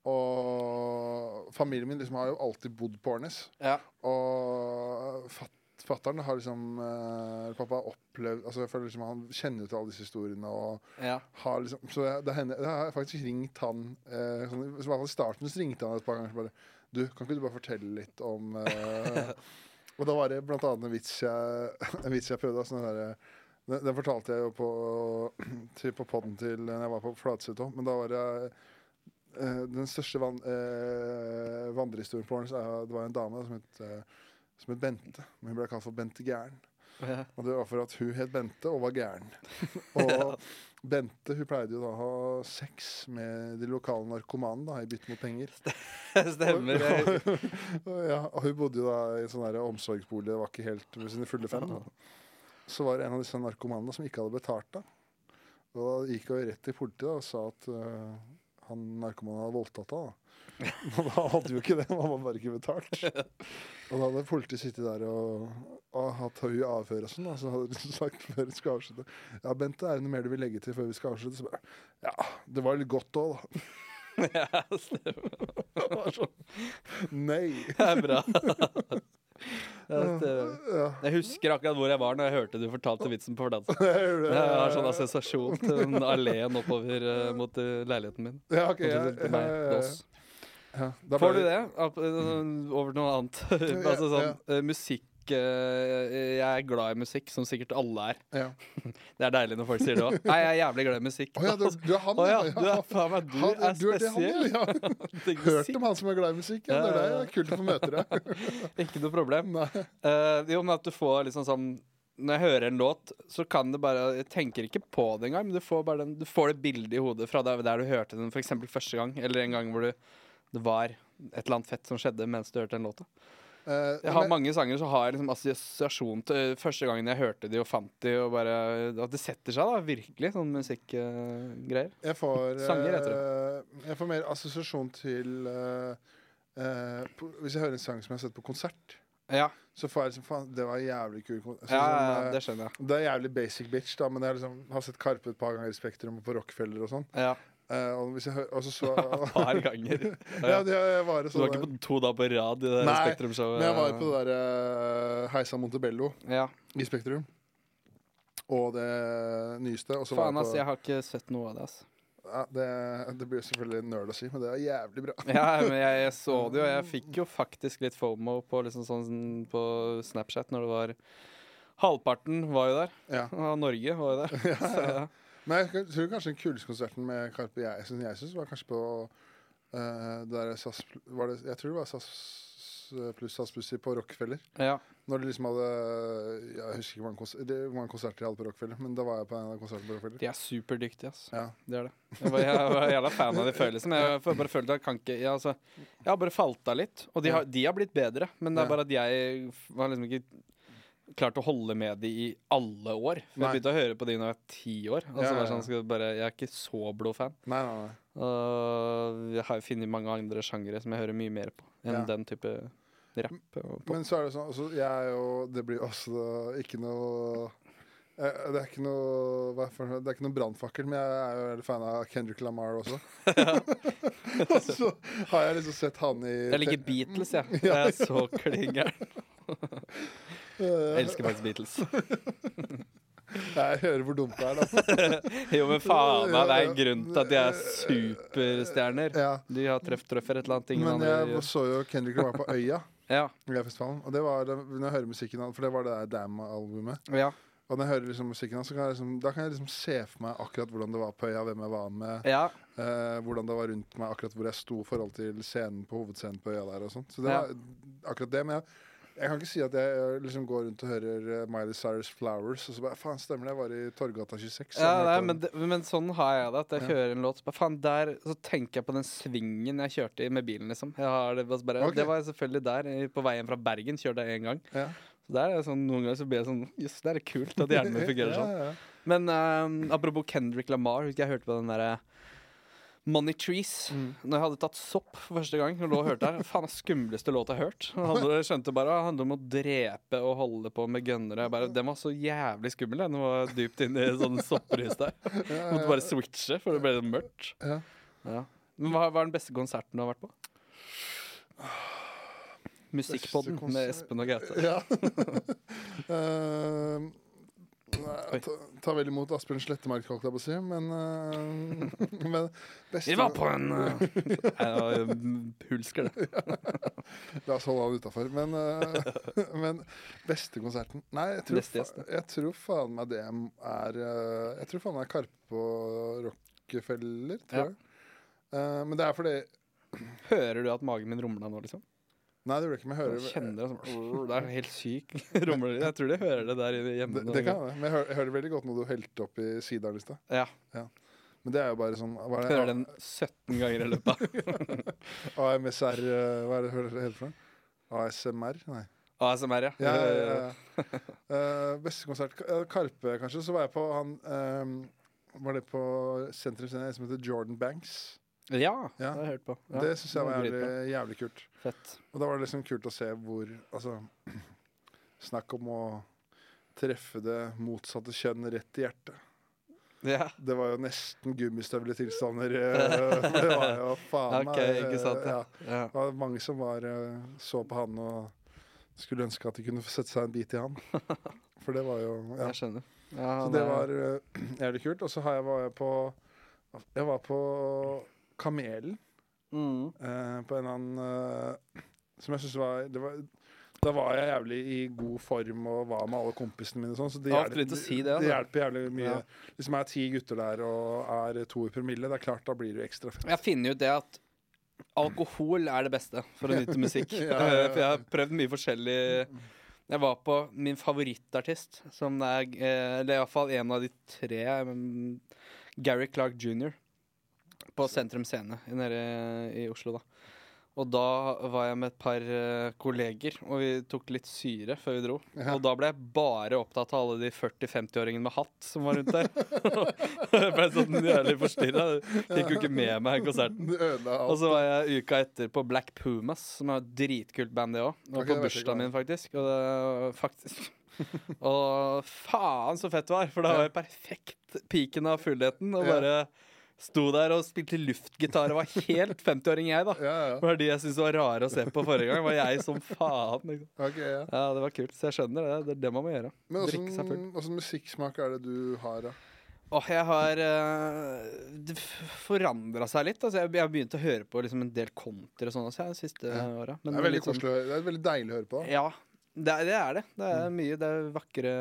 Og familien min liksom har jo alltid bodd på Årnes. Ja. Og fat, fatteren har liksom eh, Pappa har opplevd altså jeg føler liksom Han kjenner jo til alle disse historiene. Og ja. har liksom Så jeg, det hender, jeg har faktisk ringt han eh, sånn, I hvert fall i starten så ringte han et par ganger. Bare, du, kan ikke du bare fortelle litt om eh, [laughs] Og da var det blant annet en vits jeg, en vits jeg prøvde. Sånn der, den, den fortalte jeg jo på, [clears throat] til, på podden til når jeg var på Fladseth òg. Men da var det eh, den største van, eh, vandrehistorien på Årnes er- Det var en dame som het, eh, som het Bente. Men hun ble kalt for Bente Gæren. Ja. Og det var for at hun het Bente og var gæren. [laughs] Og Bente hun pleide jo da å ha sex med de lokale narkomane da, i bytte mot penger. [laughs] Stemmer. Og, Og ja, og hun bodde jo da i en sånn omsorgsbolig, det var ikke helt ved sine fulle fem. Så var det en av disse narkomanene som ikke hadde betalt da. Og da gikk hun rett til politiet da, og sa at øh, han narkomanen hadde voldtatt henne. da. Men [laughs] da hadde jo ikke det, han hadde bare ikke betalt. [laughs] Og da hadde politiet sittet der og, og hatt høy avhør og sånn, da, så hadde de [laughs] sagt før vi skal avslutte Ja, Bente, er det noe mer du vil legge til før vi skal avslutte? Så bare, ja, det var litt godt òg, da. ja, stemmer. Var sånn Nei. Det er bra. Ja, uh, Jeg husker akkurat hvor jeg var når jeg hørte du fortalte vitsen på Fordansen. [laughs] Jeg. Har sånn assosiasjon til den alleen oppover uh, mot uh, leiligheten min. Ja, ok. Ja, til meg, ja, til ja. Da Får du det? Eh, Over til noe annet. [laughs] altså sånn eh, musikk eh, Jeg er glad i musikk, som sikkert alle er. Ja. [laughs] Det er deilig når folk sier det òg. Nei, jeg er jævlig glad i musikk. Å ja, du, du er han, oh, ja, du er faen meg Du Han- er du er det han, ja. [laughs] Hørt om han som er glad i musikk. Ja, det er. Ja, kult å få møte deg. [laughs] Ikke noe problem. Nei. Eh, jo, men at du får liksom sånn Når jeg hører en låt, så kan det bare Jeg tenker ikke på det engang, men du får bare den Du får det bildet i hodet fra der, der du hørte den f.eks. første gang, eller en gang hvor du Det var et eller annet fett som skjedde mens du hørte den låta. Eh, Jeg har men- mange sanger som har liksom assosiasjon til første gangen jeg hørte de og fant de, og bare At det setter seg, da. Virkelig. Sånn musikkgreier. Jeg får, Sanger heter eh, jeg får mer assosiasjon til eh, på, Hvis jeg hører en sang som jeg har sett på konsert, ja. så får jeg liksom Faen, det var jævlig kul konsert. Ja, ja, sånn, eh, det skjønner jeg. det er jævlig basic bitch, da, men jeg har liksom, har sett Karpe et par ganger i Spektrum og på Rockefeller og sånn. Ja. Eh, og hvis jeg hører altså, så så [laughs] Et par ganger. [laughs] Ja, det jeg var Så du var ikke på to da på rad i det Nei, Spektrum-showet? Men jeg var på det der uh, Heisa Montebello Ja. i Spektrum. Og det nyeste. Og så Faen, ass. jeg Jeg har ikke sett noe av det, ass. ja, det, det blir selvfølgelig nerd å si, men det er jævlig bra. Ja, men jeg, jeg så [laughs] det jo. Jeg fikk jo faktisk litt FOMO på, liksom sånn, på Snapchat når det var Halvparten var jo der. Ja. Og Norge var jo der. Så, ja. Men jeg tror kanskje den kuleste konserten med Karpe jeg, som jeg syns, var kanskje på uh, der SAS var det, Jeg tror det var SAS pluss SAS pluss på Rockefeller. ja. Når de liksom hadde Jeg husker ikke hvor mange, konser det, mange konserter de hadde på Rockefeller, men da var jeg på en av konsertene på Rockefeller. De er superdyktige, ass. Ja. Det er det. Jeg var, jeg var jævla fan av de følelsene. Jeg har bare følte jeg kan ikke jeg, altså, jeg har bare falt av litt. Og de har, de har blitt bedre, men det er bare at jeg var liksom ikke klart å holde med de i alle år. For jeg begynte å høre på de når jeg var ti år. Altså, så Ja, ja, sånn, ja. jeg bare, jeg er ikke så blodfan. Nei, nei, nei. Uh, jeg har funnet mange andre sjangere som jeg hører mye mer på enn den type rapp. Men så er det sånn altså, Jeg er jo Det blir også ikke noe eh, det er ikke noe for, noe- Det er ikke noe brannfakkel, men jeg er jo fan av Kendrick Lamar også. [laughs] og så har jeg liksom sett han i Jeg liker Beatles, jeg. Ja, Jeg er så klin gæren. [laughs] Jeg elsker faktisk Beatles. [laughs] Jeg hører hvor dumt det er, da. [laughs] Jo, men faen meg, det er en grunn til at de er superstjerner. Ja. De har treff-trøffer et eller annet. Men jeg gjør. så jo Kendrick Lamar på Øya. [laughs] Ja, Og det var når jeg hører musikken hans, for det var det der Damn-albumet. ja, Og når jeg hører liksom musikken hans, kan liksom, da kan jeg liksom se for meg akkurat hvordan det var på Øya, hvem jeg var med, ja. eh, hvordan det var rundt meg, akkurat hvor jeg sto i forhold til scenen på hovedscenen på Øya der og sånt. Så det var akkurat det. Men jeg, jeg kan ikke si at jeg eh, liksom går rundt og hører eh, Miley Cyrus Flowers, og så bare Faen, stemmer det? Jeg var i Torgata 26. ja nei, men, det, men sånn har jeg det. At jeg Ja. hører en låt, så bare faen, der Så tenker jeg på den svingen jeg kjørte i med bilen, liksom. Det, bare, okay. det var selvfølgelig der. På veien fra Bergen kjørte jeg én gang. ja. Så der er det sånn, Noen ganger så blir jeg sånn Jøss, det er kult at hjernen min [laughs] fungerer sånn. Ja, ja. Men um, apropos Kendrick Lamar, husker jeg hørte på den derre Money Trees. Mm. Når jeg hadde tatt sopp for første gang og lå og hørte her. Faen, det skumleste låta jeg har hørt. Handler- skjønte bare handler om å drepe og holde på med gønnere. Den var så jævlig skummel. Den var dypt inn i sånn sopprus der. Ja, Måtte bare switche, for det ble mørkt. ja. Ja. Men hva hva er den beste konserten du har vært på? Musikkpodden med Espen og Gaute. Ja. [laughs] Eh, nei, ta, ta vel imot Asbjørn Slettemark, holdt jeg på å si, men, uh, [laughs] men beste, Vi var på en uh, [laughs] Jeg Hulsker, det. La oss holde han utafor. Men, uh, [laughs] men beste konserten Nei, jeg tror, fa jeg tror faen meg det er Jeg tror faen meg Karpe på Rockefeller, tror Ja. jeg. Men det er fordi Hører du at magen min rumla nå, liksom? Nei, det gjør det ikke. Men jeg Jeg kjenner det som Det er helt syk [laughs] rumlelyd. Jeg tror de hører det der hjemme. det, det kan jeg. Men jeg hører, jeg hører det veldig godt når du helte opp i sideren i stad. Ja. Men det er jo bare sånn hva er det? Hører den 17 ganger i løpet av [laughs] AMSR eh, Hva er det det heter for noe? ASMR? Nei. ASMR, ja. Ja, ja, ja. [laughs] uh, beste konsert eh, Karpe, kanskje. Så var jeg på han um, Var det på Sentrum som heter Jordan Banks? Ja, det har jeg hørt på. Ja, det syns jeg var jævlig, jævlig kult. Fett. Og da var det liksom kult å se hvor Altså [clears throat] Snakk om å treffe det motsatte kjønn rett i hjertet. Ja. Det var jo nesten gummistøvletilstander. eh, [laughs] Det var jo faen OK, ikke sant. ja. Ja. Det var mange som var, eh, så på han og skulle ønske at de kunne få sette seg en bit i han. [laughs] For det var jo ja. Jeg skjønner. Ja, Så det var eh, [clears throat] jævlig kult. Og så har jeg, var jeg på Jeg var på Kamelen. mm. Uh, på en eller annen uh, Som jeg syns var, var Da var jeg jævlig i god form og var med alle kompisene mine. Sånn, så det, er hjelper- si det, det hjelper jævlig mye. Ja. Hvis man er ti gutter der og er to i promille, det er klart da blir det ekstra fett. Jeg finner jo det at alkohol er det beste for å nyte [laughs] musikk. Ja, ja, ja. [laughs] For jeg har prøvd mye forskjellig Jeg var på min favorittartist, som er eh, Eller iallfall en av de tre. mm, Gary Clark jr. På Sentrum Scene nede i Oslo, da. Og da var jeg med et par uh, kolleger, og vi tok litt syre før vi dro. Ja. Og da ble jeg bare opptatt av alle de 40-50-åringene med hatt som var rundt der. [laughs] jeg ble sånn jævlig forstyrra. Fikk jo ikke med meg konserten. Og så var jeg uka etter på Black Pumas, som er et dritkult band, det òg. Og okay, på bursdagen min, faktisk. Og det, faktisk. [laughs] og faen så fett det var, for da var jeg perfekt piken av fullheten. Og Ja. Sto der og spilte luftgitar og var helt 50-åring, jeg, da. Ja, ja. Det var de jeg syntes var rare å se på forrige gang. Var jeg som faen. Liksom. Okay, ja. Ja, det var kult. Så jeg skjønner det. Det er det man må gjøre. Men Drikke seg full. åssen åssen musikksmak er det du har, da? Åh, jeg har uh, Det forandra seg litt. Altså, jeg, har begynt å høre på liksom, en del country og sånn også, jeg, de siste Ja. åra. Det er veldig koselig å høre. Det er veldig deilig å høre på. Ja, det det er det. Det er mye. Det er vakre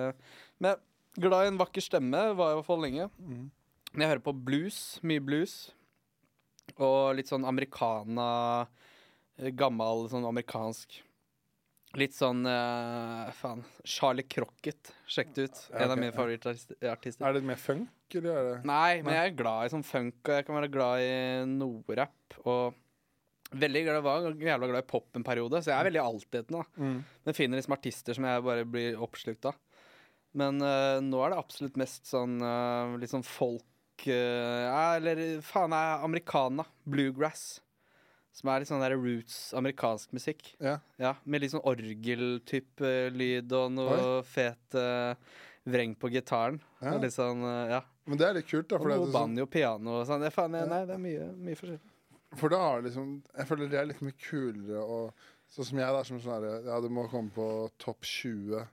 Men glad i en vakker stemme var jeg i hvert fall lenge. Mm. Men jeg hører på blues. Mye blues. Og litt sånn americana eh, Gammel sånn amerikansk Litt sånn uh, Faen. Charlie Crocket. Sjekk det ut. Ja, En av mine favorittartister. Er det mer funk, eller er det Nei, men Nei. jeg er glad i sånn funk, og jeg kan være glad i noe-rapp. Og veldig glad, var jævla glad i pop en periode, så jeg er veldig altetende. mm. Men finner liksom artister som jeg bare blir oppslukt av. Men uh, nå er det absolutt mest sånn uh, litt sånn folk eh, Ja, eller faen, er americana. Bluegrass. Som er litt sånn der roots amerikansk musikk. Ja. Ja, Med litt sånn orgeltype lyd og noe fet uh, vreng på gitaren. Ja. Og litt sånn, uh, ja. Men det er litt kult, da. Og noe sånn, banjo, piano og sånn. Det, faen, nei, det er mye, mye forskjellig. for da har liksom Jeg føler det er litt mye kulere og Sånn som jeg, da. Som sånn herre Ja, du må komme på topp 20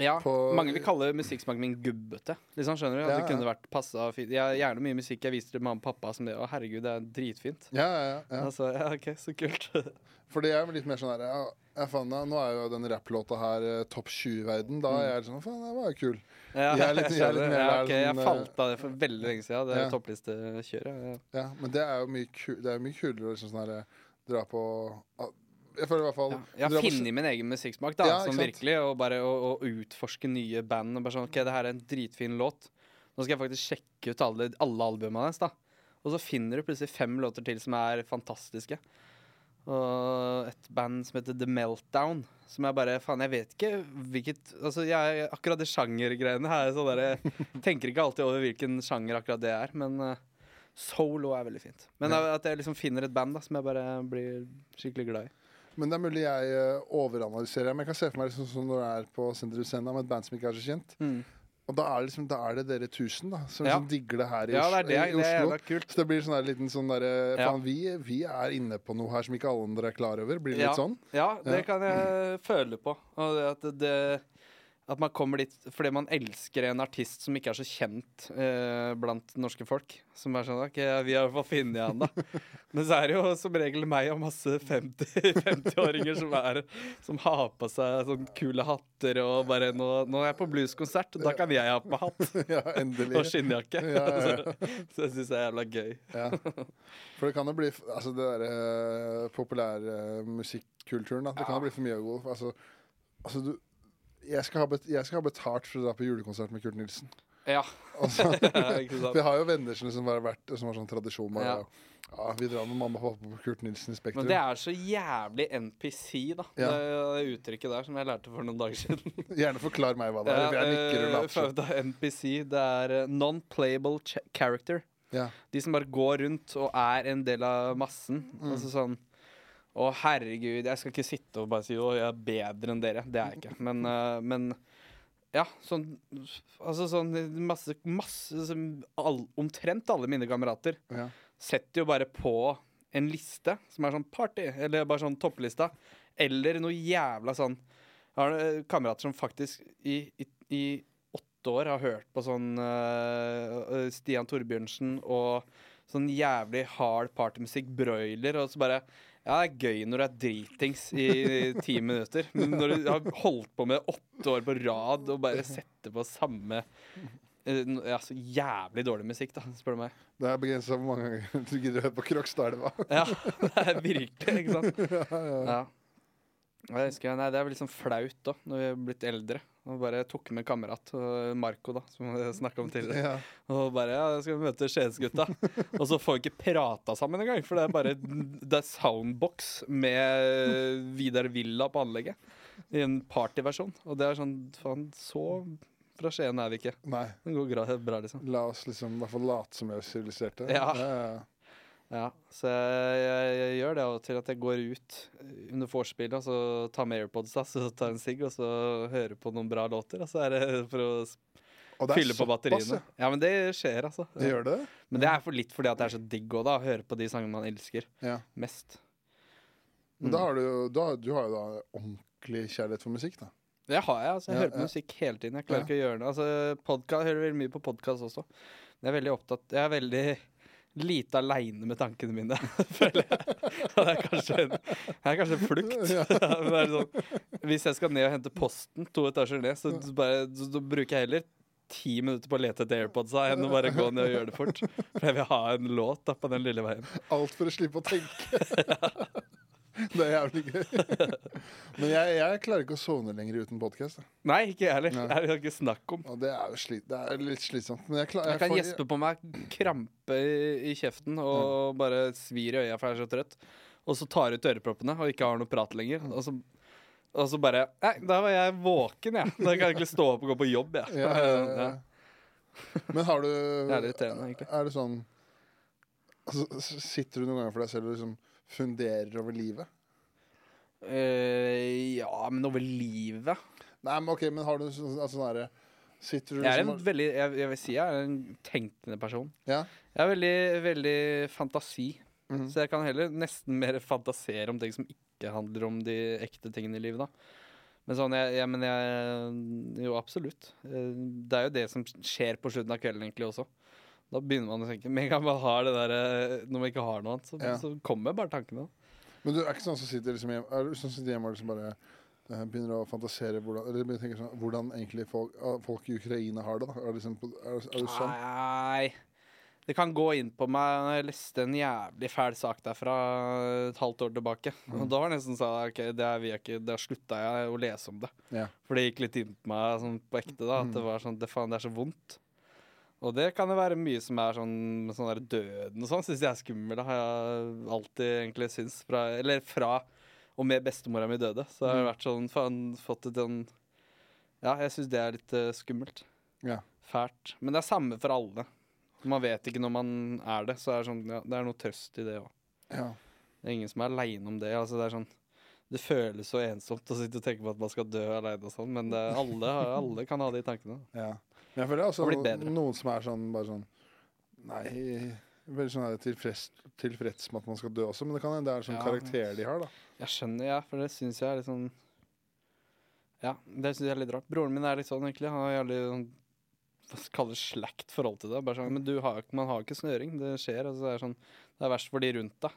Ja, På- Mange vil kalle musikksmaken min gubbete. Liksom, skjønner du? At Ja, det kunne vært passa fint. Jeg har gjerne mye musikk jeg viser til mamma og pappa som det. Å, herregud, det er dritfint. Ja, ja, ja. Altså, ja, OK, så kult. [laughs] For det er litt mer sånn her ja, faen, da, Nå er jo den rapplåta her eh, topp 20-verden. Da er jeg sånn Faen, det var jo kul. ja, Jeg er litt- jeg er litt mer ja, okay, ok, Jeg sånn, eh, falt av det for veldig lenge siden. Det er ja. topplistekjøret. Ja. Ja, men det er jo mye, ku det er mye kulere liksom sånn herre dra på Jeg føler i hvert fall. Jeg har funnet min egen musikksmak, da, Ja, sånn virkelig. Og bare å, utforske nye band. Og bare sånn, ok, det her er en dritfin låt. Nå skal jeg faktisk sjekke ut alle, alle albumene hans. da Og så finner du plutselig fem låter til som er fantastiske. Og et band som heter The Meltdown. Som jeg bare Faen, jeg vet ikke hvilket Altså, jeg, akkurat de sjangergreiene her er sånn der, Jeg [laughs] tenker ikke alltid over hvilken sjanger akkurat det er, men uh, solo er veldig fint. Men Ja. at jeg liksom finner et band da som jeg bare blir skikkelig glad i. Men det er mulig jeg eh, overanalyserer. Men jeg kan se for meg liksom som når du er på Senter Scena med et band som ikke er så kjent. Mm. Og da er det, liksom, da er det dere tusen da som Ja. liksom digger det her i, Ja, det er det. i Det er Oslo. jævla kult. Så det blir sånn der liten sånn derre Ja. Vi, vi er inne på noe her som ikke alle andre er klar over. Blir det litt sånn? Ja, det kan jeg føle på. Og det at, det, at man kommer dit fordi man elsker en artist som ikke er så kjent eh, blant norske folk. Som er sånn OK, vi har i hvert fall funnet han, da. [laughs] Men så er det jo som regel meg og masse 50 50-åringer som, er- som har på seg sånn kule hatter og bare Nå, nå er jeg på blueskonsert, da kan jeg ha på meg hatt [laughs] ja, endelig. [laughs] og skinnjakke. Ja, ja, ja. så jeg syns det er jævla gøy. Ja. For det kan jo bli Altså det derre populære musikkulturen, da. Det kan jo bli for mye av gå. Altså, altså du jeg skal, ha bet jeg skal ha betalt for å dra på julekonsert med Kurt Nilsen. Ja. Altså, [laughs] vi [laughs] har jo venner som liksom har vært Som har sånn tradisjon med Ja. ja, Vi drar med mamma og pappa på Kurt Nilsen i Spektrum. Men det er så jævlig NPC, da. Ja. Det, uttrykket der som jeg lærte for noen dager siden. [laughs] Gjerne forklar meg hva det er. for jeg nikker og Eh, NPC. Det er eh, non-playable character. Ja. De som bare går rundt og er en del av massen. Mm. Altså sånn Å, herregud, jeg skal ikke sitte og bare si å, jeg er bedre enn dere. Det er jeg ikke. Men, uh, men ja, sånn Altså sånn masse, masse som all, Omtrent alle mine kamerater Ja. setter jo bare på en liste som er sånn party, eller bare sånn topplista, eller noe jævla sånn Jeg har eh, kamerater som faktisk i, i, i åtte år har hørt på sånn uh, Stian Torbjørnsen og sånn jævlig hard partymusikk, broiler, og så bare ja, det er gøy når du er dritings i ti minutter, men når du har holdt på med åtte år på rad og bare setter på samme eh, ja, så jævlig dårlig musikk, da, spør du meg. Det er begrensa hvor mange ganger du gidder å høre på Krokstadelva. Ja, det er virkelig, ikke sant? [laughs] Ja. Jeg husker, nei, Det er vel litt sånn flaut da, når vi er blitt eldre. Og bare tok med kamerat, Marco, da, som vi snakka om tidligere. Ja. Og bare ja, skal vi møte Skiensgutta. [laughs] og så får vi ikke prata sammen engang, for det er bare Det er soundbox med Vidar Villa på anlegget. I en partyversjon. Og det er sånn Faen, så fra Skien er vi ikke. Nei. Det går bra, bra liksom. La oss liksom i hvert fall late som vi er siviliserte. Ja. ja, ja. Så jeg, jeg, jeg gjør det av og til at jeg går ut under vorspielet og så tar med AirPods da, så tar en sigg og så hører på noen bra låter. Og så er det for å fylle på batteriene. batteriene. ja. Ja, men det skjer, altså. Det gjør det? Men det er for litt fordi at det er så digg òg, da. Å høre på de sangene man elsker Ja. mest. Men da har du da, du har jo da ordentlig kjærlighet for musikk, da. Det har jeg. altså Jeg Ja, hører på musikk hele tiden. Jeg klarer ikke å gjøre det. Altså, podcast, jeg hører veldig mye på podkast også. Jeg er veldig opptatt Jeg er veldig lite aleine med tankene mine, [laughs] føler jeg. Det er kanskje en, er kanskje en flukt. Ja. [laughs] Sånn, hvis jeg skal ned og hente posten to etasjer ned, så, bare, så, så bruker jeg heller ti minutter på å lete etter AirPodsa enn å bare gå ned og gjøre det fort. For jeg vil ha en låt da, på den lille veien. Alt for å slippe å tenke. [laughs] [laughs] det er jævlig gøy. [laughs] Men jeg, jeg klarer ikke å sovne lenger uten podkast. Nei, ikke jeg heller. Det er jo ikke snakk om. Og det er jo slit, det er litt slitsomt. Men jeg, klar, Jeg kan får- gjespe på meg krampe i, i kjeften og bare svir i øya for jeg er så trøtt. Og så tar jeg ut øreproppene og ikke har noe prat lenger. Og så, og så bare Nei, da var jeg våken, jeg. Da kan jeg egentlig stå opp og gå på jobb, jeg. Ja, ja, ja. Ja. Men har du Det er litt irriterende, egentlig. Er det sånn altså, Sitter du noen ganger for deg selv og liksom funderer over livet? Eh, ja, men over livet Nei, men ok, men har du sånn altså, sånn herre Sitter du Jeg er en en veldig Jeg, jeg vil si jeg er en tenkende person. Ja. Jeg er veldig, veldig fantasi. Mhm. Så jeg kan heller nesten mer fantasere om ting som ikke handler om de ekte tingene i livet, da. Men sånn, jeg, jeg, men jeg Jo, absolutt. Eh, Det er jo det som skjer på slutten av kvelden, egentlig også. Da begynner man å tenke Med en gang man har det der eh, Når man ikke har noe annet, så, Ja. så kommer bare tankene. Men du er ikke sånn som sitter liksom hjemme, er du sånn som sitter hjemme og liksom bare eh, begynner å fantasere hvordan, eller begynner å tenke sånn, hvordan egentlig folk, ah, folk i Ukraina har det? da? Er, liksom, er, er du sånn? Nei Det kan gå inn på meg når jeg leste en jævlig fæl sak derfra et halvt år tilbake. Og da var det nesten sånn ok, det er, vi ikke, da slutta jeg å lese om det. Ja. For det gikk litt inn på meg sånn på ekte. da At det var sånn, det, faen, det er så vondt. Og det kan jo være mye som er sånn sånn der døden og sånn, syns jeg er skummel. Da har jeg alltid egentlig syns fra Eller fra og med bestemora mi døde, så har jeg vært sånn faen, fått et sånn Ja, jeg syns det er litt uh, skummelt. Ja. Fælt. Men det er samme for alle. Man vet ikke når man er det, så er det sånn Ja, det er noe trøst i det òg. Ja. Det er ingen som er aleine om det. Altså, det er sånn det føles så ensomt å sitte og tenke på at man skal dø aleine og sånn, men det, alle, alle kan ha de tankene. ja. Men jeg føler også no, noen som er sånn bare sånn Nei, veldig sånn tilfreds, tilfreds med at man skal dø også, men det kan hende det er sånn Ja. karakter de har, da. Jeg skjønner, ja, for det syns jeg er litt sånn Ja, det syns jeg er litt rart. Broren min er litt sånn, egentlig. Han har jævlig sånn hva skal jeg kalle slakt forhold til det. Bare sånn, Men du har, man har ikke snøring. Det skjer. Altså, det, er sånn, det er verst for de rundt deg.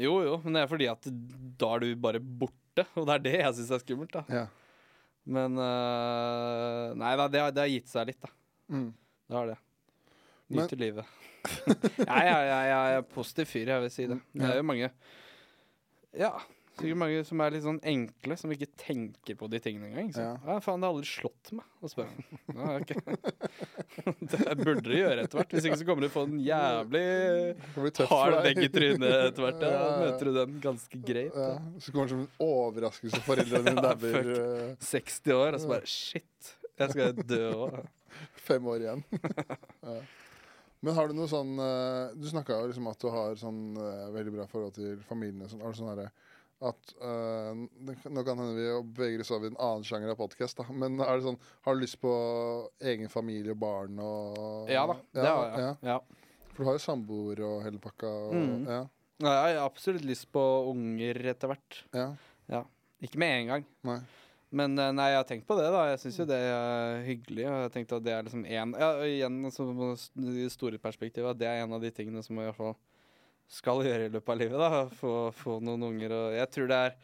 Jo, jo, men det er fordi at da er du bare borte. [laughs] Og det er det jeg syns er skummelt. da Ja. Men uh, Nei det, har- det har gitt seg litt, da. Mm. Det har det. Men- Nyter livet. Nei, jeg, jeg, jeg er positiv fyr, jeg vil si det. Det er jo mange Ja, sikkert mange som er litt sånn enkle, som ikke tenker på de tingene engang. Så. Ja. Ja. faen, det har aldri slått meg. å spørre. ja, [laughs] okay. [laughs] Det burde du gjøre etter hvert. Hvis ikke så kommer du på få en jævlig for hard vegg i trynet etter hvert. Da møter du den ganske greit. Ja. Så kommer det som en overraskelse foreldrene dine [laughs] dauer eh, 60 år, og så bare shit. Jeg skal dø òg. fem år igjen. ja. Men har du noe sånn eh, Du snakka jo liksom at du har sånn eh, veldig bra forhold til familien. Sånn. Har du sånn herre at uh, Nå kan hende vi beveger oss over i en annen sjanger av podkast, men er det sånn, har du lyst på egen familie og barn og Ja da, det har jeg. Ja. Ja. For du har jo samboer og hele pakka. Og, Mm. ja, Ja, Jeg har absolutt lyst på unger etter hvert. ja, Ikke med en gang. nei. Men eh, nei, jeg har tenkt på det, da. Jeg syns jo det er hyggelig. Og jeg har tenkt at det er liksom en Ja, igjen, altså, store perspektiv, at det er en av de tingene som i hvert fall skal gjøre i løpet av livet. da Få, få noen unger. Og jeg tror det er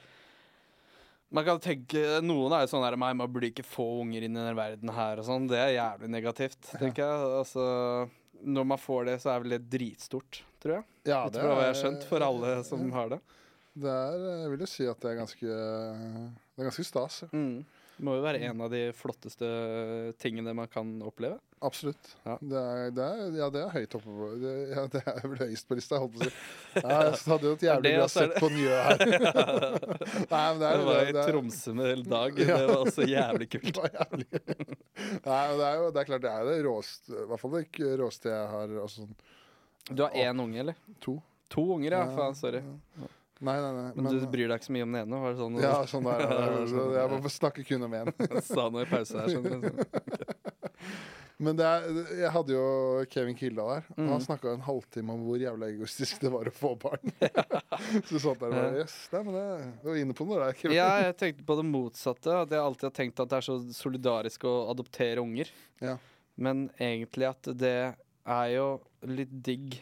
man kan tenke, Noen er jo sånn her Nei, man burde ikke få unger inn i denne verden her og sånn. Det er jævlig negativt, tenker jeg. Altså, når man får det, så er vel det dritstort, tror jeg. Ja, det tror hva jeg har skjønt, for alle som har det. Det er, jeg vil jo si at det er ganske Det er ganske stas. Ja. Mm. Det må jo være en av de flotteste tingene man kan oppleve. Absolutt. Ja. Det, er, det er, ja, det er høyt oppe på det, ja, det er vel høyest på lista, holdt på å si. Ja, jeg hadde jo et jævlig bra sett på Njø her. Nei, men det [laughs] Det er, var i det, det er, Tromsø med dag. Det var også jævlig kult. [laughs] Det var jævlig. Nei, men det er jo det er klart det er det råeste I hvert fall det råeste jeg har altså, Du har én unge, eller? to. To unger, ja. Faen, sorry. Nei, nei, nei. Men, du bryr deg ikke så mye om den ene? Var det sånn Ja, sånn der. [laughs] ja, så Jeg må snakke kun om én. [laughs] sa noe i pause her? Skjønner du. [laughs] Men det er, jeg hadde jo Kevin Kildahl her, og Mm. han snakka en halvtime om hvor jævla egoistisk det var å få barn. så du satt der og bare Yes, men det, du var inne på noe der, Kevin. Ja, jeg tenkte på det motsatte. At jeg alltid har tenkt at det er så solidarisk å adoptere unger. Ja. Men egentlig at det er jo litt digg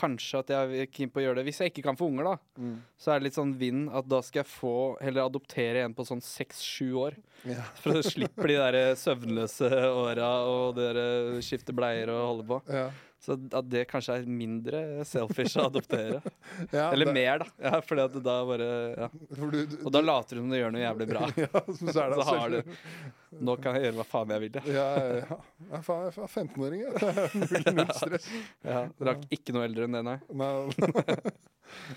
Kanskje at jeg er keen på å gjøre det. Hvis jeg ikke kan få unger, da, Mm. så er det litt sånn vinn at da skal jeg få Heller adoptere en på sånn seks-sju år. Ja. [laughs] For å slippe de der søvnløse åra og det der skifte bleier og holde på. Ja. Så at det kanskje er mindre selfish å adoptere. [laughs] Ja, Eller det- mer, da. Ja, fordi at da bare ja. Du, du, Og da later du som du gjør noe jævlig bra. [laughs] ja, så det Så har du Nå kan jeg gjøre hva faen jeg vil. Ja. Ja, ja, jeg er 15-åring, jeg. [laughs] Null- stress. Ja, er ikke noe eldre enn det, nei? Nei,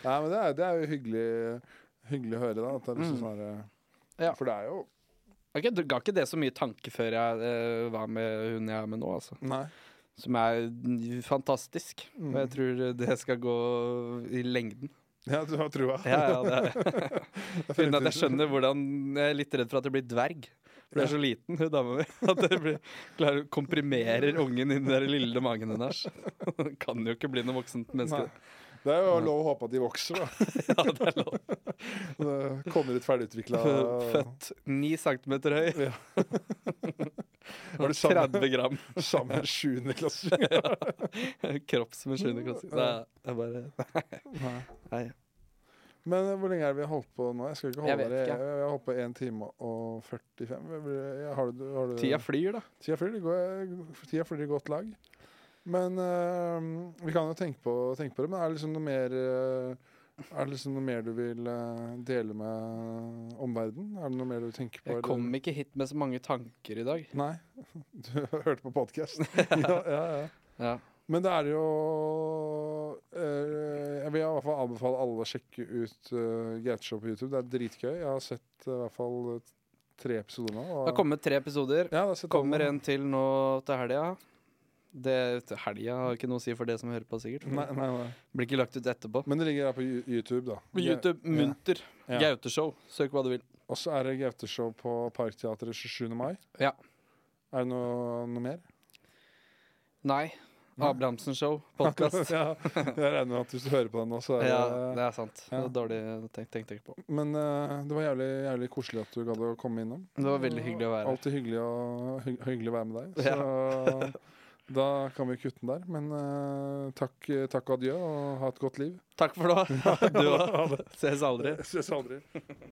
Nei men det er, det er jo hyggelig, hyggelig å høre, da. At det er liksom Mm. sånn Ja. For det er jo okay, Du ga ikke det så mye tanke før jeg uh, var med hun jeg er med nå, altså. Nei. Som er fantastisk. Og jeg Mm. tror det skal gå i lengden. Ja, du har trua. Ja, ja, det er [laughs] Uten [laughs] at jeg skjønner hvordan Jeg er litt redd for at det blir dverg. For det er så liten, hun dama mi. [laughs] At det blir, klarer, komprimerer ungen i den der lille magen hennes. Kan jo ikke bli noe voksent menneske. Nei. Det er jo lov å håpe at de vokser, da. [laughs] Ja, det er lov. Det Kommer ut ferdigutvikla Født ni centimeter høy. Ja. [laughs] Var det sammen, 30 gram. samme sjuende klasse? Kropp som en sjuende klasse. Det er, er bare Nei. Men hvor lenge er det vi har holdt på nå? Jeg skal ikke holde dere. det. Jeg, jeg har holdt på 1 time og 45. Har du, har du, Tida flyr, da. Tida flyr. Det går, tida flyr i godt lag. Men uh, vi kan jo tenke på, tenke på det. Men er det liksom noe mer uh, Er det liksom noe mer du vil eh, dele med omverdenen? Er det noe mer du tenker på? Jeg eller? ikke hit med så mange tanker i dag. Nei. [laughs] Du hørte på podkast? [laughs] ja, ja, ja. Men det er jo Jeg vil i hvert fall anbefale alle å sjekke ut uh, Gauteshow på YouTube. Det er dritgøy. Jeg har sett i hvert fall tre episoder nå. og- Det har kommet tre episoder. Kommer en til nå til helga. Det helga har ikke noe å si for det som hører på, sikkert. Nei, nei, nei. Blir ikke lagt ut etterpå. Men det ligger her på YouTube, da. På YouTube, Munter. Ja. Gauteshow. Søk hva du vil. Og så er det Gauteshow på Parkteatret 27. mai. Ja. Er det noe, noe mer? Nei. Nei. Abrahamsen Show. [laughs] Podkast. ja, jeg regner med at hvis du hører på den nå, så er det ja, det er sant. Ja. Det var dårlig tenkt tenkt jeg på. Men uh, det var jævlig, jævlig koselig at du gadd å komme innom. Det var veldig hyggelig å være her. Alltid hyggelig å, hy hyggelig å være med deg. Så da kan vi kutte den der. Men uh, takk, takk og adjø, og ha et godt liv. Takk for nå. [laughs] Du òg. Ses aldri. Ses aldri.